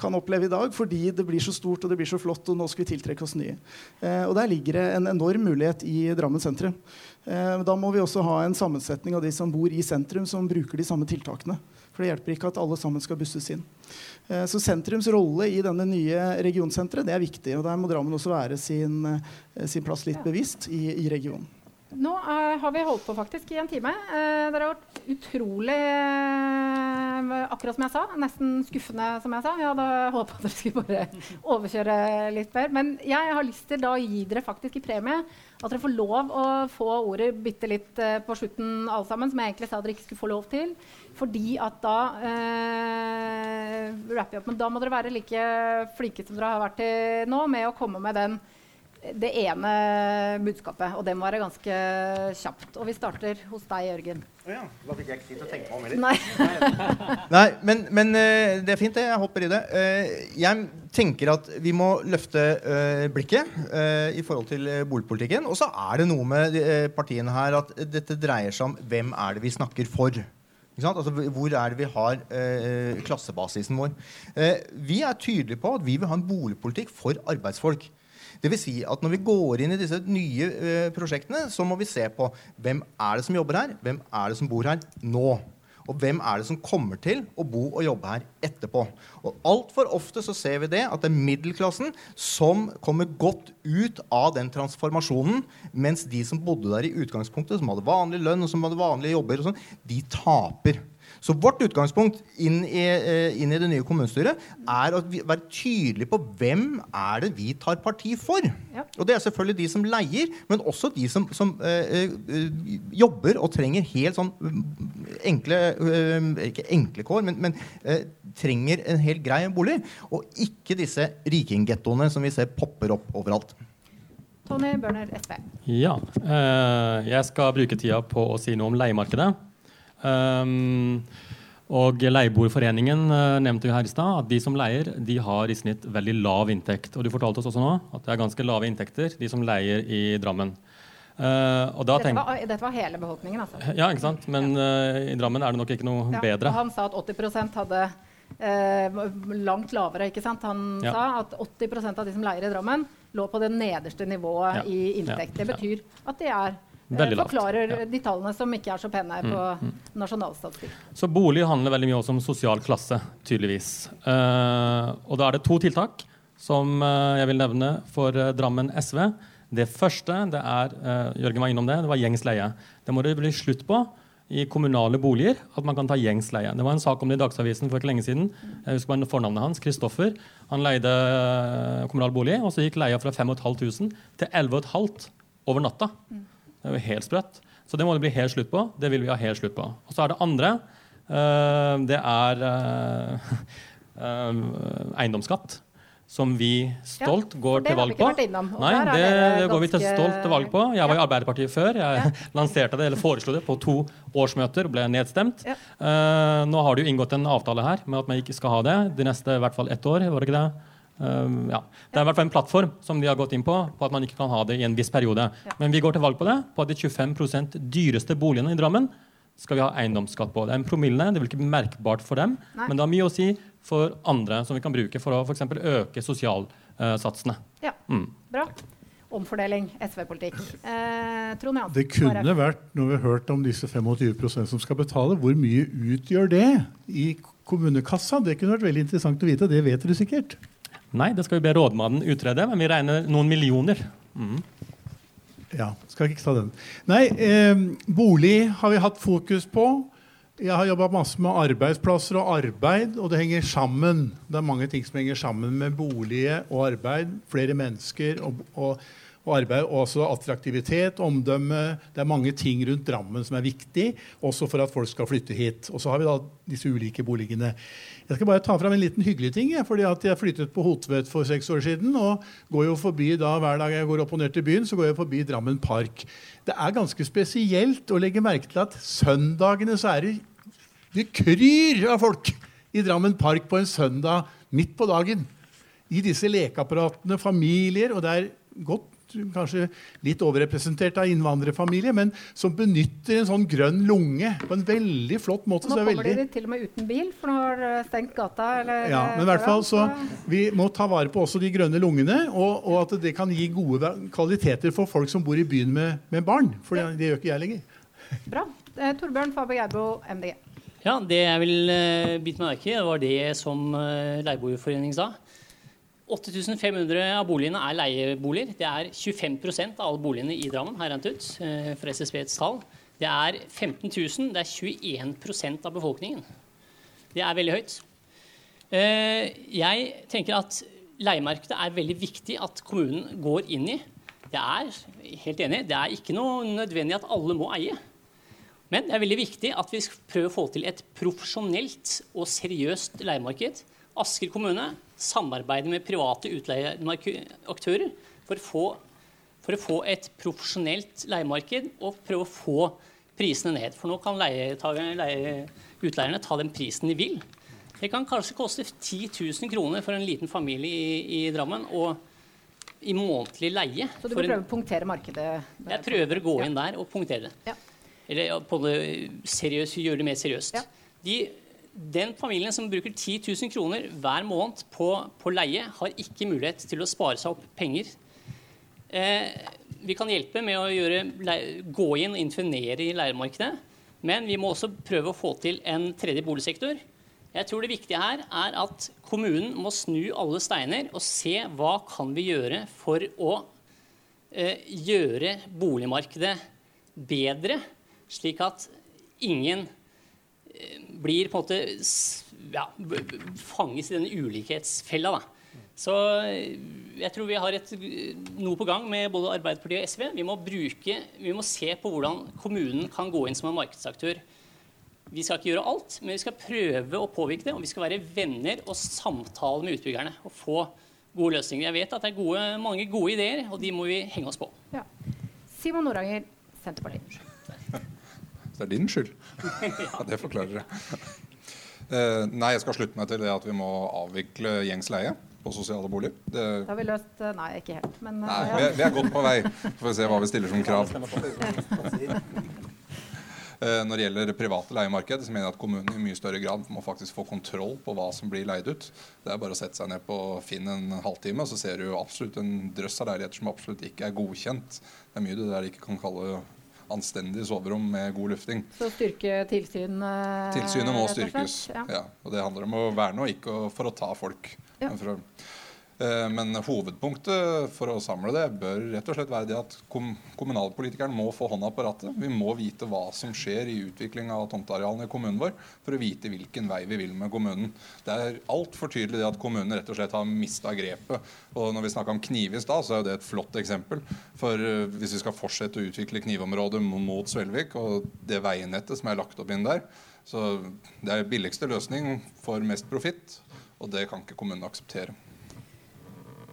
kan oppleve i dag, fordi det blir så stort og det blir så flott, og nå skal vi tiltrekke oss nye. Eh, og der ligger det en enorm mulighet i Drammen sentrum. Da må vi også ha en sammensetning av de som bor i sentrum, som bruker de samme tiltakene. For det hjelper ikke at alle sammen skal busses inn. Eh, så sentrums rolle i denne nye regionsenteret det er viktig. og Der må Drammen også være sin, eh, sin plass litt bevisst i, i regionen. Nå uh, har vi holdt på faktisk i en time. Uh, dere har vært utrolig uh, Akkurat som jeg sa. Nesten skuffende, som jeg sa. Jeg hadde håpa dere skulle bare overkjøre litt mer. Men jeg har lyst til da å gi dere faktisk i premie at dere får lov å få ordet bitte litt på slutten, alle sammen, som jeg egentlig sa dere ikke skulle få lov til. Fordi at da rapper jeg opp. Men da må dere være like flinke som dere har vært til nå, med å komme med den det ene budskapet. Og det må være ganske kjapt. Og vi starter hos deg, Jørgen. Oh ja, da fikk jeg ikke tid til å tenke meg om heller. Nei. Nei, men, men, eh, det er fint, det. Jeg hopper i det. Eh, jeg tenker at vi må løfte eh, blikket i forhold til boligpolitikken. Og så er det noe med partiene her at dette dreier seg om hvem er det vi snakker for. Altså, hvor er det vi har eh, klassebasisen vår? Eh, vi er tydelige på at vi vil ha en boligpolitikk for arbeidsfolk. Vil si at når vi går inn i disse nye eh, prosjektene, så må vi se på hvem er det som jobber her, hvem er det som bor her nå. Og hvem er det som kommer til å bo og jobbe her etterpå? Og Altfor ofte så ser vi det at det er middelklassen som kommer godt ut av den transformasjonen, mens de som bodde der i utgangspunktet, som hadde vanlig lønn og som hadde vanlige jobber, og sånt, de taper. Så vårt utgangspunkt inn i, eh, inn i det nye kommunestyret er å være tydelig på hvem er det vi tar parti for. Ja. Og det er selvfølgelig de som leier, men også de som, som øh, øh, jobber og trenger helt sånn enkle øh, Ikke enkle kår, men, men trenger en helt grei bolig. Og ikke disse rikinggettoene som vi ser popper opp overalt. Tony Børner, SV. Ja. jeg skal bruke tida på å si noe om leiemarkedet. Um, og Leieboerforeningen uh, nevnte jo her i stad at de som leier, de har i snitt veldig lav inntekt. Og du fortalte oss også nå at det er ganske lave inntekter, de som leier i Drammen. Uh, dette, var, dette, var, hele befolkningen, altså? Ja, ikke sant. Men uh, i Drammen er det nok ikke noe ja, bedre. han sa at 80% hadde langt lavere. ikke sant? Han ja. sa at 80% av de som leier i Drammen, lå på det nederste nivået ja. i inntekt. Det betyr at de er. Forklarer ja. de tallene som ikke er så pene på mm, mm. nasjonalstatistikk. Så bolig handler veldig mye også om sosial klasse, tydeligvis. Uh, og da er det to tiltak som uh, jeg vil nevne for Drammen SV. Det første det er Jørgen var innom det, det var gjengs leie. Det må det bli slutt på i kommunale boliger at man kan ta gjengsleie. Det var en sak om det i Dagsavisen for ikke lenge siden. Jeg husker bare fornavnet hans, Kristoffer. Han leide kommunal bolig, og så gikk leia fra 5500 til 11500 over natta. Mm. Det er jo helt sprøtt. Så det må det bli helt slutt på. Det vil vi ha helt slutt på. Og så er det andre. Uh, det er uh, uh, eiendomsskatt. Som vi stolt ja, går til valg på. Nei, det, det går vi til stolt til valg på. Jeg var i Arbeiderpartiet før. Jeg ja. lanserte det, eller foreslo det på to årsmøter og ble nedstemt. Ja. nå har det jo inngått en avtale her med at man ikke skal ha det de neste i hvert fall ett år. var det ikke det? Um, ja. Det er i hvert fall en plattform som de har gått inn på, på at man ikke kan ha det i en viss periode. Ja. Men vi går til valg på det, på at de 25% dyreste boligene i Drammen skal vi ha eiendomsskatt på. Det er en promille, det vil ikke bli merkbart for dem, Nei. men det har mye å si for andre som vi kan bruke for å f.eks. øke sosialsatsene. Ja, mm. bra. omfordeling, SV-politikk. Eh, Trond Jan. Det kunne vært, når vi har hørt om disse 25% som skal betale, hvor mye utgjør det i kommunekassa? Det kunne vært veldig interessant å vite. Det vet dere sikkert. Nei, det skal vi be rådmannen utrede, men vi regner noen millioner. Mm. Ja, skal ikke ta den. Nei, eh, bolig har vi hatt fokus på. Jeg har jobba masse med arbeidsplasser og arbeid, og det henger sammen. Det er mange ting som henger sammen med bolig og arbeid. Flere mennesker og, og, og arbeid. Og også attraktivitet, omdømme. Det er mange ting rundt Drammen som er viktig, også for at folk skal flytte hit. Og så har vi da disse ulike boligene. Jeg skal bare ta fram en liten hyggelig ting. fordi at jeg flyttet på Hotvedt for seks år siden. og går jo forbi da Hver dag jeg går opp og ned til byen, så går jeg forbi Drammen Park. Det er ganske spesielt å legge merke til at søndagene så er det det kryr av folk i Drammen Park på en søndag midt på dagen. I disse lekeapparatene, familier, og det er godt kanskje litt overrepresentert av innvandrerfamilier, men som benytter en sånn grønn lunge på en veldig flott måte. Nå er kommer veldig... dere til og med uten bil, for nå har dere stengt gata. Eller, Ja, men i hvert fall så Vi må ta vare på også de grønne lungene, og, og at det kan gi gode kvaliteter for folk som bor i byen med, med barn. For det, det gjør ikke jeg lenger. Bra. Eh, Torbjørn Faber Geibo, MDG. Ja, Det jeg vil uh, bite meg merke i, var det som uh, Leieboerforeningen sa. 8500 av boligene er leieboliger. Det er 25% av alle boligene i Drammen, har jeg regnet ut, uh, fra SSBs tall. Det er 15 000. Det er 21% av befolkningen. Det er veldig høyt. Eh, jeg tenker at leiemarkedet er veldig viktig at kommunen går inn i. Det er helt enig, det er ikke noe nødvendig at alle må eie. Men det er veldig viktig at vi prøver å få til et profesjonelt og seriøst leiemarked. Asker kommune samarbeider med private utleieaktører for å, få, for å få et profesjonelt leiemarked og prøve å få prisene ned. For nå kan leie, utleierne ta den prisen de vil. Det kan kanskje koste 10 000 kroner for en liten familie i, i Drammen og i månedlig leie. Så du en- å punktere markedet? jeg prøver å gå inn der og punktere det. Ja. Eller ja, på det seriøst, gjøre det mer seriøst. De, den familien som bruker 10 000 kroner hver måned på, på leie, har ikke mulighet til å spare seg opp penger. Eh, vi kan hjelpe med å gjøre, gå inn og intervenere i leiemarkedet, men vi må også prøve å få til en tredje boligsektor. Jeg tror det viktige her er at kommunen må snu alle steiner og se hva kan vi gjøre for å eh, gjøre boligmarkedet bedre, slik at ingen blir på en måte ja, fanges i denne ulikhetsfella. Da. Så eh, jeg tror vi har et, noe på gang med både Arbeiderpartiet og SV. Vi må, bruke, vi må se på hvordan kommunen kan gå inn som en markedsaktør. Vi skal ikke gjøre alt, men vi skal prøve å påvirke det. Og vi skal være venner og samtale med utbyggerne og få gode løsninger. Jeg vet at det er gode, mange gode ideer, og de må vi henge oss på. Ja. Simon Noranger, Senterpartiet. Så det er din skyld. Ja, det forklarer det. Eh, nei, jeg skal slutte meg til det at vi må avvikle gjengs leie på sosiale boliger. Det, Da har vi løst eh, Nei, ikke helt, men eh, nei, ja. vi, er, vi er godt på vei. Får vi se hva vi stiller som krav. Eh, Når det gjelder private leiemarked, så mener jeg at kommunen i mye større grad må faktisk få kontroll på hva som blir leid ut. Det er bare å sette seg ned på Finn en halvtime, så ser du absolutt en drøss av leiligheter som absolutt ikke er godkjent. Det er mye du der ikke kan kalle anstendig soverom med god lufting. Så styrke tilsyn Tilsynet må styrkes. Ja. Ja. og Det handler om å verne og ikke for å ta folk. Ja. Eh, men hovedpunktet for å samle det bør rett og slett være det at kommunalpolitikerne må få hånda på rattet. Vi må vite hva som skjer i utvikling av tomtearealene i kommunen vår, for å vite hvilken vei vi vil med kommunen. Det er altfor tydelig det at kommunen rett og slett har mista grepet. Og når vi snakka om Knive i stad, så er jo det et flott eksempel. For eh, hvis vi skal fortsette å utvikle knivområdet mot Svelvik og det veinettet som er lagt opp inn der, så det er billigste løsning for mest profitt, og det kan ikke kommunen akseptere.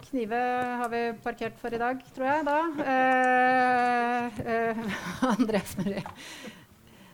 Knive har vi parkert for i dag, tror jeg. da. Eh, eh, Andreas Murray.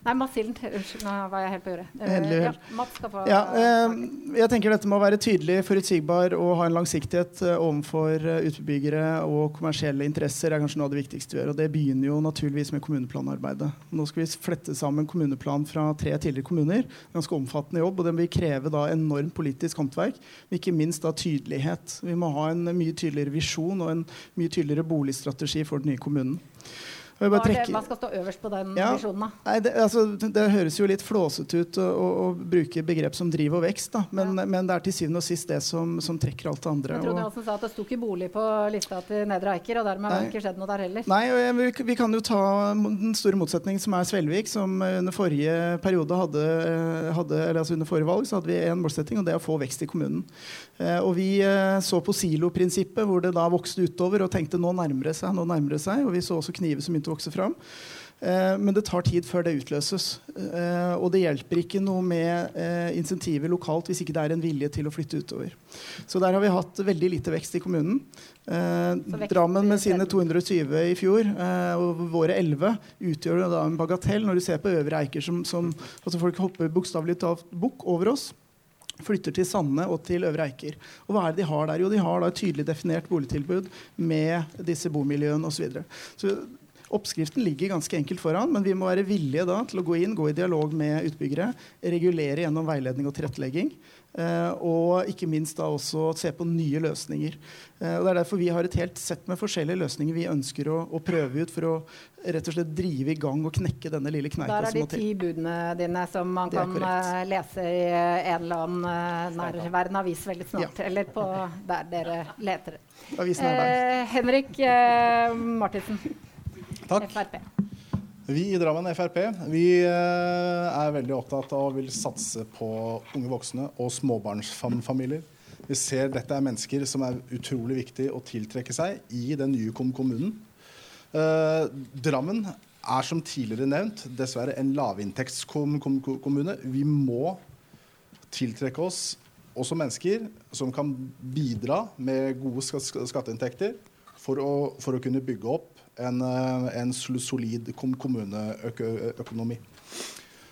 Nei, Mats Hilden. Unnskyld, nå var jeg helt på jordet. Ja. Mats skal få Ja, eh, jeg tenker dette må være tydelig, forutsigbar og ha en langsiktighet eh, overfor eh, utbyggere og kommersielle interesser er kanskje noe av det viktigste vi gjør. Og det begynner jo naturligvis med kommuneplanarbeidet. Nå skal vi flette sammen kommuneplan fra tre tidligere kommuner. Ganske omfattende jobb, og den vil kreve da enormt politisk håndverk, men ikke minst da tydelighet. Vi må ha en mye tydeligere visjon og en mye tydeligere boligstrategi for den nye kommunen. Hva, det, hva skal stå øverst på den Ja. visjonen, da? Nei, det, altså, det høres jo litt flåsete ut å, å, å bruke begrep som driv og vekst, da. Men, men det er til syvende og sist det som, som trekker alt det andre. Jeg trodde og- Johansen sa at det sto ikke bolig på lista til Nedre Eiker, og dermed har det ikke skjedd noe der heller. Nei, jeg, vi, vi kan jo ta den store motsetningen som er Svelvik, som under forrige periode hadde, hadde eller altså under forrige valg så hadde vi en målsetting, og det er å få vekst i kommunen. Eh, og vi eh, så på siloprinsippet, hvor det da vokste utover og tenkte nå nærmer det seg, nå nærmer det seg. Og vi så også kniver som begynte å vokse fram. Eh, men det tar tid før det utløses. Og det hjelper ikke noe med insentiver lokalt hvis ikke det er en vilje til å flytte utover. Så der har vi hatt veldig lite vekst i kommunen. Drammen med sine 220 i fjor og våre 11 utgjør da en bagatell. Når du ser på Øvre Eiker som, som altså Folk hopper bokstavelig talt bukk over oss. Flytter til Sande og til Øvre Eiker. Og hva er det de har der? Jo, de har et tydelig definert boligtilbud med disse bomiljøene osv. Så, videre. så Oppskriften ligger ganske enkelt foran, men vi må være villige da til å gå inn, gå i dialog med utbyggere, regulere gjennom veiledning og tilrettelegging. Eh, og ikke minst da også se på nye løsninger. Eh, og Det er derfor vi har et helt sett med forskjellige løsninger vi ønsker å, å prøve ut for å rett og slett drive i gang og knekke denne lille kneika Der er som de må til. ti budene dine som man er kan korrekt. eh, lese i en eller annen nærværende avis veldig snart. Eller på der dere leter. Avisen er der. Eh, Henrik eh, Martinsen. Takk. Frp. Vi i Drammen Frp vi eh, er veldig opptatt av og vil satse på unge voksne og småbarnsfamilier. Vi ser dette er mennesker som er utrolig viktig å tiltrekke seg i den nye kommunen. Eh, Drammen er som tidligere nevnt dessverre en lavinntektskommune. Vi må tiltrekke oss også mennesker som kan bidra med gode ska- ska- skatteinntekter for å, for å kunne bygge opp en, eh, en solid kommuneøkonomi.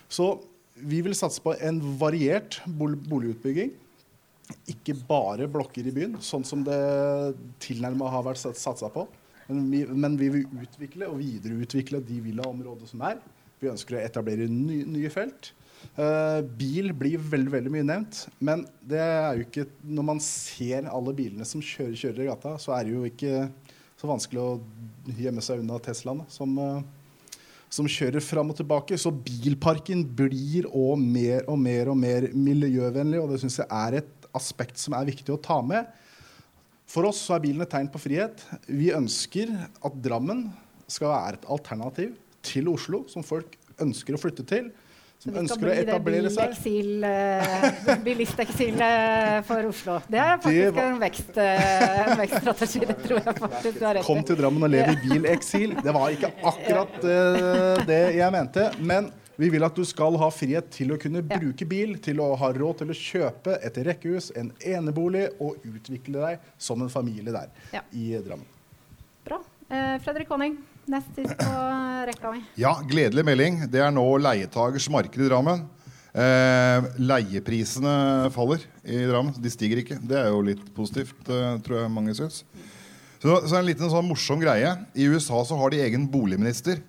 Så vi vil satse på en variert boligutbygging. Ikke bare blokker i byen, sånn som det tilnærma har vært sat- satsa på. Men vi, men vi vil utvikle og videreutvikle de villaområdene som er. Vi ønsker å etablere ny, nye felt. Uh, bil blir veldig veldig mye nevnt. Men det er jo ikke, når man ser alle bilene som kjører, kjører i gata, så er det jo ikke så vanskelig å gjemme seg unna Teslaene som, eh, som kjører fram og tilbake. Så bilparken blir og mer og mer og mer miljøvennlig, og det syns jeg er et aspekt som er viktig å ta med. For oss så er bilen et tegn på frihet. Vi ønsker at Drammen skal være et alternativ til Oslo, som folk ønsker å flytte til. Som ønsker å bli det Så vi skal bli det bilisteksilet for Oslo. Det er faktisk var- en, vekst, eh, en vekststrategi. Det tror jeg faktisk du har rett i. Kom til Drammen og lev i bileksil. Det var ikke akkurat uh, det jeg mente. Men vi vil at du skal ha frihet til å kunne bruke bil, til å ha råd til å kjøpe et rekkehus, en enebolig, og utvikle deg som en familie der Ja. i Drammen. Bra. Eh, Fredrik Konning, nest på rekka mi. Ja, gledelig melding. Det er nå leietagers marked i Drammen. Eh, leieprisene faller i Drammen. De stiger ikke. Det er jo litt positivt, eh, tror jeg mange syns. Så, så en liten sånn morsom greie. I USA så har de egen boligminister.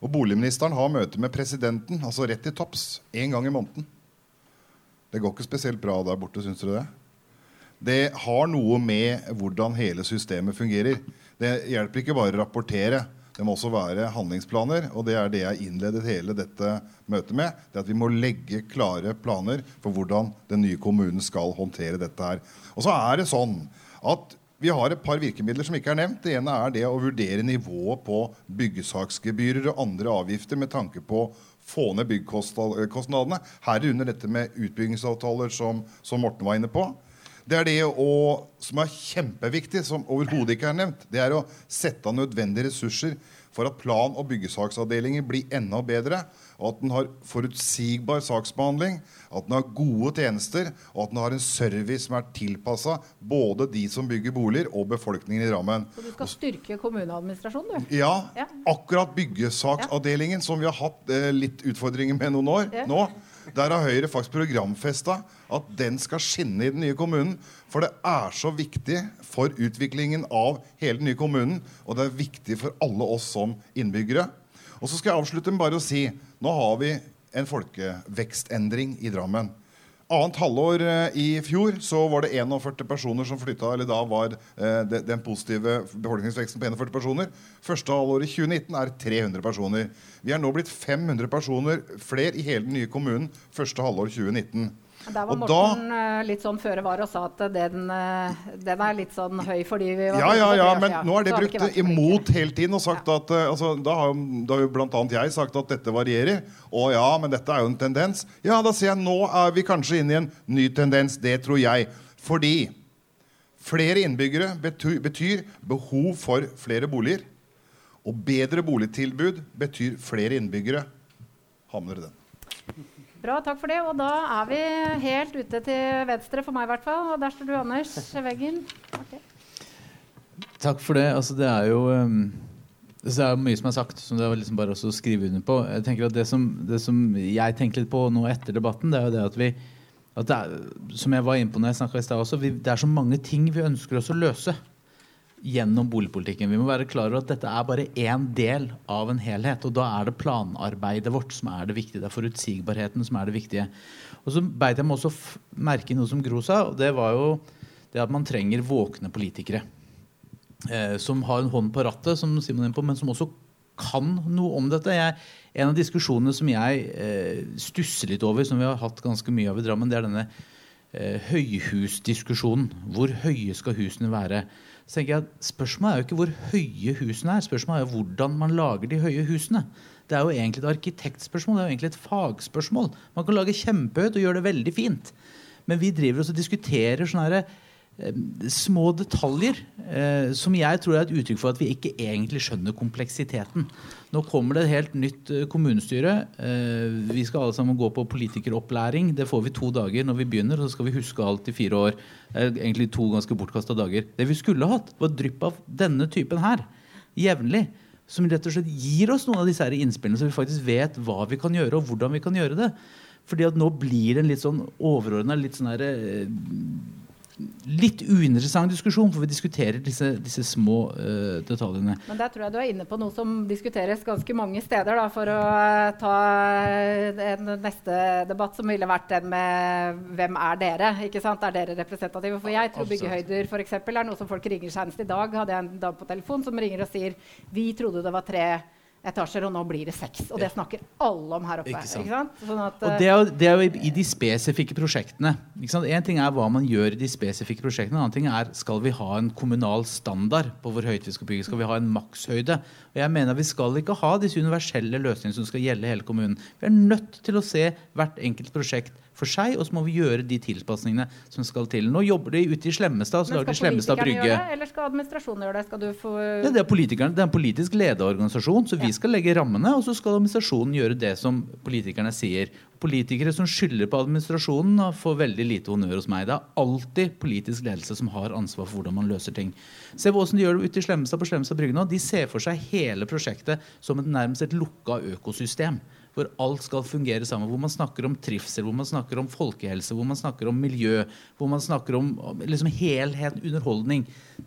Og boligministeren har møte med presidenten, altså rett til topps, én gang i måneden. Det går ikke spesielt bra der borte, syns dere det? Det har noe med hvordan hele systemet fungerer. Det hjelper ikke bare å rapportere. Det må også være handlingsplaner. Og det er det jeg innledet hele dette møtet med. Det at vi må legge klare planer for hvordan den nye kommunen skal håndtere dette her. Og så er det sånn at vi har et par virkemidler som ikke er nevnt. Det ene er det å vurdere nivået på byggesaksgebyrer og andre avgifter med tanke på å få ned byggkostnadene. Herunder dette med utbyggingsavtaler, som, som Morten var inne på. Det er det å, som er kjempeviktig, som overhodet ikke er nevnt. Det er å sette av nødvendige ressurser for at plan- og byggesaksavdelinger blir enda bedre. Og at den har forutsigbar saksbehandling, at den har gode tjenester, og at den har en service som er tilpassa både de som bygger boliger, og befolkningen i Drammen. Så du skal styrke kommuneadministrasjonen, du? Ja, Ja. akkurat byggesaksavdelingen, som vi har hatt eh, litt utfordringer med noen år Ja. nå. Der har Høyre faktisk programfesta at den skal skinne i den nye kommunen. For det er så viktig for utviklingen av hele den nye kommunen. Og det er viktig for alle oss som innbyggere. Og så skal jeg avslutte med bare å si nå har vi en folkevekstendring i Drammen. Annet halvår eh, i fjor så var det 41 personer som flytta. Eller da var eh, den positive befolkningsveksten på 41 personer. Første halvår i 2019 er 300 personer. Vi er nå blitt 500 personer flere i hele den nye kommunen første halvår 2019. Der var Og Morten da, litt sånn føre var og sa at den, eh, den er litt sånn høy fordi vi var Ja, ja, ja, men nå er det brukt imot hele tiden. og sagt at, eh, altså, Da har jo- jo bl.a. jeg sagt at dette varierer. Å ja, men dette er jo en tendens. Ja, da sier jeg nå er vi kanskje inne i en ny tendens. Det tror jeg. Fordi flere innbyggere betyr, betyr behov for flere boliger. Og bedre boligtilbud betyr flere innbyggere. Havner den. Bra, takk for det. Og da er vi helt ute til venstre, for meg i hvert fall. Og der står du, Anders, veggen. Okay. Takk for det. Altså, det er jo um, det er mye som er sagt, som det er liksom bare å skrive under på. Jeg tenker at det som, det som jeg tenker litt på nå etter debatten, det er jo det at vi at det er, Som jeg var inne på når jeg snakka i stad også, vi, det er så mange ting vi ønsker oss å løse gjennom boligpolitikken. Vi må være klar over at dette er bare én del av en helhet. Og da er det planarbeidet vårt som er det viktige. Det er forutsigbarheten som er det viktige. Og så beit jeg meg også merke i noe som Gro sa, og det var jo det at man trenger våkne politikere. Eh, som har en hånd på rattet, som Simon er på, men som også kan noe om dette. Jeg, en av diskusjonene som jeg eh, stusser litt over, som vi har hatt ganske mye av i Drammen, det er denne eh, høyhusdiskusjonen. Hvor høye skal husene være? Så tenker jeg at Spørsmålet er jo ikke hvor høye husene er, spørsmålet er jo hvordan man lager de høye husene. Det er jo egentlig et arkitektspørsmål, det er jo egentlig et fagspørsmål. Man kan lage kjempehøyt og gjøre det veldig fint. Men vi driver også og diskuterer sånne her, eh, små detaljer eh, som jeg tror er et uttrykk for at vi ikke egentlig skjønner kompleksiteten. Nå kommer det et helt nytt eh, kommunestyre. Eh, vi skal alle sammen gå på politikeropplæring. Det får vi to dager når vi begynner, og så skal vi huske alt i fire år. Egentlig to ganske bortkasta dager. Det vi skulle hatt, var drypp av denne typen her. Jevnlig. Som rett og slett gir oss noen av disse her innspillene, så vi faktisk vet hva vi kan gjøre, og hvordan vi kan gjøre det. Fordi at nå blir det en litt sånn overordna, litt sånn her eh, Litt uinteressant diskusjon, for vi diskuterer disse, disse små uh, detaljene. Men der tror jeg du er inne på noe som diskuteres ganske mange steder. Da, for å eh, ta en neste debatt, som ville vært den med 'Hvem er dere?' Ikke sant? Er dere representative? For jeg tror byggehøyder for eksempel, er noe som folk ringer senest i dag. Hadde jeg en dame på telefon som ringer og sier 'Vi trodde det var tre etasjer, og nå blir det seks'. Og det snakker alle om her oppe. Ikke sant. Ikke sant? Sånn at, Og det er, jo, det er jo i- de spesifikke prosjektene. En ting er hva man gjør i de spesifikke prosjektene. En annen ting er skal vi ha en kommunal standard på hvor høyt vi skal bygge. Skal vi ha en makshøyde? Og jeg mener Vi skal ikke ha disse universelle løsningene som skal gjelde hele kommunen. Vi er nødt til å se hvert enkelt prosjekt for seg, og så må vi gjøre de tilpasningene som skal til. Nå jobber de ute i Slemmestad, så lager de skal Slemmestad brygge. gjøre det, eller skal administrasjonen gjøre det? Skal du få Ja, det er politikerne. Det er en politisk lederorganisasjon, så vi skal legge rammene, og så skal administrasjonen gjøre det som politikerne sier. Politikere som skylder på administrasjonen, får veldig lite honnør hos meg. Det er alltid politisk ledelse som har ansvar for hvordan man løser ting. Se hvordan de gjør det ute i Slemmestad på Slemmestad brygge nå. De ser for seg hele prosjektet som et, nærmest et lukka økosystem. Hvor alt skal fungere sammen. Hvor man snakker om trivsel, hvor man snakker om folkehelse, hvor man snakker om miljø. Hvor man snakker om om liksom helhet, underholdning.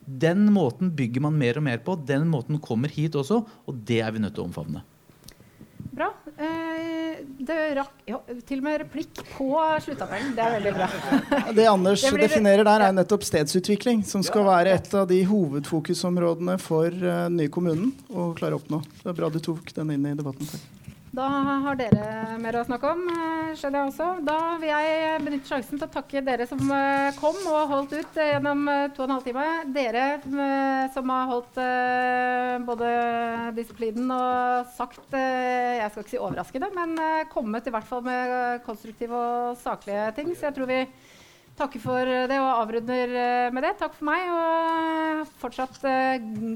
Den måten bygger man mer og mer på. Den måten kommer hit også, og det er vi nødt til å omfavne. Bra. Eh, det rakk ja, til og med replikk på sluttappellen. Det er veldig bra. Det Anders Det blir- definerer der, er nettopp stedsutvikling, som skal være et av de hovedfokusområdene for uh, den nye kommunen å klare å oppnå. Det er bra du tok den inn i debatten. Takk. Da har dere mer å snakke om, eh, skjønner jeg også. Da vil jeg benytte sjansen til å takke dere som eh, kom og holdt ut eh, gjennom to og en halv time. Dere som har holdt både disiplinen og sagt Jeg skal ikke si overraskende, men kommet i hvert fall med konstruktive og saklige ting. Så jeg tror vi takker for det og avrunder med det. Takk for meg, og fortsatt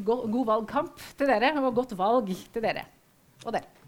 god valgkamp til dere, og godt valg til dere og dere.